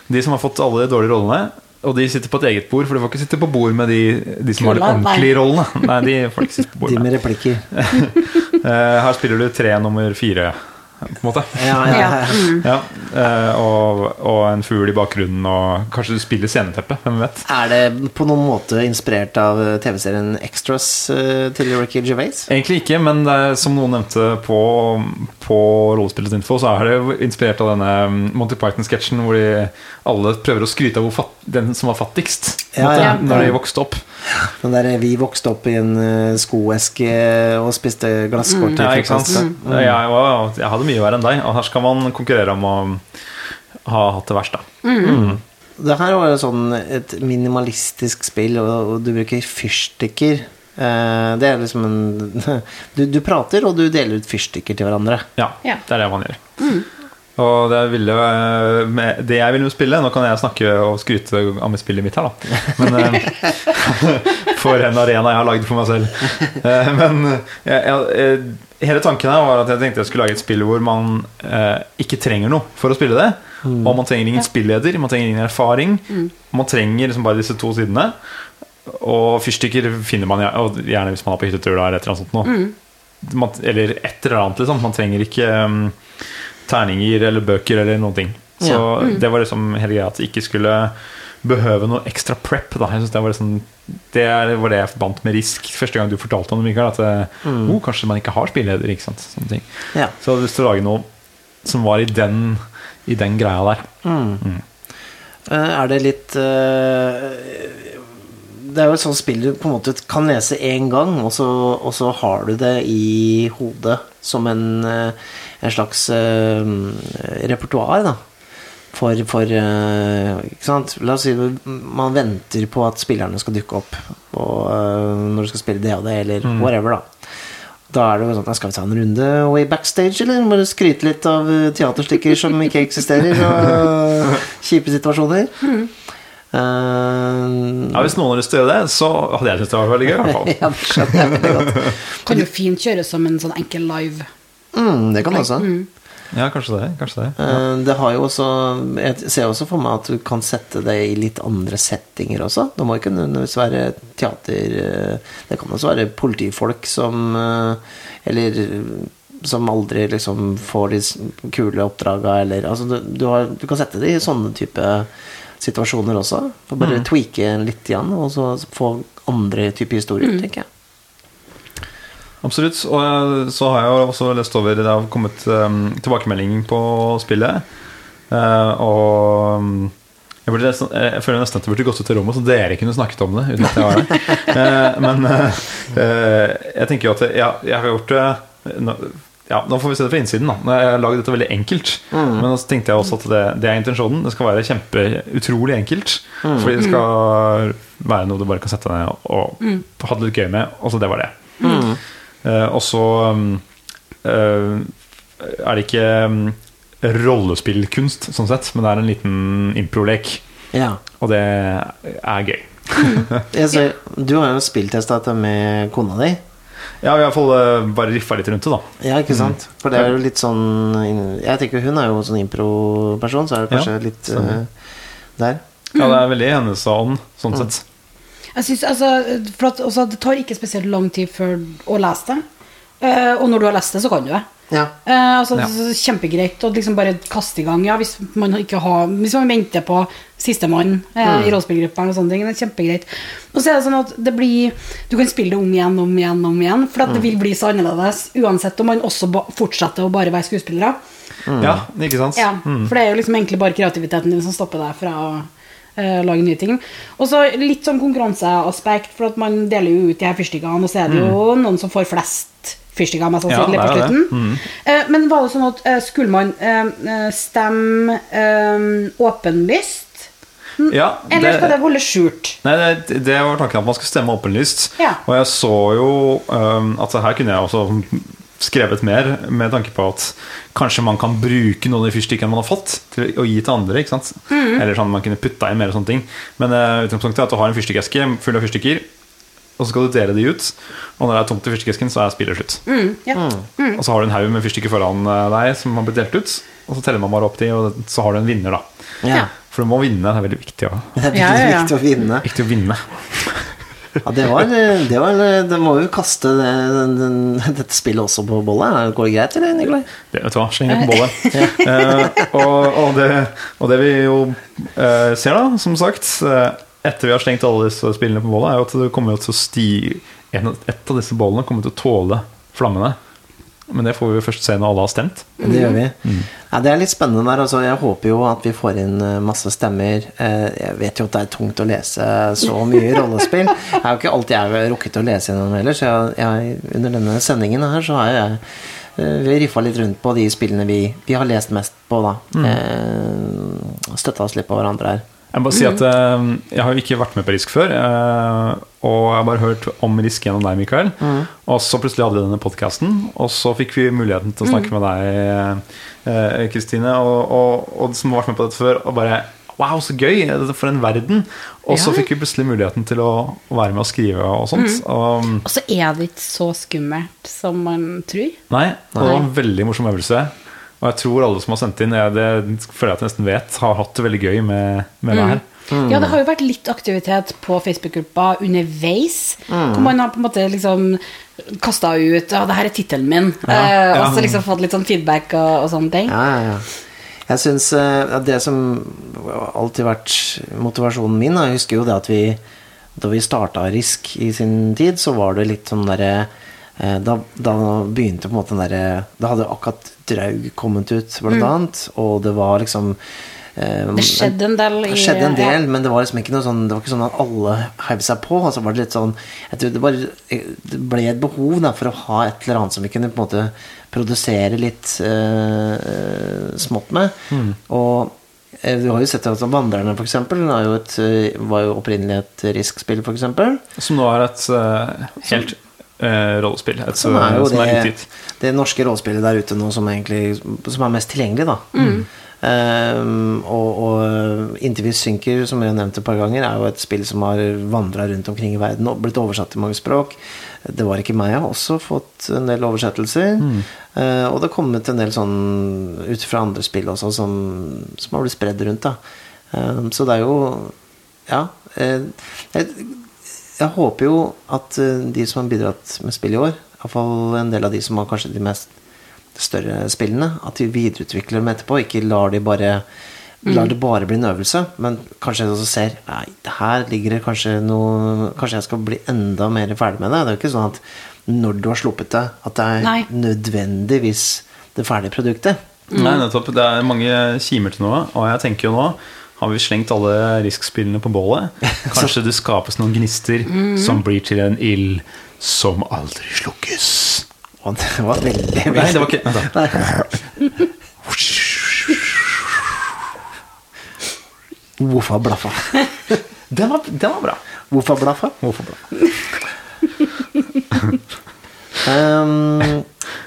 De som har fått alle de dårlige rollene. Og de sitter på et eget bord, for du får ikke sitte på bord med de, de som har de ordentlige nei. rollene. Nei, de får ikke sitte på bord med. De med. replikker. Eh, her spiller du tre nummer fire, på en måte. Ja, ja, Ja. ja. Mm. Eh, og, og en fugl i bakgrunnen, og kanskje du spiller sceneteppe. Hvem vet? Er det på noen måte inspirert av TV-serien Extras eh, til Ricky Gervais? Egentlig ikke, men det er, som noen nevnte på, på Rollespillet.info, så er det jo inspirert av denne um, Monty Python-sketsjen hvor de alle prøver å skryte av hvor fatt, den som var fattigst Ja, måte, ja. når de vokste opp. Den der Vi vokste opp i en eh, skoeske og spiste glasskort. Mm. Ja, ikke sant? frokost. Jeg, jeg hadde mye verre enn deg, og her skal man konkurrere om å ha hatt det verst, da. Det her var jo sånn et minimalistisk spill, og, og du bruker fyrstikker. Eh, det er liksom en du, du prater, og du deler ut fyrstikker til hverandre. Ja, Ja. det er det man gjør. Og det, ville, eh, det jeg ville spille Nå kan jeg snakke og skryte av spillet mitt her, da. Men, eh, for en arena jeg har lagd for meg selv. Eh, Men jeg, jeg, hele tanken her var at jeg tenkte jeg skulle lage et spill hvor man eh, ikke trenger noe for å spille det. Og man trenger ingen spilleder, man trenger ingen erfaring. Man trenger liksom bare disse to sidene. Og fyrstikker finner man og gjerne hvis man er på hyttetur eller et eller annet sånt noe man, eller et eller annet, liksom. Man trenger ikke um, terninger eller bøker eller noen ting. Så Ja. det var liksom hele greia at det ikke skulle behøve noe ekstra prep. Da. Jeg synes det, var liksom, det var det jeg forbandt med risk første gang du fortalte om det, Mikael. At mm. oh, kanskje man ikke har spilleder. Ikke sant? Sånne ting. Ja. Så jeg hadde lyst til å lage noe som var i den, i den greia der. Mm. er det litt uh Det er jo et sånt spill du på en måte kan lese én gang, og så, og så har du det i hodet som en, eh, en slags uh, repertoar, da. For, for uh, Ikke sant? La oss si man venter på at spillerne skal dukke opp og, uh, når du skal spille det og det, eller whatever, da. Da er det jo sånn Skal vi ta en runde way backstage, eller? Må du skryte litt av teaterstykker som ikke eksisterer, og kjipe situasjoner? Uh, Ja, hvis noen har lyst til å gjøre det, så hadde jeg syntes det var veldig gøy. i hvert fall. ja, det skjønner jeg veldig godt. Kan du fint kjøre som en sånn enkel live. Mm, det kan også. Ja, kanskje det. Kanskje det. Ja. Det har jo også Jeg ser også for meg at du kan sette det i litt andre settinger også. Det må ikke nødvendigvis være teater eh, Det kan også være politifolk som eh, Eller som aldri liksom får de kule oppdraga, eller Altså, du, du, har, du kan sette det i sånne type situasjoner også. For bare tweake litt igjen, og så få andre typer historier, tenker jeg. Absolutt. Og eh, så har jeg jo også lest over Det har kommet um, tilbakemelding på spillet. Uh, og um, jeg, burde jeg føler nesten at det burde gått ut til rommet, så dere kunne snakket om det. Uten at jeg var der uh, Men uh, eh, jeg tenker jo at jeg, jeg har gjort det ja, nå får vi se det fra innsiden. da Jeg har laget dette veldig enkelt. Men så tenkte jeg også at det, det er intensjonen. Det skal være kjempe utrolig enkelt. Fordi det skal være noe du bare kan sette deg ned og, og ha det litt gøy med. Og så det var det. Eh, og så um, eh, er det ikke um, rollespillkunst, sånn sett, men det er en liten improlek. Ja. Og det er gøy. Ser, du har jo spilltesta dette med kona di. Ja, vi har i hvert fall eh, bare riffa litt rundt det, da. Ja, ikke sant? For det er jo litt sånn Jeg tenker hun er jo sånn impro-person, så er det kanskje Ja, litt eh, der. Ja, det er veldig hennes ånd, sånn sett. Jeg synes, altså, for at, altså, Det tar ikke spesielt lang tid før å lese det. Uh, og når du har lest det, så kan du det. Ja. Uh, altså, Ja. så- Kjempegreit å liksom bare kaste i gang. Ja, hvis man ikke har Hvis man venter på sistemann eh, i rollespillgruppa og sånne ting. Det er kjempegreit. Og så er det sånn at det blir Du kan spille det om igjen, om igjen, om igjen. For at det vil bli så annerledes uansett om man også ba fortsetter å bare være skuespillere. Ja, ikke sant? Ja, For det er jo liksom egentlig bare kreativiteten din som stopper deg fra å lage nye ting. Og så litt sånn konkurranseaspekt, for at man deler jo ut de her fyrstikkene, og så er det jo noen som får flest fyrstikker, mest sannsynlig, ja, på det. slutten. Eh, men var det sånn at eh, skulle man eh, eh, stemme eh, åpenlyst, Ja, eller skal det holde skjult? Nei, det, det var tanken at man skal stemme åpenlyst. Ja. Og jeg så jo um, at her kunne jeg også skrevet mer med tanke på at kanskje man kan bruke noen av de fyrstikkene man har fått, til å gi til andre. ikke sant? Mm. Eller sånn man kunne putta inn mer og sånne ting. Men uh, utgangspunktet er at du har en fyrstikkeske full av fyrstikker. og så skal du dele de ut. Og når det er tomt i fyrstikkesken, så er spillet slutt. Mm, ja. Og så har du en haug med fyrstikker foran eh, deg som har blitt delt ut. Og så teller man bare opp de, og så har du en vinner, da. Ja. For du må vinne. Det er veldig viktig. Ja. Det er Ja, veldig ja, ja. viktig å vinne. Viktig å vinne. Ja, det var, det var Det må jo kaste det, den, den, dette spillet også på bollet. Går det greit, eller, Nikolai? Det, vet du hva, sleng det på bollet. Eh, og, og, det, og det vi jo eh, ser, da, som sagt, eh, etter vi har slengt alle disse spillene på bollet, er jo at det kommer jo til å sti en, Et av disse bollene kommer til å tåle flammene. Men det får vi først se når alle har stemt. Det gjør vi. Ja, det er litt spennende der. Altså, jeg håper jo at vi får inn eh, masse stemmer. Eh, Jeg vet jo at det er tungt å lese så mye rollespill. Det er jo ikke alt jeg har rukket å lese gjennom heller, så jeg, jeg, under denne sendingen her så har jeg eh, vi riffa litt rundt på de spillene vi, vi har lest mest på, da. Mm. Støtta oss litt på hverandre her. Jeg må bare si at eh, jeg har jo ikke vært med på Risk før. eh, og jeg har bare hørt om Risk gjennom deg, Mikael. Og så plutselig hadde vi denne podkasten, og så fikk vi muligheten til å snakke med deg, eh, Kristine, og, og, og som har vært med på dette før, og bare Wow, så gøy! For en verden! Og så Ja. fikk vi plutselig muligheten til å, å være med og skrive og sånt. Og, Og så er det ikke så skummelt som man tror. nei, og det var en veldig morsom øvelse. Og jeg tror alle som har sendt inn, jeg, det føler jeg at jeg nesten vet, har hatt det veldig gøy med, med det her. Ja, det har jo vært litt aktivitet på Facebook-gruppa underveis. Hvor man har på en måte liksom kasta ut Ja, det her er tittelen min. Ja, eh, ja. Og så liksom fått litt sånn feedback og, og sånne ting. Ja, ja, ja. Jeg syns uh, det som alltid har vært motivasjonen min Jeg husker jo det at vi Da vi starta Risk i sin tid, så var det litt sånn derre eh, da, da begynte på en måte den derre Da hadde akkurat Draug kommet ut, blant annet, og det var liksom eh, Det skjedde en del i det skjedde en del, ja. men det var liksom ikke noe sånn Det var ikke sånn at alle heiv seg på. Altså var det litt sånn Jeg tror det bare Det ble et behov da, for å ha et eller annet som vi kunne på en måte produsere litt eh, smått med. Og eh, du har jo sett at Vandrerne, for eksempel, er jo et, eh, var jo opprinnelig et Risk-spill, for eksempel. Som nå er et uh, helt eh, rollespill. Et, Som er jo som er det, utgitt. det norske rollespillet der ute nå som, egentlig, som er mest tilgjengelig, da. Mm. Um, og, og Inntil vi synker, som vi har nevnt et par ganger, er jo et spill som har vandra rundt omkring i verden og blitt oversatt til mange språk. Det var ikke meg, jeg har også fått en del oversettelser. Eh, og det har kommet en del sånn ut fra andre spill også, som, som har blitt spredd rundt. da um, Så det er jo Ja. Uh, jeg, jeg håper jo at eh, de som har bidratt med spill i år, iallfall en del av de som har kanskje de mest større spillene, at de videreutvikler dem etterpå. Ikke lar de bare Lar det bare bli en øvelse, men kanskje også ser Nei, her ligger det kanskje noe Kanskje jeg skal bli enda mer ferdig med det. Det er jo ikke sånn at når du har sluppet det, at det er Nei. nødvendigvis det ferdige produktet. Nei, nettopp. Det er mange kimer til noe, og jeg tenker jo nå har vi slengt alle Risk-spillene på bålet. Kanskje det skapes noen gnister som blir til en ild som aldri slukkes. Og det var veldig, Nei, det var ikke. Nei. Hvorfor blaffa. Den var, den var bra. Hvorfor blaffa. Hvorfor blaffa? um,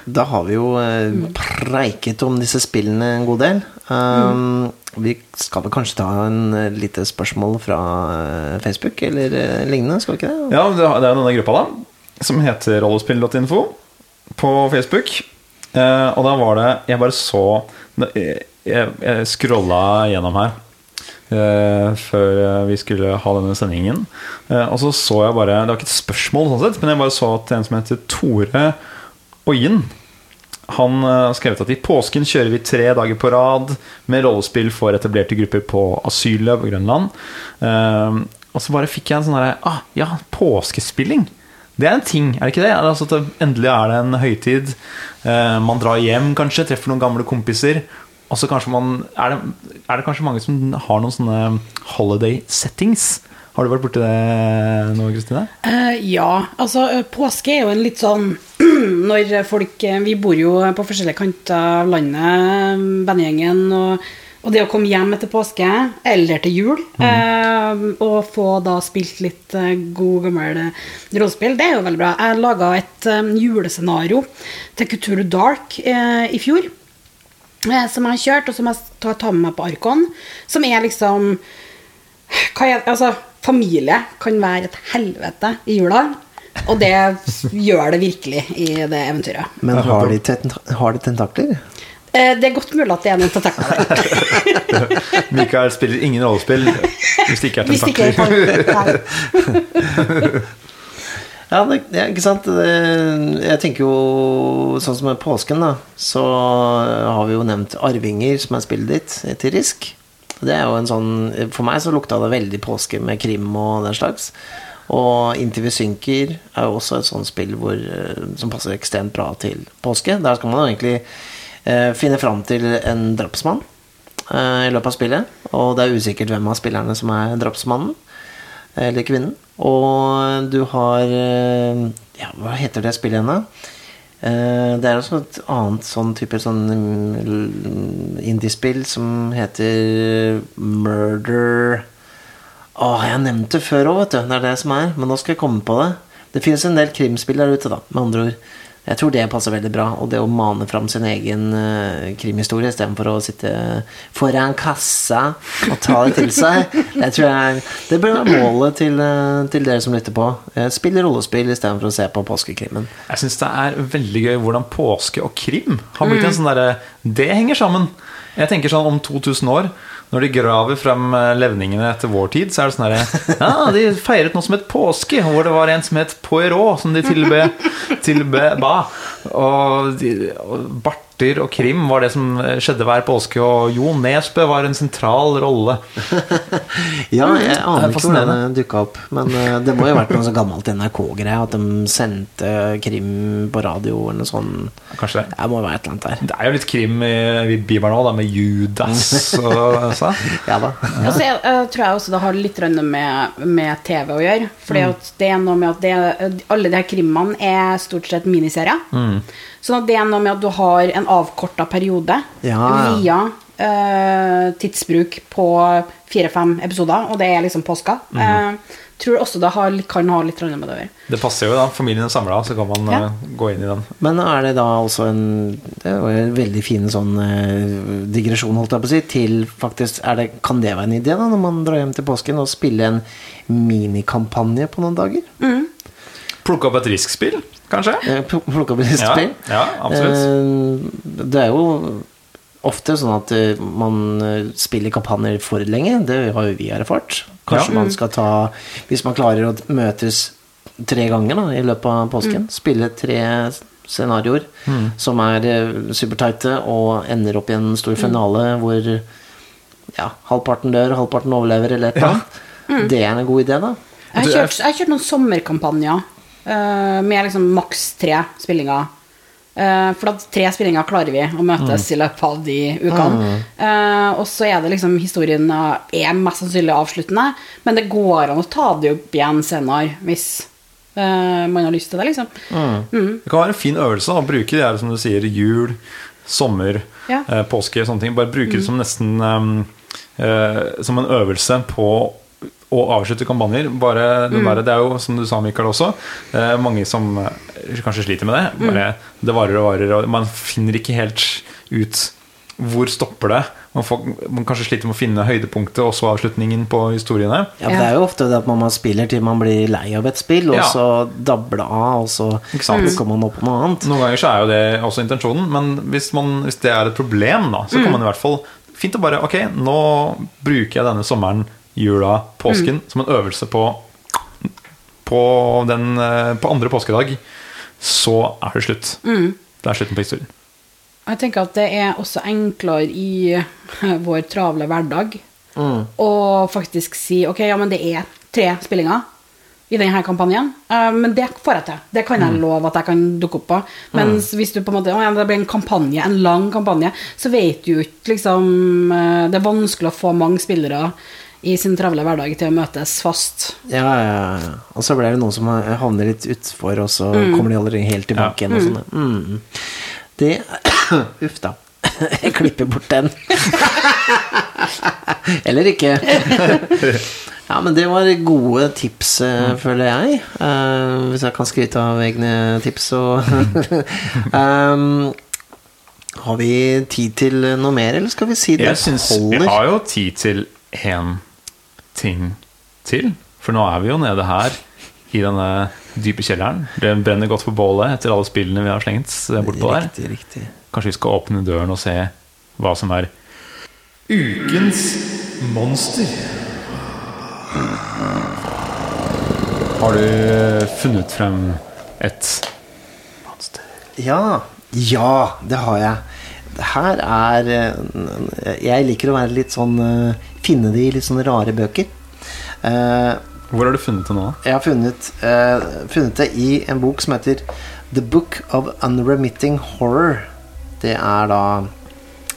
da har vi jo eh, preiket om disse spillene en god del. Ehm, Vi skal vel kanskje ta en uh, lite spørsmål fra uh, Facebook eller uh, lignende, skal vi ikke det? Ja, det er denne gruppa, da, som heter rollespill.info på Facebook. Og da var det Jeg bare så Jeg, jeg scrolla gjennom her før vi skulle ha denne sendingen. Og så så jeg bare Det var ikke et spørsmål, sånn sett, men jeg bare så at en som heter Tore Oien han eh, har skrevet at i påsken kjører vi tre dager på rad med rollespill for etablerte grupper på asylet på Grønland. Uh, og så bare fikk jeg en sånn herre ah, Ja, påskespilling! Det er en ting, er det ikke det? Altså det endelig er det en høytid. Uh, man drar hjem, kanskje, treffer noen gamle kompiser. Og så kanskje man er det, er det kanskje mange som har noen sånne holiday settings? Har du vært borti det nå, Kristine? Uh, ja, altså eh, påske er jo en litt sånn Når folk eh, Vi bor jo på forskjellige kanter av landet, vennegjengen, og, og det å komme hjem etter påske, eller til jul, eh, og få da spilt litt uh, god, gammel rollespill, det er jo veldig bra. Jeg laga et um, julescenario til Couture Dark i fjor. Som jeg har kjørt, og som jeg tar med meg på Arkon. Som er liksom hva er, altså, familie kan være et helvete i jula. Og det gjør det virkelig i det eventyret. Men har de, tent har de tentakler? Eh, Det er godt mulig at det er noen tentakler. Mikael spiller ingen rollespill hvis det ikke er er tentakler. Ja, det, ja, ikke sant. Det- Jeg tenker jo sånn som med påsken, da. Så har vi jo nevnt Arvinger, som er spillet ditt, til Risk. Det er jo en sånn For meg så lukta det veldig påske med krim og den slags. Og Inntil vi synker er jo også et sånt spill hvor, eh, som passer ekstremt bra til påske. Der skal man jo egentlig eh, finne fram til en drapsmann eh, i løpet av spillet. Og det er usikkert hvem av spillerne som er drapsmannen eller kvinnen. Og du har eh, Ja, hva heter det spillet igjen, da? Eh, Det er også et annet sånn type sånn mm, indiespill som heter Murder Å, jeg nevnte det før òg, vet du. Det er det som er. Men nå skal jeg komme på det. Det finnes en del krimspill der ute, da, med andre ord. Jeg tror det passer veldig bra. Og det å mane fram sin egen uh, krimhistorie istedenfor å sitte foran kassa og ta det til seg, det tror jeg Det bør være målet til, uh, til dere som lytter på. Uh, Spill rollespill istedenfor å se på påskekrimmen. Jeg syns det er veldig gøy hvordan påske og krim har blitt en sånn derre Det henger sammen. Jeg tenker sånn om 2000 år, når de graver frem eh, levningene etter vår tid, så er det sånn herre Ja, de feiret noe som het påske, hvor det var en som het Poirot, som de tilbe, tilbe ba. Og, de, og barter og krim var det som skjedde hver påske, og Jo Nesbø var en sentral rolle. Ja, jeg er aner ikke hvordan det den dukka opp. Men eh, det må jo ha vært noe så gammelt NRK-greie, at de sendte krim på radio eller noe sånt. Kanskje det. Det må være et eller annet der. Det er jo litt krim i, Bibelen òg, med Judas og sånn. Ja da. Ja. så jeg, jeg tror jeg også det har litt med, med TV å gjøre. Fordi Mm. det er noe med at det, alle de her krimmene er stort sett miniserier. Mm. Sånn at det er noe med at du har en avkorta periode Ja. via eh, tidsbruk på fire-fem episoder, og det er liksom påska. Mm. Eh, tror også det har, kan ha litt med det å gjøre. Det passer jo, da. Familien er samla, så kan man Ja. eh, gå inn i den. Men er det da altså en Det var en veldig fin sånn eh, digresjon, holdt jeg på å si, til faktisk er det, Kan det være en idé, da, når man drar hjem til påsken, å spille en minikampanje på noen dager? Plukke opp et riskspill, kanskje? Eh, Plukke opp Ja, spill? ja, absolutt. Eh, Det er jo ofte sånn at eh, man spiller kampanjer for lenge. Det har jo vi erfart. Kanskje Ja. man skal ta Hvis man klarer å møtes tre ganger da, i løpet av påsken, spille tre scenarioer som er superteite supertighte og ender opp i en stor finale hvor ja, halvparten dør, halvparten overlever, eller et eller annet. Det er en god idé, da. Jeg har kjørt, jeg har kjørt noen sommerkampanjer eh, med liksom maks tre spillinger. Eh, for at tre spillinger klarer vi å møtes i løpet av de ukene. Eh, og så er det liksom historien er mest sannsynlig avsluttende, men det går an å ta det opp igjen senere hvis man har lyst til det, liksom. Det kan være en fin øvelse å bruke det her, som du sier, jul, sommer, Ja. påske, sånne ting. Bare bruke det som nesten um, som en øvelse på å avslutte kampanjer. Bare den der, det er jo, som du sa, Mikael, også, eh, mange som eh, kanskje sliter med det. Bare, Det varer og varer, og man finner ikke helt ut hvor stopper det. Man, får, man kanskje sliter med å finne høydepunktet og så avslutningen på historiene. Ja, Det er jo ofte det at man spiller til man blir lei av et spill, og Ja. så dabler det av, og så plukker man opp noe annet. Noen ganger så er jo det også intensjonen, men hvis, man, hvis det er et problem, da, så kan man i hvert fall fint å bare Ok, nå bruker jeg denne sommeren, jula, påsken som en øvelse på på, den, eh, på andre påskedag. Så er det slutt. Det er slutten på historien. Jeg tenker at det er også enklere i vår travle hverdag å faktisk si ok, ja, men det er tre spillinger i denne kampanjen. Eh, men det får jeg til. Det kan jeg love at jeg kan dukke opp på. Mens hvis du på en måte å, ja, det blir en kampanje, en lang kampanje, så vet du jo ikke liksom eh, Det er vanskelig å få mange spillere i sin travle hverdag til å møtes fast. Ja, ja, ja. Og så blir det noen som havner litt utfor, og så kommer de aldri helt tilbake igjen. Og sånn. Mm. Det Uff da. Jeg klipper bort den. Eller ikke. Ja, men det var gode tips, eh, føler jeg. Uh, hvis jeg kan skryte av egne tips, så um, Har vi tid til noe mer, eller skal vi si det Jeg syns vi har jo tid til én ting til. For nå er vi jo nede her i denne dype kjelleren. Det brenner godt på bålet etter alle spillene vi har slengt bortpå der. Riktig, riktig. Kanskje vi skal åpne døren og se hva som er ukens monster. Har du funnet frem et monster? Ja, ja, det har jeg. Her er eh, Jeg liker å være litt sånn eh, Finne det i litt sånne rare bøker. Eh, Hvor har du funnet det nå? Jeg har funnet, eh, funnet det i en bok som heter The Book of Unremitting Horror. Det er da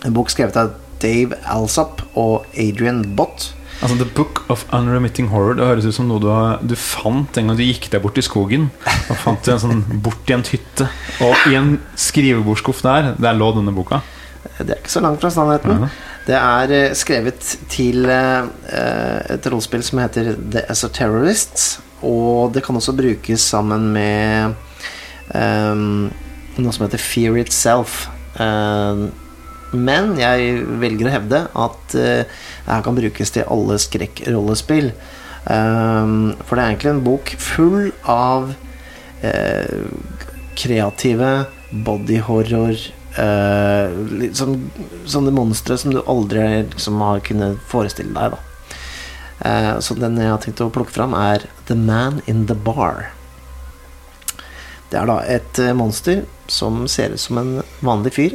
en bok skrevet av Dave Alsop og Adrian Bott. Altså The Book of Unremitting Horror Det høres ut som noe du, har, du fant en gang du gikk deg bort i skogen. Og fant en sånn bort i en hytte. Og i en skrivebordsskuff der, der lå denne boka. Det er ikke så langt fra sannheten. Mhm. Det er eh, skrevet til eh, et rollespill som heter The Esoterrorists. Og det kan også brukes sammen med um, noe som heter Fear Itself. Um, men jeg velger å hevde at uh, det her kan brukes til alle skrekkrollespill. Um, for det er egentlig en bok full av uh, kreative body litt sånn, Sånne monstre som du aldri liksom, har kunnet forestille deg. Da. Eh, så den jeg har tenkt å plukke fram, er The Man in the Bar. Det er da et eh, monster som ser ut som en vanlig fyr.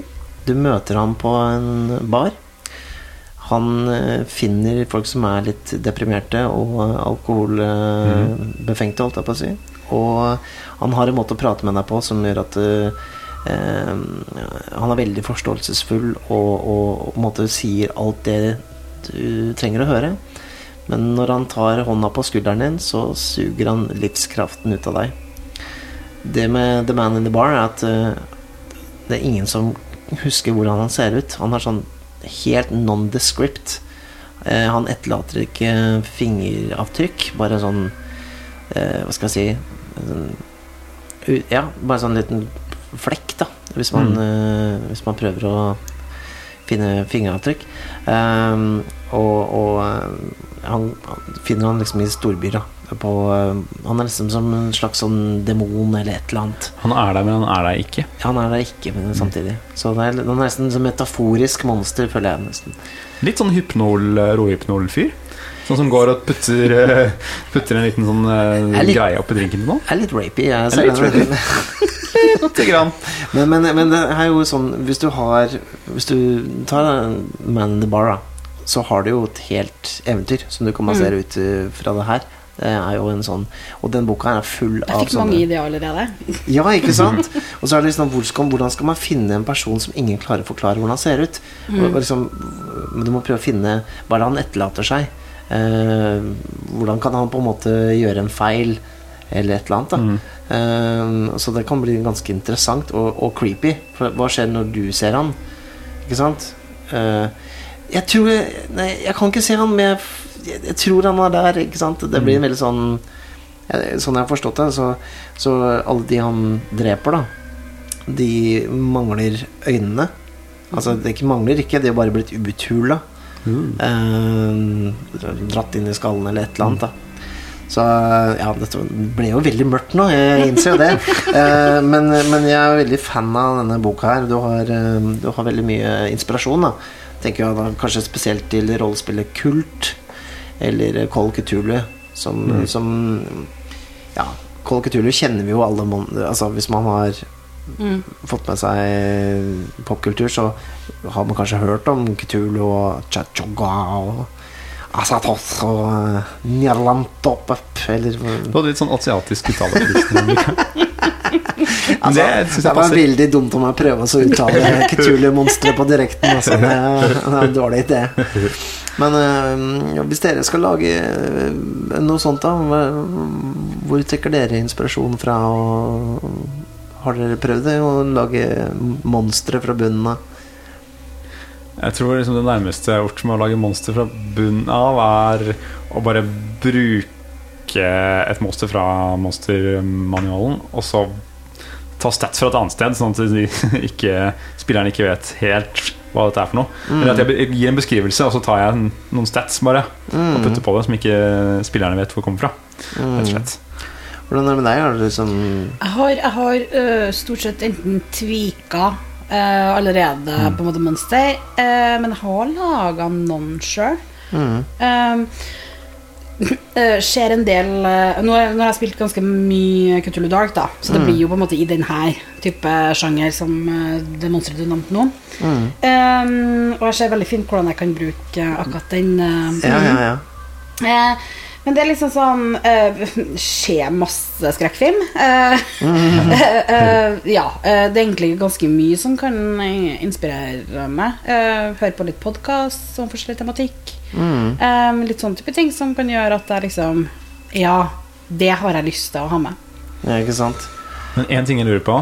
Du møter ham på en bar. Han uh, finner folk som er litt deprimerte og alkoholbefengte, holdt jeg på å si. Og han har en måte å prate med deg på som gjør at du eh, han er veldig forståelsesfull og, og, og på en måte sier alt det du trenger å høre. Men når han tar hånda på skulderen din, så suger han livskraften ut av deg. Det med The Man in the Bar er at uh, det er ingen som husker hvordan han ser ut. Han er sånn helt nondescript. Uh, han etterlater ikke fingeravtrykk, bare sånn uh, Hva skal jeg si sånn, Ja, bare sånn liten flekk, da. Hvis man, eh, hvis man prøver å finne fingeravtrykk. Um, og og eh, han, han finner han liksom i storbyer. På, eh, han er liksom som en slags sånn demon eller et eller annet. Han er der, men han er der ikke. Ja, Han er der ikke, men samtidig. Så det er, han er nesten som metaforisk monster, føler jeg nesten. Litt sånn hypnol, råhypnol-fyr. Sånn som går og putter, eh, putter en liten sånn Er litt- greie oppi drinken til noen. Er litt rapey. Jeg, Er litt rapey. Lite grann. Men, men, men det er jo sånn Hvis du har Hvis du tar Man in the Bar, da, så har du jo et helt eventyr som du kan basere ut eh, fra det her. Det er jo en sånn Og den boka her er full Jeg av fikk mange ideer allerede. Ja, ikke sant? Og så er det liksom sånn skal, Hvordan skal man finne en person som ingen klarer å forklare hvordan han ser ut? Mm. og liksom, du må prøve å finne hva det han etterlater seg. Eh, hvordan kan han på en måte gjøre en feil, eller et eller annet. Da. Eh, så det kan bli ganske interessant og, og creepy. For hva skjer når du ser han? Ikke sant? Eh, jeg tror Nei, jeg kan ikke se han, men jeg, jeg, tror han er der. Ikke sant? Det blir en veldig sånn Sånn jeg har forstått det, så, så alle de han dreper, da, de mangler øynene. Altså, det ikke mangler ikke, de har bare blitt uthula. Eh, dratt inn i skallen eller et eller annet. Da. Så ja, dette ble jo veldig mørkt nå, jeg innser jo det. Eh, men, men jeg er veldig fan av denne boka her. Du har, eh, du har veldig mye inspirasjon. da Tenker jeg da Kanskje spesielt til rollespillet Kult eller Col Cthulhu, som, som Ja, Col Cthulhu kjenner vi jo alle Altså Hvis man har fått med seg popkultur, så har man kanskje hørt om Cthulhu og Chachoga og Asatos og uh, Nyarlathotep eller Du hadde litt sånn asiatisk uttale. Altså, det det, var veldig dumt om jeg prøver å uttale Cthulhu-monsteret på direkten. Altså. Det, det er en dårlig idé. Men øh, hvis dere skal lage øh, noe sånt, da hvor trekker dere inspirasjon fra? Og, har dere prøvd det, å lage monstre fra bunnen av? Jeg tror liksom det nærmeste jeg har gjort med å lage monster fra bunnen av, er å bare bruke et monster fra monstermanualen, og så ta stats fra et annet sted, sånn at de ikke, spilleren ikke vet helt hva dette er for noe. Eller at jeg gir en beskrivelse, og så tar jeg noen stats bare og putter på det som ikke spillerne vet hvor kommer fra. Rett og slett. Hvordan er det med deg? Har du liksom Jeg har, jeg har øh, stort sett enten tvika øh, allerede på en måte mønster øh, men jeg har laga noen sjøl. mm. skjer en del uh, nå, har- nå har jeg spilt ganske mye Cthulhu Dark, da, så det blir jo på en måte i denne type sjanger som uh, det monsteret du nevnte nå. Mm. Um, og jeg ser veldig fint hvordan jeg kan bruke akkurat den. Ja, ja, ja. Eh, men det er liksom sånn uh, Skjer masse skrekkfilm. Eh, uh, ja. eh, det er egentlig ganske mye som kan eh, inspirere meg. Eh, høre på litt podkast om forskjellig tematikk. Mm. Um, litt sånn type ting som kan gjøre at jeg liksom Ja, det har jeg lyst til å ha med. ja ikke sant? Men én ting jeg lurer på,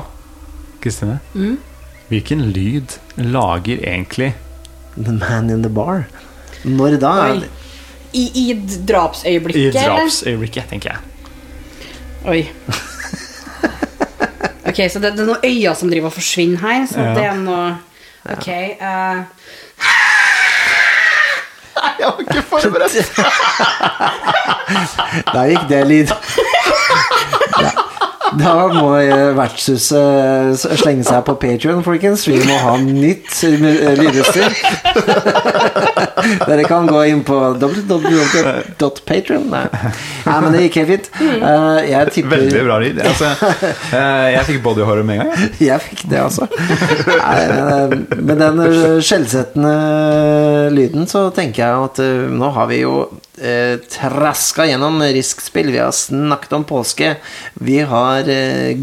Kristine. Mm. Hvilken lyd lager egentlig The man in the bar. Når da? Oi. I, i i drapsøyeblikket, eller? drapsøyeblikket, tenker jeg? Oi. Ok, så det, det er noen øyne som driver og forsvinner her. Så Ja. det er noe Ok. eh, Jeg var ikke forberedt! Der gikk det lyd. Da, må eh, vertshuset slenge seg på Patrion, folkens. Vi må ha nytt eh, lydutstyr. Dere kan gå inn på www.patreon. Nei. Nei, men det gikk helt fint. Eh, Jeg tipper Veldig bra lyd. Altså, eh, jeg fikk body horror med en gang. jeg. Jeg fikk det, altså. Eh, Med den eh, skjellsettende lyden så tenker jeg at eh, nå har vi jo eh, traska gjennom Risk-spill. Vi har snakket om påske. Vi har eh,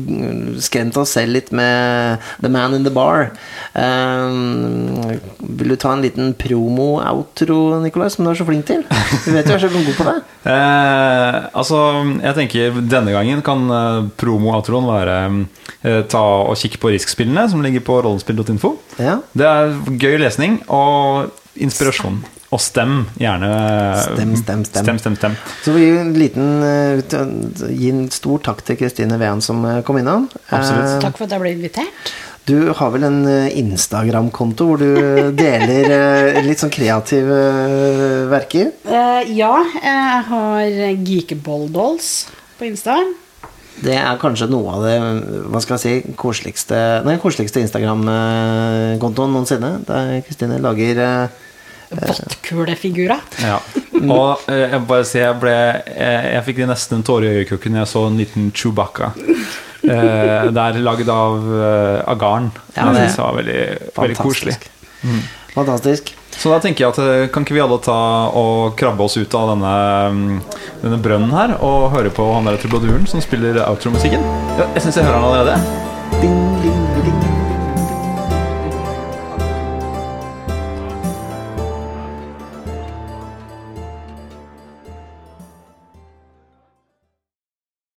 skremt oss selv litt med The Man in the Bar. Eh, vil du ta en liten promo-outro, Nikolai, som du er så flink til? Du vet jo jeg er så god på det. Eh, altså, jeg tenker denne gangen kan eh, promo-outroen være eh, ta og kikke på Risk-spillene som ligger på rollespill.info. Ja. Det er gøy lesning og inspirasjon. Og stem gjerne. Stem, stem, stem. stem, stem, stem. Så vi gir en liten eh, Gi en stor takk til Kristine Ven som eh, kom innom. Absolutt. Eh, takk for at jeg ble invitert. Du har vel en Instagram-konto hvor du deler litt sånn kreative eh, verker? Ja, jeg har Geekeball-dolls på Insta. Det er kanskje noe av det hva skal jeg si, koseligste Nei, koseligste Instagram-kontoen noensinne. Der Kristine lager eh, Vatkulefigurer. Ja. Og eh, jeg bare si, jeg ble Jeg, jeg fikk nesten en tåre i øyekroken da jeg så en liten Chewbacca. Eh, det er lagd av, eh, av garn. Ja, jeg det- synes det var veldig, veldig koselig. fantastisk. Fantastisk. Så da tenker jeg at eh, kan ikke vi alle ta og krabbe oss ut av denne, mm, denne brønnen her og høre på han der trubaduren som spiller outro-musikken? Ja, jeg syns jeg hører han allerede. Ding, ding.